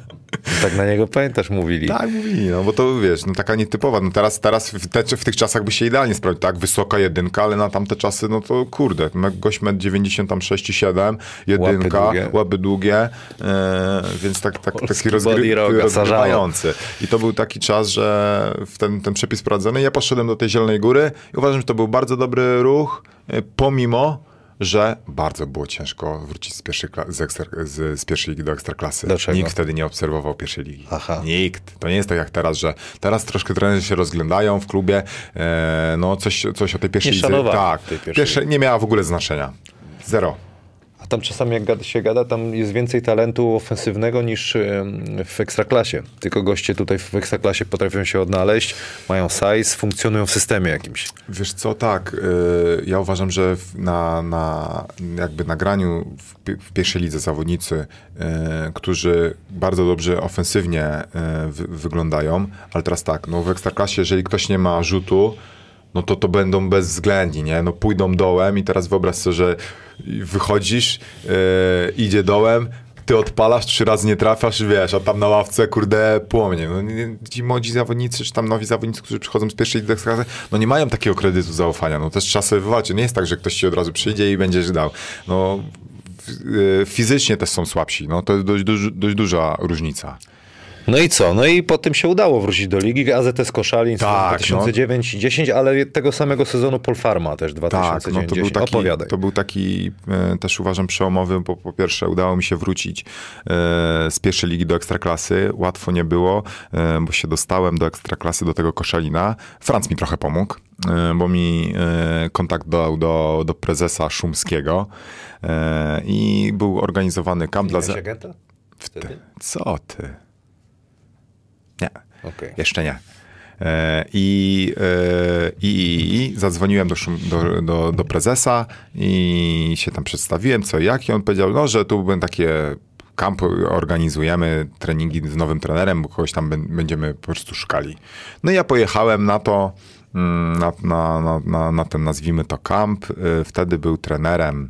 Tak na niego pamiętasz, mówili. Tak, mówili, no bo to wiesz, no taka nietypowa. No teraz, teraz w, te, w tych czasach by się idealnie sprawdził, tak? Wysoka jedynka, ale na tamte czasy, no to kurde, me- gość metr 96,7, jedynka, długie. łapy długie, e, więc tak, tak, Polski taki rozgry, rozgrywający. I to był taki czas, że w ten, ten przepis wprowadzony, ja poszedłem do tej Zielonej Góry i uważam, że to był bardzo dobry ruch, e, pomimo że bardzo było ciężko wrócić z pierwszej, z, ekstra, z, z pierwszej ligi do ekstraklasy. Dlaczego? Nikt wtedy nie obserwował pierwszej ligi. Aha. Nikt. To nie jest tak jak teraz, że teraz troszkę trenerzy się rozglądają w klubie, e, no coś, coś o tej pierwszej Nie lidze. Tak, tej pierwszej pierwsze nie miała w ogóle znaczenia. Zero. A tam czasami jak się gada, tam jest więcej talentu ofensywnego niż w Ekstraklasie. Tylko goście tutaj w Ekstraklasie potrafią się odnaleźć, mają size, funkcjonują w systemie jakimś. Wiesz co, tak, y, ja uważam, że na, na jakby nagraniu w, pi- w pierwszej lidze zawodnicy, y, którzy bardzo dobrze ofensywnie y, wy, wyglądają, ale teraz tak, no w Ekstraklasie, jeżeli ktoś nie ma rzutu, no to to będą bezwzględni, nie? No pójdą dołem i teraz wyobraź sobie, że wychodzisz, y, idzie dołem, ty odpalasz, trzy razy nie trafiasz, wiesz, a tam na ławce, kurde, płomienie. No, nie- ci młodzi zawodnicy, czy tam nowi zawodnicy, którzy przychodzą z pierwszej ligi ekstraklasy, no nie mają takiego kredytu zaufania. No też trzeba sobie wywalczyć. Nie jest tak, że ktoś ci od razu przyjdzie i będziesz dał. No y, fizycznie też są słabsi. No to jest dość, duży- dość duża różnica. No i co? No i potem się udało wrócić do ligi. AZS Koszalin Tak, 2009 10, ale tego samego sezonu Polfarma też Tak, 2009 no to był taki, Opowiadaj. to był taki e, też uważam przełomowy, bo po pierwsze udało mi się wrócić e, z pierwszej ligi do Ekstraklasy. Łatwo nie było, e, bo się dostałem do Ekstraklasy, do tego Koszalina. Franc mi trochę pomógł, bo mi kontakt dał do, do prezesa Szumskiego i był organizowany kamp dla... Agenta? Wtedy? co ty? Nie. Okej. Jeszcze nie. E, I, e, i, i, I zadzwoniłem do, szum- do, do, do prezesa i się tam przedstawiłem, co jak. I on powiedział, no, że tu będą takie kamp organizujemy, treningi z nowym trenerem, bo kogoś tam bę- będziemy po prostu szukali. No i ja pojechałem na to, mm, na, na, na, na, na ten, nazwijmy to kamp. E, Wtedy był trenerem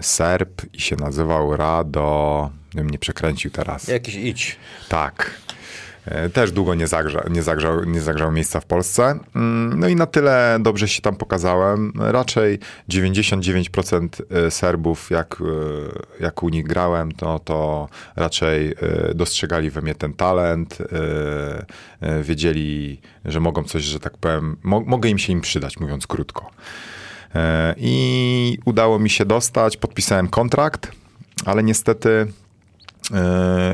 Serb i się nazywał Rado, nie przekręcił teraz. Jakiś idź. Tak. E, Też długo nie, zagrza, nie, zagrzał, nie zagrzał miejsca w Polsce. Mm, No i na tyle dobrze się tam pokazałem. Raczej 99% Serbów, jak, e, jak u nich grałem, to, to raczej e, dostrzegali we mnie ten talent, e, e, wiedzieli, że mogą coś, że tak powiem, mo, mogę im się im przydać, mówiąc krótko. E, I udało mi się dostać, podpisałem kontrakt, ale niestety e,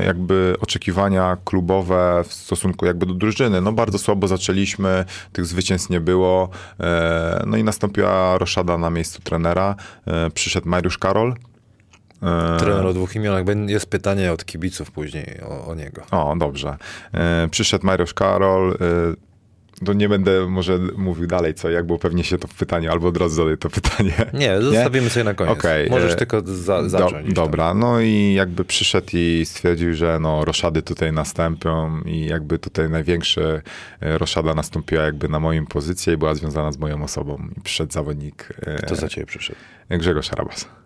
jakby oczekiwania klubowe w stosunku jakby do drużyny. No bardzo słabo zaczęliśmy, tych zwycięstw nie było. E, No i nastąpiła roszada na miejscu trenera. E, Przyszedł Mariusz Karol. E, Trener o dwóch imionach. Jest pytanie od kibiców później o, o niego. O, dobrze. E, Przyszedł Mariusz Karol. To nie będę może mówił dalej co, jak, bo pewnie się to pytanie, albo od razu zadaj to pytanie. [LAUGHS] Nie, zostawimy sobie na koniec. Okej, Możesz e, tylko za, zacząć. Do, dobra, no i jakby przyszedł i stwierdził, że no roszady tutaj nastąpią i jakby tutaj największe e, roszada nastąpiła jakby na moją pozycję i była związana z moją osobą. I przyszedł zawodnik e, Kto za ciebie przyszedł? Grzegorz Arabas.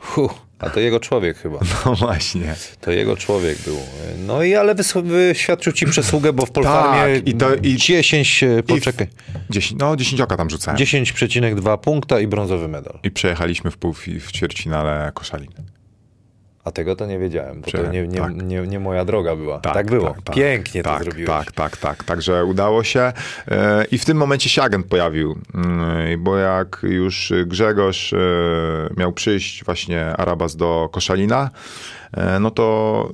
Huh, a to jego człowiek chyba. [LAUGHS] No właśnie. To jego człowiek był. No i ale wyświadczył ci przesługę, bo w Polfarmie Tak, i to- i- 10, e, poczekaj, 10, no 10 oka tam rzucałem. 10,2 punkta i brązowy medal. I przejechaliśmy w pół w ćwierćfinale Koszalin. A tego to nie wiedziałem, bo to Prze- nie, nie, tak. nie, nie moja droga była. Tak, było. Pięknie tak, to zrobiłeś. Tak, tak, tak. Także udało się. E, I w tym momencie się agent pojawił. Mm, Bo jak już Grzegorz e, miał przyjść właśnie Arabas do Koszalina, e, no to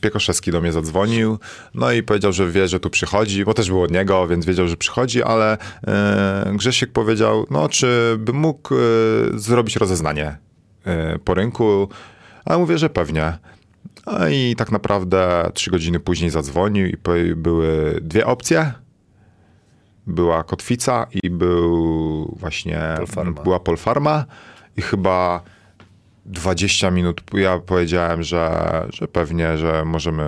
Piekoszewski do mnie zadzwonił, no i powiedział, że wie, że tu przychodzi, bo też było od niego, więc wiedział, że przychodzi, ale Grzesiek powiedział, no czy by mógł zrobić rozeznanie po rynku, a mówię, że pewnie. No i tak naprawdę trzy godziny później zadzwonił i były dwie opcje. Była kotwica i był właśnie Polfarma. była polfarma i chyba 20 minut ja powiedziałem, że, że pewnie, że możemy,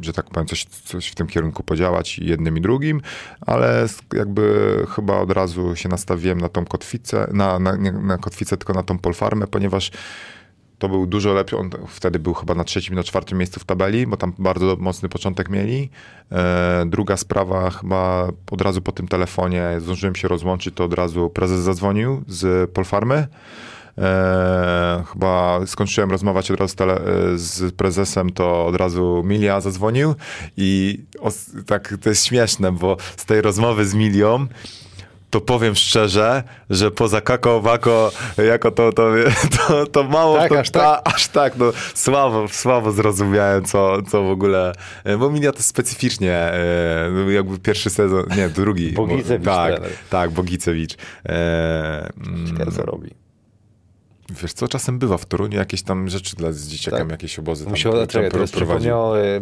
że tak powiem, coś, coś w tym kierunku podziałać jednym i drugim, ale jakby chyba od razu się nastawiłem na tą kotwicę, na, na, nie na kotwicę, tylko na tą polfarmę, ponieważ to był dużo lepszy. On wtedy był chyba na trzecim, na czwartym miejscu w tabeli, bo tam bardzo mocny początek mieli. E, druga sprawa, chyba od razu po tym telefonie zdążyłem się rozłączyć, to od razu prezes zadzwonił z Polfarmy. E, chyba skończyłem rozmawiać od razu tele, e, z prezesem, to od razu Milia zadzwonił i os, tak to jest śmieszne, bo z tej rozmowy z Milią to powiem szczerze, że poza bako, jako to, to, to, to mało, Tak, to, aż tak? ta- aż tak, no słabo, słabo zrozumiałem, co, co w ogóle, e, bo Milia to specyficznie, e, no jakby pierwszy sezon, nie, drugi. bo- Bogicewicz Tak, trener. tak, Bogicewicz. E, mm, Ciekawe, co robi. Wiesz co, czasem bywa w Toruniu jakieś tam rzeczy dla z dzieciakiem, Tak. jakieś obozy tam, Musiał, tam czekaj, teraz przypomniało, y,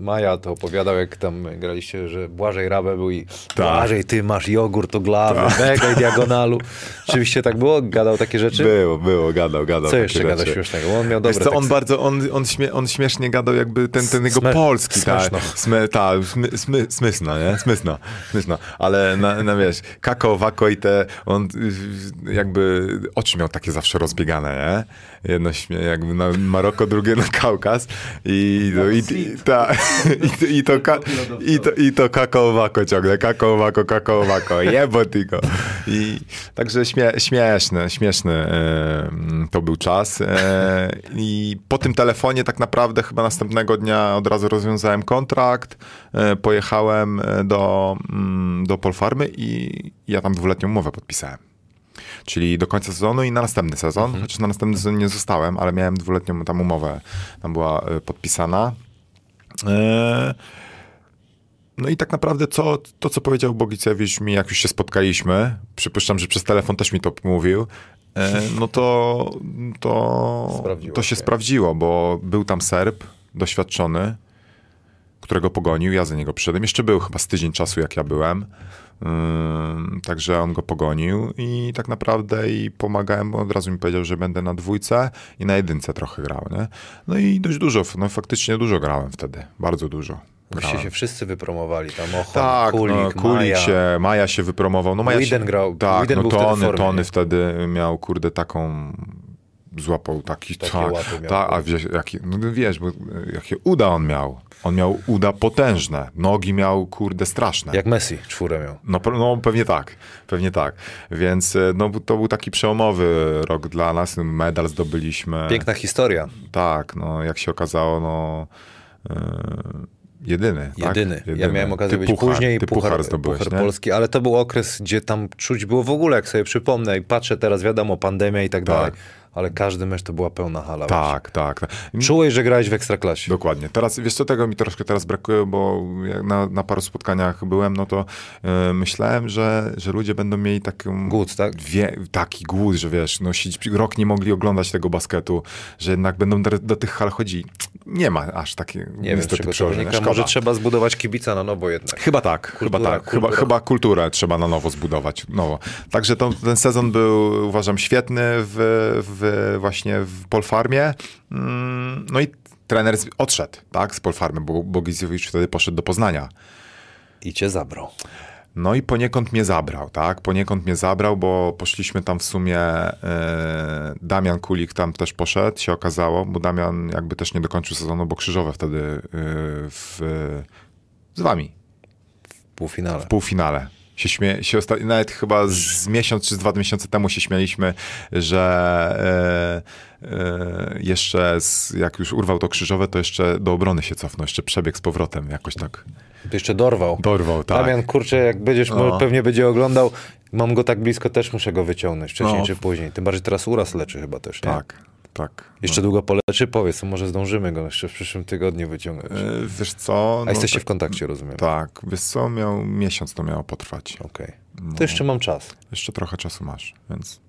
Maja to opowiadał, jak tam graliście, że Błażej Rabę był i Tak. Błażej, ty masz jogurt o glawy, mega i diagonalu. [LAUGHS] Rzeczywiście tak było? Gadał takie rzeczy? Było, było, gadał, gadał. Co jeszcze gada rzeczy. śmiesznego? Bo On miał Wiesz dobre co, on bardzo, on, on, śmie, on śmiesznie gadał jakby ten, ten jego Sme- polski, tak, smeszno. Sme, ta, smy, smy, smysna, nie, smysna, smysna, ale na, na wiesz, kakao, wako i te, on jakby oczy miał takie zawsze rozbiegane, nie, jedno jakby na Maroko, drugie na Kaukaz i, no, i, i, ta, i, to- i, to, ka, i, to, i to kakao, wako ciągle, kakao, wako, kakao, wako, jebo tylko. I także śmie, śmieszny, śmieszny to był czas e, i po tym telefonie tak naprawdę chyba następnego dnia od razu rozwiązałem kontrakt, e, pojechałem e, do, mm, do Polfarmy i ja tam dwuletnią umowę podpisałem. Czyli do końca sezonu i na następny sezon, chociaż na następny sezon nie zostałem, ale miałem dwuletnią tam umowę, tam była e, podpisana. E, no i tak naprawdę co, to, co powiedział Bogicewicz mi, jak już się spotkaliśmy, przypuszczam, że przez telefon też mi to mówił, e, no to, to, Sprawdziło to się się. sprawdziło, bo był tam Serb, doświadczony, którego pogonił, ja za niego przyszedłem. Jeszcze był chyba z tydzień czasu, jak ja byłem. Także on go pogonił i tak naprawdę i pomagałem, bo od razu mi powiedział, że będę na dwójce i na jedynce trochę grał, nie? No i dość dużo, no faktycznie dużo grałem wtedy, bardzo dużo. Grałem. się wszyscy wypromowali, tam Ochon, Tak, Kulik, no, Kulik Maja. się, Maja się wypromował. No, Maja Widen grał, Tak, Widen no był wtedy Tony, formie, Tony nie? wtedy miał, kurde, taką złapał taki, Takie tak, tak, a wiesz, jaki, no wiesz, bo, e, jakie uda on miał. On miał uda potężne, nogi miał, kurde, straszne. Jak Messi, czwórę miał. No, no pewnie tak, pewnie tak. Więc e, no, to był taki przełomowy rok dla nas, medal zdobyliśmy. Piękna historia. Tak, no jak się okazało, no e, jedyny. Jedyny. Tak? Ja Jedyny. miałem okazję Ty być puchar, później ty puchar, zdobyłeś, puchar polski, ale to był okres, gdzie tam czuć było w ogóle, jak sobie przypomnę i patrzę teraz, wiadomo, pandemia i tak, Tak. dalej, ale każdy mecz to była pełna hala. Tak, tak. tak. właśnie. Czułeś, że grałeś w Ekstraklasie. Dokładnie. Teraz, wiesz co, tego mi troszkę teraz brakuje, bo jak na, na paru spotkaniach byłem, no to e, myślałem, że, że ludzie będą mieli taką... Głód, tak? Wie, taki głód, że wiesz, no rok nie mogli oglądać tego basketu, że jednak będą do, do tych hal chodzili. Nie ma aż takiej Nie niestety przełożenia. Może trzeba zbudować kibica na nowo jednak. Chyba tak, chyba Kultura, tak. Chyba, kultura. chyba kulturę trzeba na nowo zbudować. Nowo. Także to, ten sezon był, uważam, świetny w, w właśnie w Polfarmie. Mm, No i trener odszedł, tak, z Polfarmy, bo Bogizowicz wtedy poszedł do Poznania. I cię zabrał. No i poniekąd mnie zabrał, tak? Poniekąd mnie zabrał, bo poszliśmy tam w sumie. E, Damian Kulik tam też poszedł, się okazało, bo Damian jakby też nie dokończył sezonu, bo krzyżowe wtedy e, w, z wami W półfinale. w półfinale. Się śmie, się osta- nawet chyba z miesiąc czy z dwa miesiące temu się śmialiśmy, że e, e, jeszcze z, jak już urwał to krzyżowe, to jeszcze do obrony się cofnął, jeszcze przebieg z powrotem, jakoś tak jeszcze dorwał. dorwał, tak. Damian, kurczę, jak będziesz, No. pewnie będzie oglądał, mam go tak blisko, też muszę go wyciągnąć wcześniej No. czy później. Tym bardziej teraz uraz leczy chyba też, nie? Tak, tak. Jeszcze długo poleczy? Powiedz, może zdążymy go jeszcze w przyszłym tygodniu wyciągnąć. No. E, Wiesz co? A jesteście tak, w kontakcie, rozumiem. Tak, wiesz co, miał miesiąc to miało potrwać. Okej. No. To jeszcze mam czas. Jeszcze trochę czasu masz, więc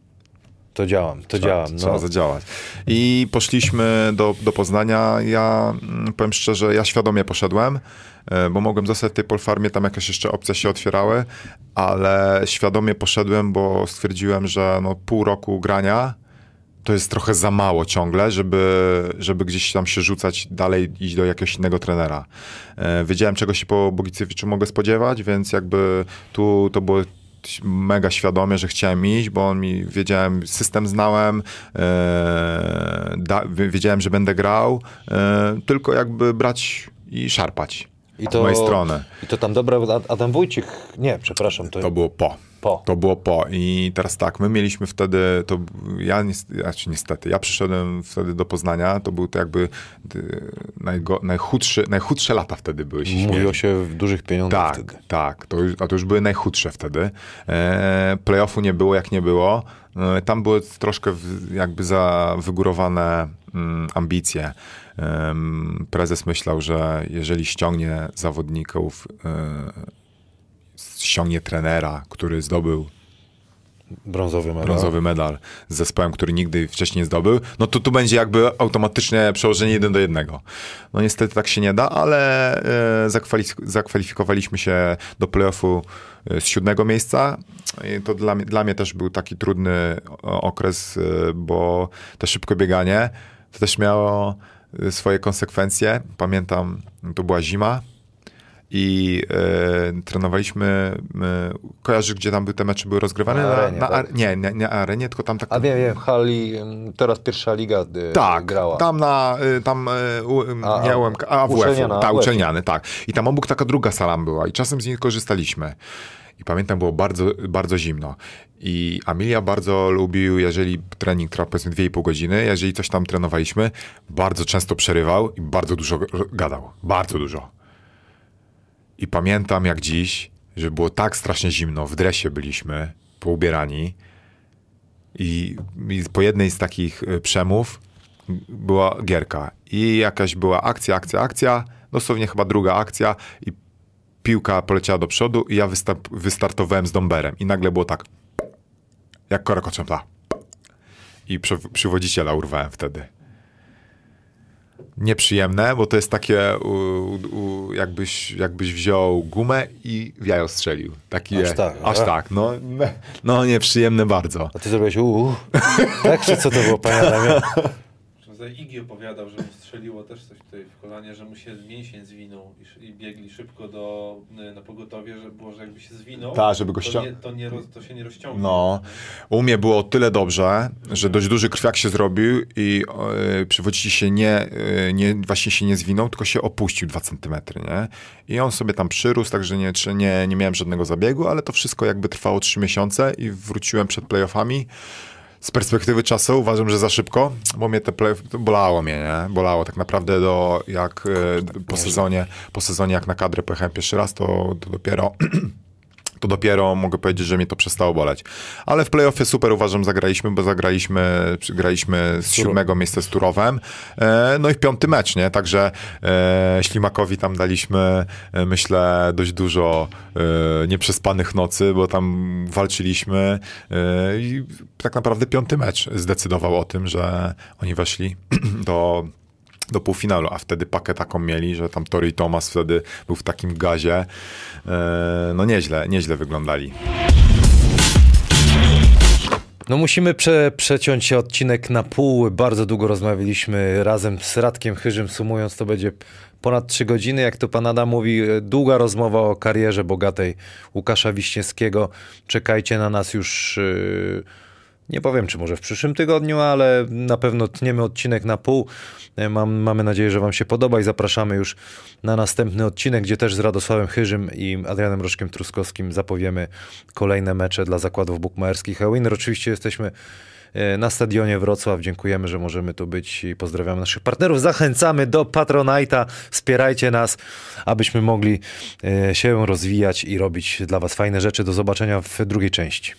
to działam, to Trzeba, działam. trzeba No. zadziałać. I poszliśmy do, do Poznania. Ja mm, powiem szczerze, ja świadomie poszedłem, e, bo mogłem zostać w tej Polfarmie, tam jakieś jeszcze opcje się otwierały, ale świadomie poszedłem, bo stwierdziłem, że no, pół roku grania to jest trochę za mało ciągle, żeby, żeby gdzieś tam się rzucać dalej, iść do jakiegoś innego trenera. E, wiedziałem, czego się po Bogicewiczu mogę spodziewać, więc jakby tu to było mega świadomie, że chciałem iść, bo on mi, wiedziałem, system znałem, e, da, wi- wiedziałem, że będę grał, e, tylko jakby brać i szarpać I z mojej strony. I to tam dobra, Ad- Adam Wójcik, nie, przepraszam, to, To było po. po. To było po. I teraz tak, my mieliśmy wtedy, to ja niestety, znaczy niestety, ja przyszedłem wtedy do Poznania, to był to jakby y, najgo, najchudszy, najchudsze lata wtedy były. się Mówiło się w dużych pieniądzach Tak, wtedy. tak, to a to już były najchudsze wtedy. E, playoffu nie było jak nie było. E, tam były troszkę w, jakby za wygórowane mm, ambicje. Prezes myślał, że jeżeli ściągnie zawodników, e, ściągnie trenera, który zdobył Brązowy medal. brązowy medal z zespołem, który nigdy wcześniej nie zdobył, no to tu będzie jakby automatycznie przełożenie jeden do jednego. No niestety tak się nie da, ale e, zakwalif- zakwalifikowaliśmy się do playoffu e, z siódmego miejsca. I to dla mnie, dla mnie też był taki trudny okres, bo to szybkie bieganie to też miało swoje konsekwencje. Pamiętam, to była zima, i e, trenowaliśmy, e, kojarzysz, gdzie tam były te mecze były rozgrywane? Na arenie, tak? ar- nie, nie, nie arenie, tylko tam tak... A wiem, wiem, w hali, ym, teraz pierwsza liga y, tak, grała. tam na, y, tam, y, u, y, A, nie UMK, a WF, Uczelniana, tak, WF. uczelniany, tak. I tam obok taka druga sala była i czasem z niej korzystaliśmy. I pamiętam, było bardzo, bardzo zimno. I Amelia bardzo lubił, jeżeli trening trwał powiedzmy 2,5 godziny, jeżeli coś tam trenowaliśmy, bardzo często przerywał i bardzo dużo gadał. Bardzo dużo. I pamiętam jak dziś, że było tak strasznie zimno, w dresie byliśmy, poubierani i, i po jednej z takich y, przemów była gierka i jakaś była akcja, akcja, akcja, dosłownie chyba druga akcja i piłka poleciała do przodu i ja wystar- wystartowałem z domberem i nagle było tak jak korokoczępla i przy, przywodziciela urwałem wtedy. Nieprzyjemne, bo to jest takie, u, u, jakbyś, jakbyś wziął gumę i w jajo strzelił. Taki Aż tak, Aż a? tak, no, no nieprzyjemne bardzo. A ty zrobiłeś uuu. tak, czy co to było, panie Adamie? [LAUGHS] Że Igi opowiadał, że mu strzeliło też coś tutaj w kolanie, że mu się mięsień zwinął i, i biegli szybko do, y, na pogotowie, że było, że jakby się zwinął, Tak, żeby go to, nie, to, nie to się nie rozciągnie. No, u mnie było o tyle dobrze, że dość duży krwiak się zrobił i yy, się nie, y, nie, właśnie się nie zwinął, tylko się opuścił 2 centymetry, nie? I on sobie tam przyrósł, także nie, nie, nie miałem żadnego zabiegu, ale to wszystko jakby trwało 3 miesiące i wróciłem przed playoffami. Z perspektywy czasu uważam, że za szybko, bo mnie te playoff, bolało mnie, nie? Bolało tak naprawdę do, jak e, po sezonie, po sezonie jak na kadrę pojechałem pierwszy raz, to, to dopiero [CLEARS THROAT] to dopiero mogę powiedzieć, że mnie to przestało boleć. Ale w playoffie super uważam zagraliśmy, bo zagraliśmy, graliśmy z siódmego miejsca z Turowem, e, no i w piąty mecz, nie? Także e, Ślimakowi tam daliśmy, e, myślę, dość dużo e, nieprzespanych nocy, bo tam walczyliśmy e, i tak naprawdę piąty mecz zdecydował o tym, że oni weszli [CLEARS THROAT] do do półfinalu, a wtedy pakę taką mieli, że tam Tori Thomas wtedy był w takim gazie. E, no nieźle, nieźle wyglądali. No musimy prze, przeciąć odcinek na pół. Bardzo długo rozmawialiśmy razem z Radkiem Chyżym. Sumując to będzie ponad trzy godziny. Jak to pan Adam mówi, e, długa rozmowa o karierze bogatej Łukasza Wiśniewskiego. Czekajcie na nas już... yy, Nie powiem, czy może w przyszłym tygodniu, ale na pewno tniemy odcinek na pół. E, Mam, mamy nadzieję, że Wam się podoba i zapraszamy już na następny odcinek, gdzie też z Radosławem Chyżym i Adrianem Rożkiem Truskowskim zapowiemy kolejne mecze dla zakładów bukmacherskich. A Winner oczywiście jesteśmy e, na stadionie Wrocław. Dziękujemy, że możemy tu być i pozdrawiamy naszych partnerów. Zachęcamy do Patronite'a. Wspierajcie nas, abyśmy mogli e, się rozwijać i robić dla Was fajne rzeczy. Do zobaczenia w drugiej części.